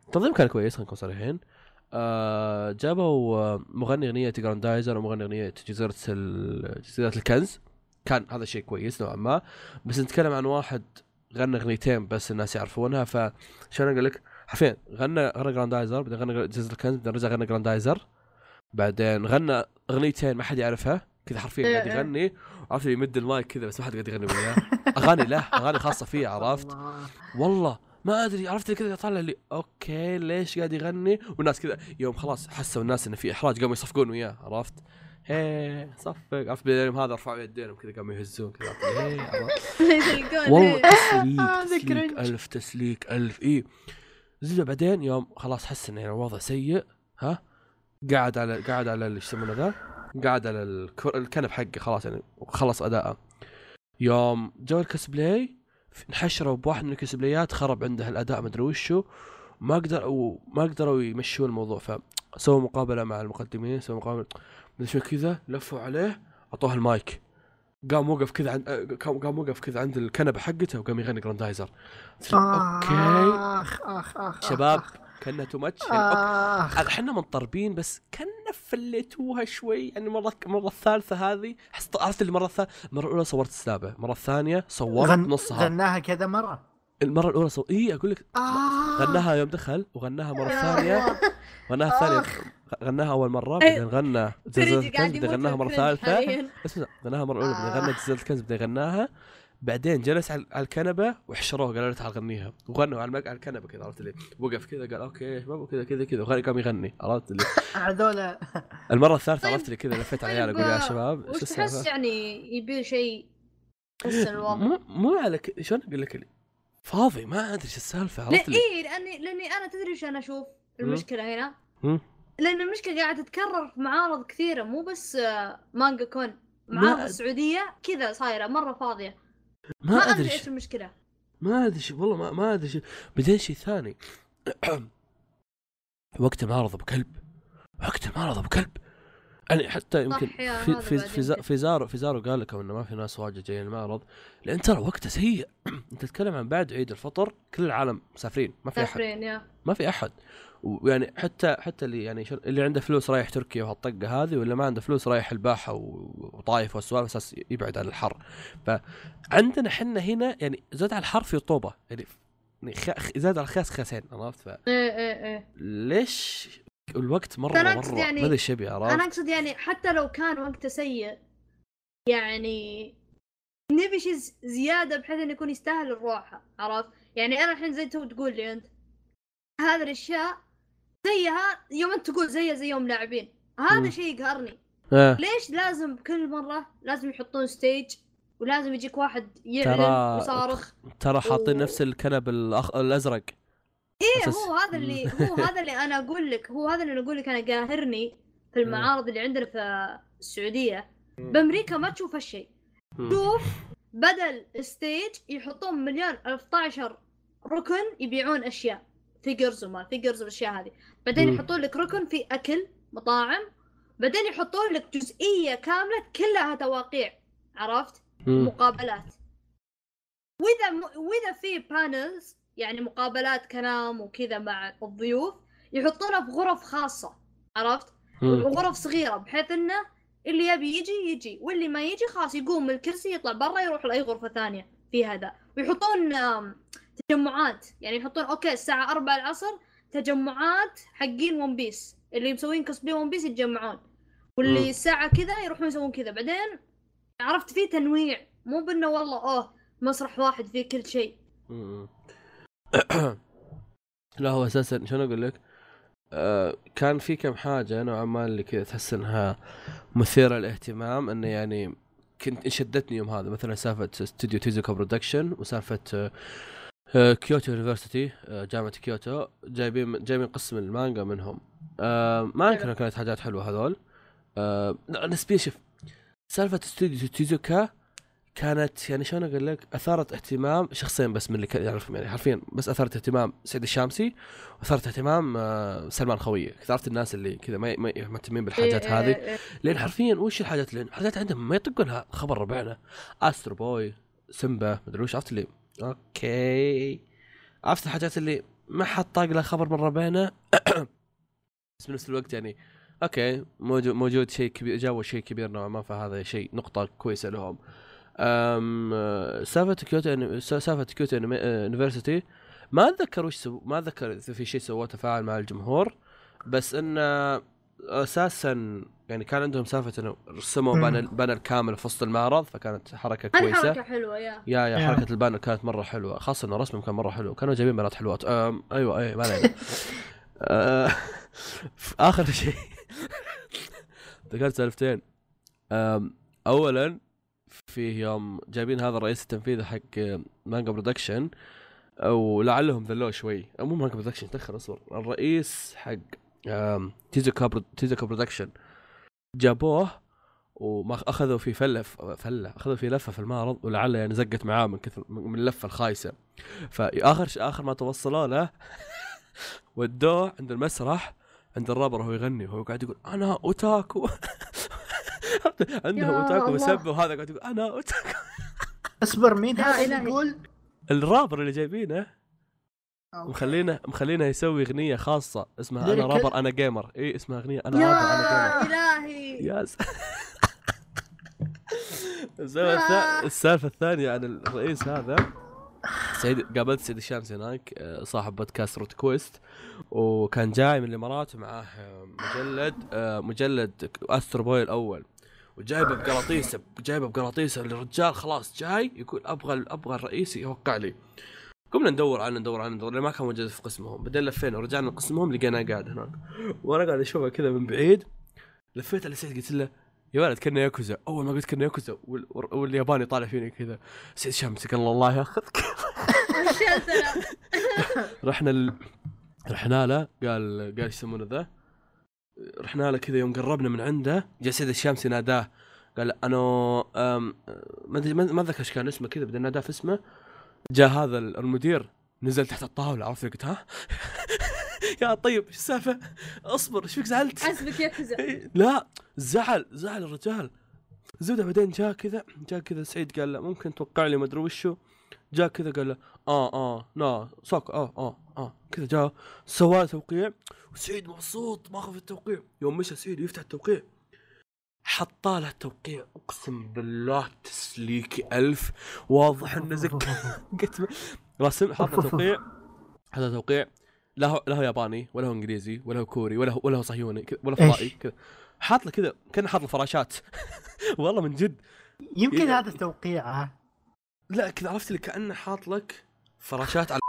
التنظيم كان كويس خلينا نكون صريحين آه، جابوا مغني أغنية جراندايزر ومغني أغنية جزيرة جزيرة الكنز. كان هذا شيء كويس نوعا ما. بس نتكلم عن واحد غنى أغنيتين بس الناس يعرفونها فشلون أقول لك؟ حرفيا غنى غنى جراندايزر بعدين غنى جزيره الكنز بعدين رجع غنى جراندايزر بعدين غنى أغنيتين ما حد يعرفها كذا حرفيا إيه، قاعد إيه. يغني. عرفت يمد المايك كذا بس ما حد قاعد يغني وياه. أغاني له أغاني خاصة فيه عرفت؟ الله. والله ما أدري عرفت كذا طالع لي okay ليش قاعد يغني؟ والناس كذا يوم خلاص حسوا الناس انه في إحراج قاموا يصفقون وياه عرفت؟ هي صفق. عرفت بعدين يوم هذا رفعوا يدينهم كذا قاموا يهزون كذا. عرفت؟ يسلكون والله إيه. تسليك تسليك. ألف تسليك ألف. اي زين بعدين يوم خلاص حس إن يعني الوضع سيء ها؟ قاعد على قاعد على اللي يسمونه ذا؟ قاعد على الكر... الكنب حقه خلاص يعني وخلص أداءه. يوم جو الكسبلاي انحشروا بواحد من الكسبلايات خرب عنده الأداء ما أدري وشو ما قدر وما قدروا يمشون الموضوع. فسووا مقابلة مع المقدمين سووا مقابلة. من شوي كذا لفوا عليه أعطوه المايك. قام وقف كذا عند قام وقف كذا عند الكنبة حقته وقام يغني جراندايزر okay. آخ آخ آخ شباب. كنا too much إحنا منطربين بس كنا فليتوها شوي. يعني مرة المره الثالثة هذه حس- عرفت المرة الثالثه المره الأولى صورت سلابه المره الثانية صورت غن... نصها. غناها كذا مرة؟ المرة الأولى صو... اي أقول لك آه. غناها يوم دخل وغناها مرة ثانية. غناها الثانية. آخ. غناها أول مرة. بعدين غنى قاعد الكنز بعدين غناها مرة ثالثة. اسمع غناها مرة أولى بعدين آه. غنى جزيره الكنز بعدين غناها بعدين جلس على الكنبة وحشروه قالوا له تعال غنيها. وغنوا على الكنبة كذا عرفت لي وقف كذا قال okay يا شباب وكذا كذا كذا. وغني قام يغني عرفت لي هذول المرة الثالثة طيب- عرفت لي كذا لفيت على طيب، العيال أقول يا آه، شباب وش شو تحس؟ يعني يبي شيء مو مو على. شلون أقول لك فاضي ما أدري شو السالفة عرفت لي اي لاني لأني أنا تدري إيش أنا أشوف المشكلة هنا. لأن المشكلة قاعدة تتكرر في معارض كثيرة مو بس آه، مانجا كون. معارض ما- السعودية كذا صايرة مرة فاضية. ما, ما أدري. إيش المشكلة. ما أدري والله ما, ما أدري بعدين شيء ثاني. وقت المعرض ابو كلب وقت المعرض ابو كلب يعني حتى يمكن في في في. في زارو في زارو قال لكم إنه ما في ناس واجد جايين المعرض. لأن ترى وقته سيء. أنت تتكلم عن بعد عيد الفطر كل العالم مسافرين ما في أحد. ما في أحد. ويعني حتى حتى اللي يعني. اللي عنده فلوس رايح تركيا وهالطقة هذه واللي ما عنده فلوس رايح الباحة وطايف والسوالف أساس يبعد عن الحر فعندنا حنا هنا يعني زاد على الحر في رطوبه يعني يعني. زاد على الخياس خياسين عرفت إيه إيه إيه فليش الوقت مرة مرة ما يعني- أدري إيش يبي عرفت أنا أقصد يعني حتى لو كان وقته سيء يعني نبي شيء زيادة بحيث إنه يكون يستاهل الروحه عرفت يعني أنا الحين زي تو تقول لي أنت هذه الأشياء زيها يوم أنت تقول زيها زي يوم لاعبين. هذا. شيء يقهرني. آه. ليش لازم كل مرة لازم يحطون stage ولازم يجيك واحد يعلن ترى- ويصارخ ترى حاطين و- نفس الكنب الأخ... الأزرق. إيه أساس- هو هذا اللي هو هذا اللي أنا أقول لك. هو هذا اللي أقول لك. أنا قاهرني في المعارض اللي عندنا في السعودية. بأمريكا ما تشوف هالشيء. شوف بدل stage يحطون مليون 13 ركن يبيعون أشياء. figures وما figures والأشياء هذه بعدين. يحطون لك ركن في أكل مطاعم بعدين يحطون لك جزئية كاملة كلها تواقيع عرفت مم. مقابلات وإذا م... وإذا في panels يعني مقابلات كلام وكذا مع الضيوف يحطونها في غرف خاصة عرفت مم. غرف صغيرة بحيث إنه اللي يبي يجي يجي واللي ما يجي خلاص يقوم من الكرسي يطلع برا يروح لأي غرفة ثانية في هذا ويحطون تجمعات. يعني يحطون okay الساعة 4 العصر تجمعات حقين One Piece اللي مسوين cosplay One Piece يتجمعون. واللي الساعة كذا يروحون يسوون كذا. بعدين عرفت في تنويع. مو بأنه والله أوه مسرح واحد فيه كل شيء. لا هو أساسا شلون أقول لك؟ آه كان في كم حاجة نوعا ما اللي كذا تحس إنها مثيرة للاهتمام. إنه يعني كنت شدتني يوم هذا. مثلا سالفة استوديو Tezuka Production وسالفة Kyoto University آه، جامعة كيوتو. جايبين جايبين قسم المانجا منهم. آه ما انكر كانت حاجات حلوة هذول. آه نسبيا شوف سالفة استوديو تيزوكا كانت يعني شلون أقول لك؟ أثارت اهتمام شخصين بس من اللي يعرفهم يعني. حرفيا بس أثارت اهتمام سعيد الشامسي وأثارت اهتمام آه، سلمان خويه كثرت الناس اللي كذا ما مهتمين بالحاجات إيه، هذه. إيه، إيه. لأن حرفيا وش الحاجات اللي الحاجات عندهم ما يطقونها؟ خبر ربعنا. Astro Boy سيمبا مدري وش عرفت اللي okay. عرفت الحاجات اللي ما حد طاق له خبر من ربعنا بس بنفس الوقت يعني okay موجود موجود شيء كبير جابوا شيء كبير نوعا ما فهذا شيء نقطة كويسة لهم. أم سالفة كيوتو سالفة Kyoto University ما أتذكر وش سووا ما أتذكر إذا في شيء سووه تفاعل مع الجمهور بس إنه أساسا يعني كان عندهم سالفة إنه رسموا. panel panel كامل في وسط المعرض فكانت حركة كويسة. حركة حلوة yeah. Yeah yeah yeah. حركة ال panel كانت مرة حلوة خاصة إنه رسمهم كان مرة حلو. كانوا جايبين بنات حلوات. أم أيوه أي ما علينا. في آخر شيء. ذكرت سالفتين. اولا في يوم جايبين هذا الرئيس التنفيذي حق Manga Production ولعلهم ذلوه شوي. مو Manga Production تأخر اصبر. الرئيس حق Tezuka Pro- Tezuka Production جابوه وما أخذوا في فلة فلة أخذوا في لفة في المعرض ولعل يعني زقت معاه من كثر من اللفة الخايسة. فآخر ش- آخر ما توصلوا له ودوه عند المسرح عند الرابر وهو يغني وهو قاعد يقول أنا أوتاكو. عندهم أوتاكو. مسبه وهذا قاعد يقول أنا أوتاكو. أصبر مين هذا. يقول؟ الرابر اللي جايبينه. أوكي. مخلينه مخلينه يسوي أغنية خاصة اسمها أنا؟ رابر أنا gamer اي اسمها أغنية أنا رابر أنا gamer يا إلهي. Yes السالفة الثا- السالفة الثانية عن الرئيس هذا. سعيد قابلت سعيد الشامسي هناك آه، صاحب بودكاست روت كويست وكان جاي من الإمارات ومعاه آه، مجلد آه، مجلد Astro Boy الأول. وجايبه بقراطيسه جايبه بقراطيسه الرجال خلاص جاي يقول أبغى أبغى الرئيس يوقع لي. قمنا ندور عنه ندور عنه ندور ما كان موجود في قسمهم. بعدين لفينا ورجعنا لقسمهم لقيناه قاعد هناك. وأنا قاعد أشوفه كذا من بعيد. لفيت على سعيد قلت له يا ولد كنه ياكوزا. أول ما قلت كنه ياكوزا وال- والياباني طالع فيني كذا. سعيد شمسي قال الله ياخذك. رحنا ال... رحنا له قال قال إيش يسمونه ذا؟ رحنا له كذا يوم قربنا من عنده جاء سيد الشامسي ناداه قال أنا. ما أدري ما أتذكر إيش كان اسمه كذا بعدين ناداه في اسمه. جاء هذا المدير نزل تحت الطاولة عرفت قلت ها؟ يا طيب إيش السالفة؟ اصبر إيش فيك زعلت؟ حسبك ياكوزا لا زعل زعل الرجال. زبدة بعدين جاء كذا جاء كذا سعيد قال له ممكن توقع لي ما أدري وشو؟ جاء كذا قال له آه آه لا صك آه آه آه. كذا جاء سوى توقيع وسعيد مبسوط ماخذ التوقيع. يوم مشى سعيد يفتح التوقيع. حط له التوقيع أقسم بالله تسليكي ألف. واضح انه زك قلت راسم حط توقيع. حط توقيع. لا هو لا هو ياباني ولا هو إنجليزي ولا هو كوري ولا هو ولا هو صهيوني ولا؟ فضائي كذا. حاط له كذا كان حاط له فراشات. والله من جد. يمكن إيه. هذا توقيعه. لا كذا عرفت اللي كأنه حاط لك فراشات على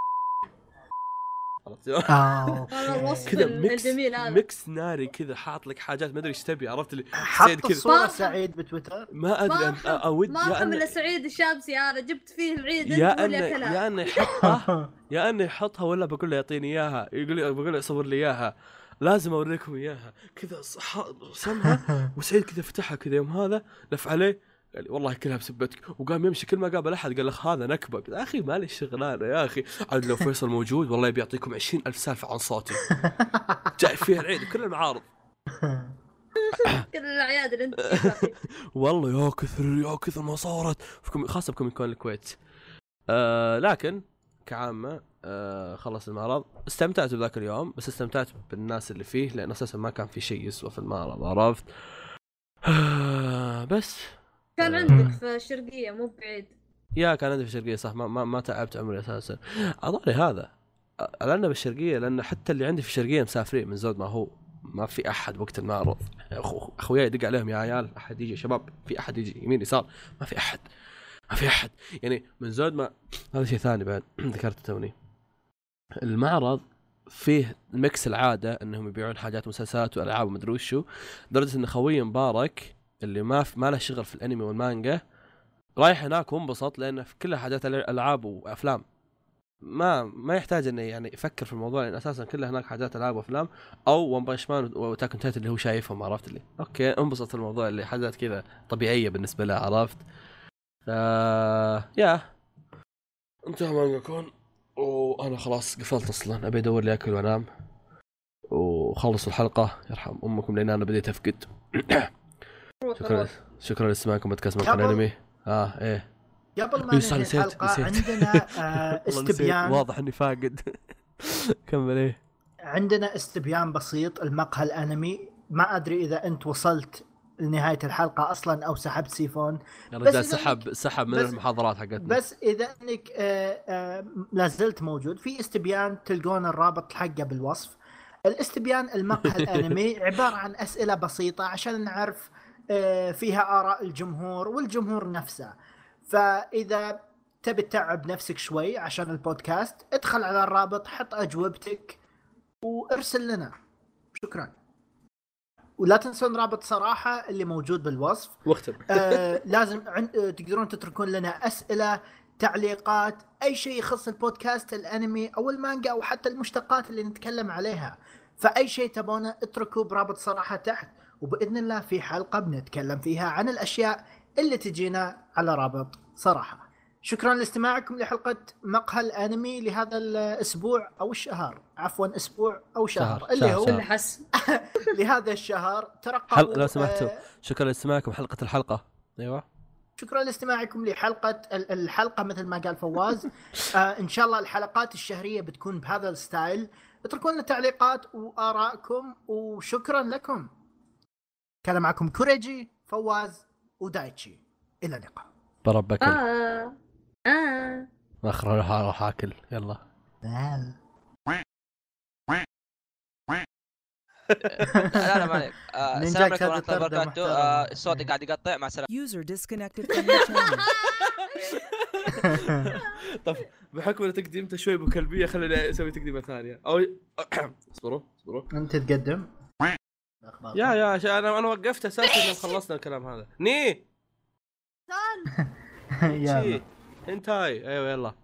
عرفت؟ آه، هذا الوصف كذا mix هذا. mix ناري كذا حاط لك حاجات ما أدري إيش تبي عرفت اللي سعيد كذا. ما- سعيد بتويتر. ما أدري اود ما إلا سعيد الشامسي أنا جبت فيه العيد يا انه يا انه يحطها يا انه يحطها ولا بقول له يعطيني إياها يقول لي بقول له صور لي إياها. لازم أوريكم إياها. كذا صح- رسمها وسعيد كذا فتحها كذا يوم هذا لف عليه قال لي والله كلها بسبتك. وقام يمشي كل ما قابل أحد قال لك هذا نكبة. يا أخي مالي شغلانة يا أخي. عاد لو فيصل موجود؟ والله بيعطيكم عشرين ألف سالفة عن صوتي. جاي فيها العيد كل المعارض. كل الأعياد اللي أنت. والله يا كثر يا كثر ما صارت. خاصة بكوميك كون الكويت. آه لكن كعامة آه خلص المعرض. استمتعت بذاك اليوم بس استمتعت بالناس اللي فيه لأن أساسا ما كان في شيء يسوى في المعرض عرفت؟ آه بس. كان آه. عندك في الشرقيه مو بعيد. يا كان عندي في الشرقيه صح. ما, ما, ما تعبت عمري أساسا. اظني هذا. لأن بالشرقية لأن حتى اللي عندي في الشرقية مسافرين من زود ما هو. ما في أحد وقت المعرض أخوياي يدق عليهم يا عيال أحد يجي شباب في أحد يجي يمين يسار. ما في أحد. ما في أحد. يعني من زود ما هذا شيء ثاني بعد. ذكرته توني. المعرض فيه mix العادة إنهم يبيعون حاجات مسلسلات وألعاب ومدري وشو. لدرجة إن خوي مبارك اللي ما في ما له شغل في الانمي والمانجا رايح هناك وانبسط لأنه في كلها حاجات العاب وأفلام. ما ما يحتاج إنه يعني يفكر في الموضوع لأن أساسا كلها هناك حاجات ألعاب وأفلام أو One Punch Man و Attack on Titan اللي هو شايفهم عرفت لي؟ أوكي انبسط الموضوع اللي حاجات كذا طبيعية بالنسبة له عرفت؟ آه يا انتهى مانجا كون. وأنا خلاص قفلت أصلا. أبي أدور لي أكل وأنام. وخلصوا الحلقة. يرحم أمكم لأن أنا بديت أفقد. شكرا. شكرا لاستماعكم بودكاست مقهى قبل- الأنمي. آه إيه. قبل ما إيه، ننهي صح، نسيت-. عندنا آه،. استبيان. واضح إني فاقد. كمل إيه. عندنا استبيان بسيط المقهى الأنمي. ما أدري إذا أنت وصلت لنهاية الحلقة أصلا أو سحبت سيفون. إذا سحب سحب من بس- المحاضرات حقتنا. بس إذا إنك آه، آه، لا زلت موجود في استبيان تلقون الرابط حقه بالوصف. الاستبيان المقهى الأنمي عبارة عن أسئلة بسيطة عشان نعرف فيها آراء الجمهور والجمهور نفسه. فإذا تبي تتعب نفسك شوي عشان البودكاست ادخل على الرابط حط أجوبتك وارسل لنا. شكرا. ولا تنسون رابط صراحة اللي موجود بالوصف. واختم. آه لازم عن... آه تقدرون تتركون لنا أسئلة تعليقات أي شيء يخص البودكاست الأنمي أو المانجا أو حتى المشتقات اللي نتكلم عليها. فأي شيء تبونه اتركوه برابط صراحة تحت. وبإذن الله في حلقة بنتكلم فيها عن الأشياء اللي تجينا على رابط صراحة. شكرا لاستماعكم لحلقة مقهى الأنمي لهذا الأسبوع أو الشهر. عفوا أسبوع أو شهر, شهر، اللي شهر، هو شهر. لهذا الشهر ترقبوا حل... لو سمحتوا. آه، شكرا لاستماعكم حلقة الحلقة. أيوه. شكرا لاستماعكم لحلقة ال- الحلقة مثل ما قال فواز. آه إن شاء الله الحلقات الشهرية بتكون بهذا ال style. اتركوا لنا تعليقات وآرائكم وشكرا لكم. كان معكم كوريجي فواز ودايتشي. إلى اللقاء. بربك. آه. آه. ما آخر راح أروح آكل. يلا. لا لا ما عليك آه، السلام عليكم ورحمة كاد الله وبركاته. آه، صوتي قاعد يقطع مع السلامة. User disconnected from the channel. طب بحكم ان تقديمته شوي ابو كلبيه خليني أسوي تقديمة ثانية. أو اصبروا اصبروا. أنت تقدم. يا يا أنا أنا وقفت أساسا يوم خلصنا الكلام هذا. ني! شي. انتهي. أيوه يلا.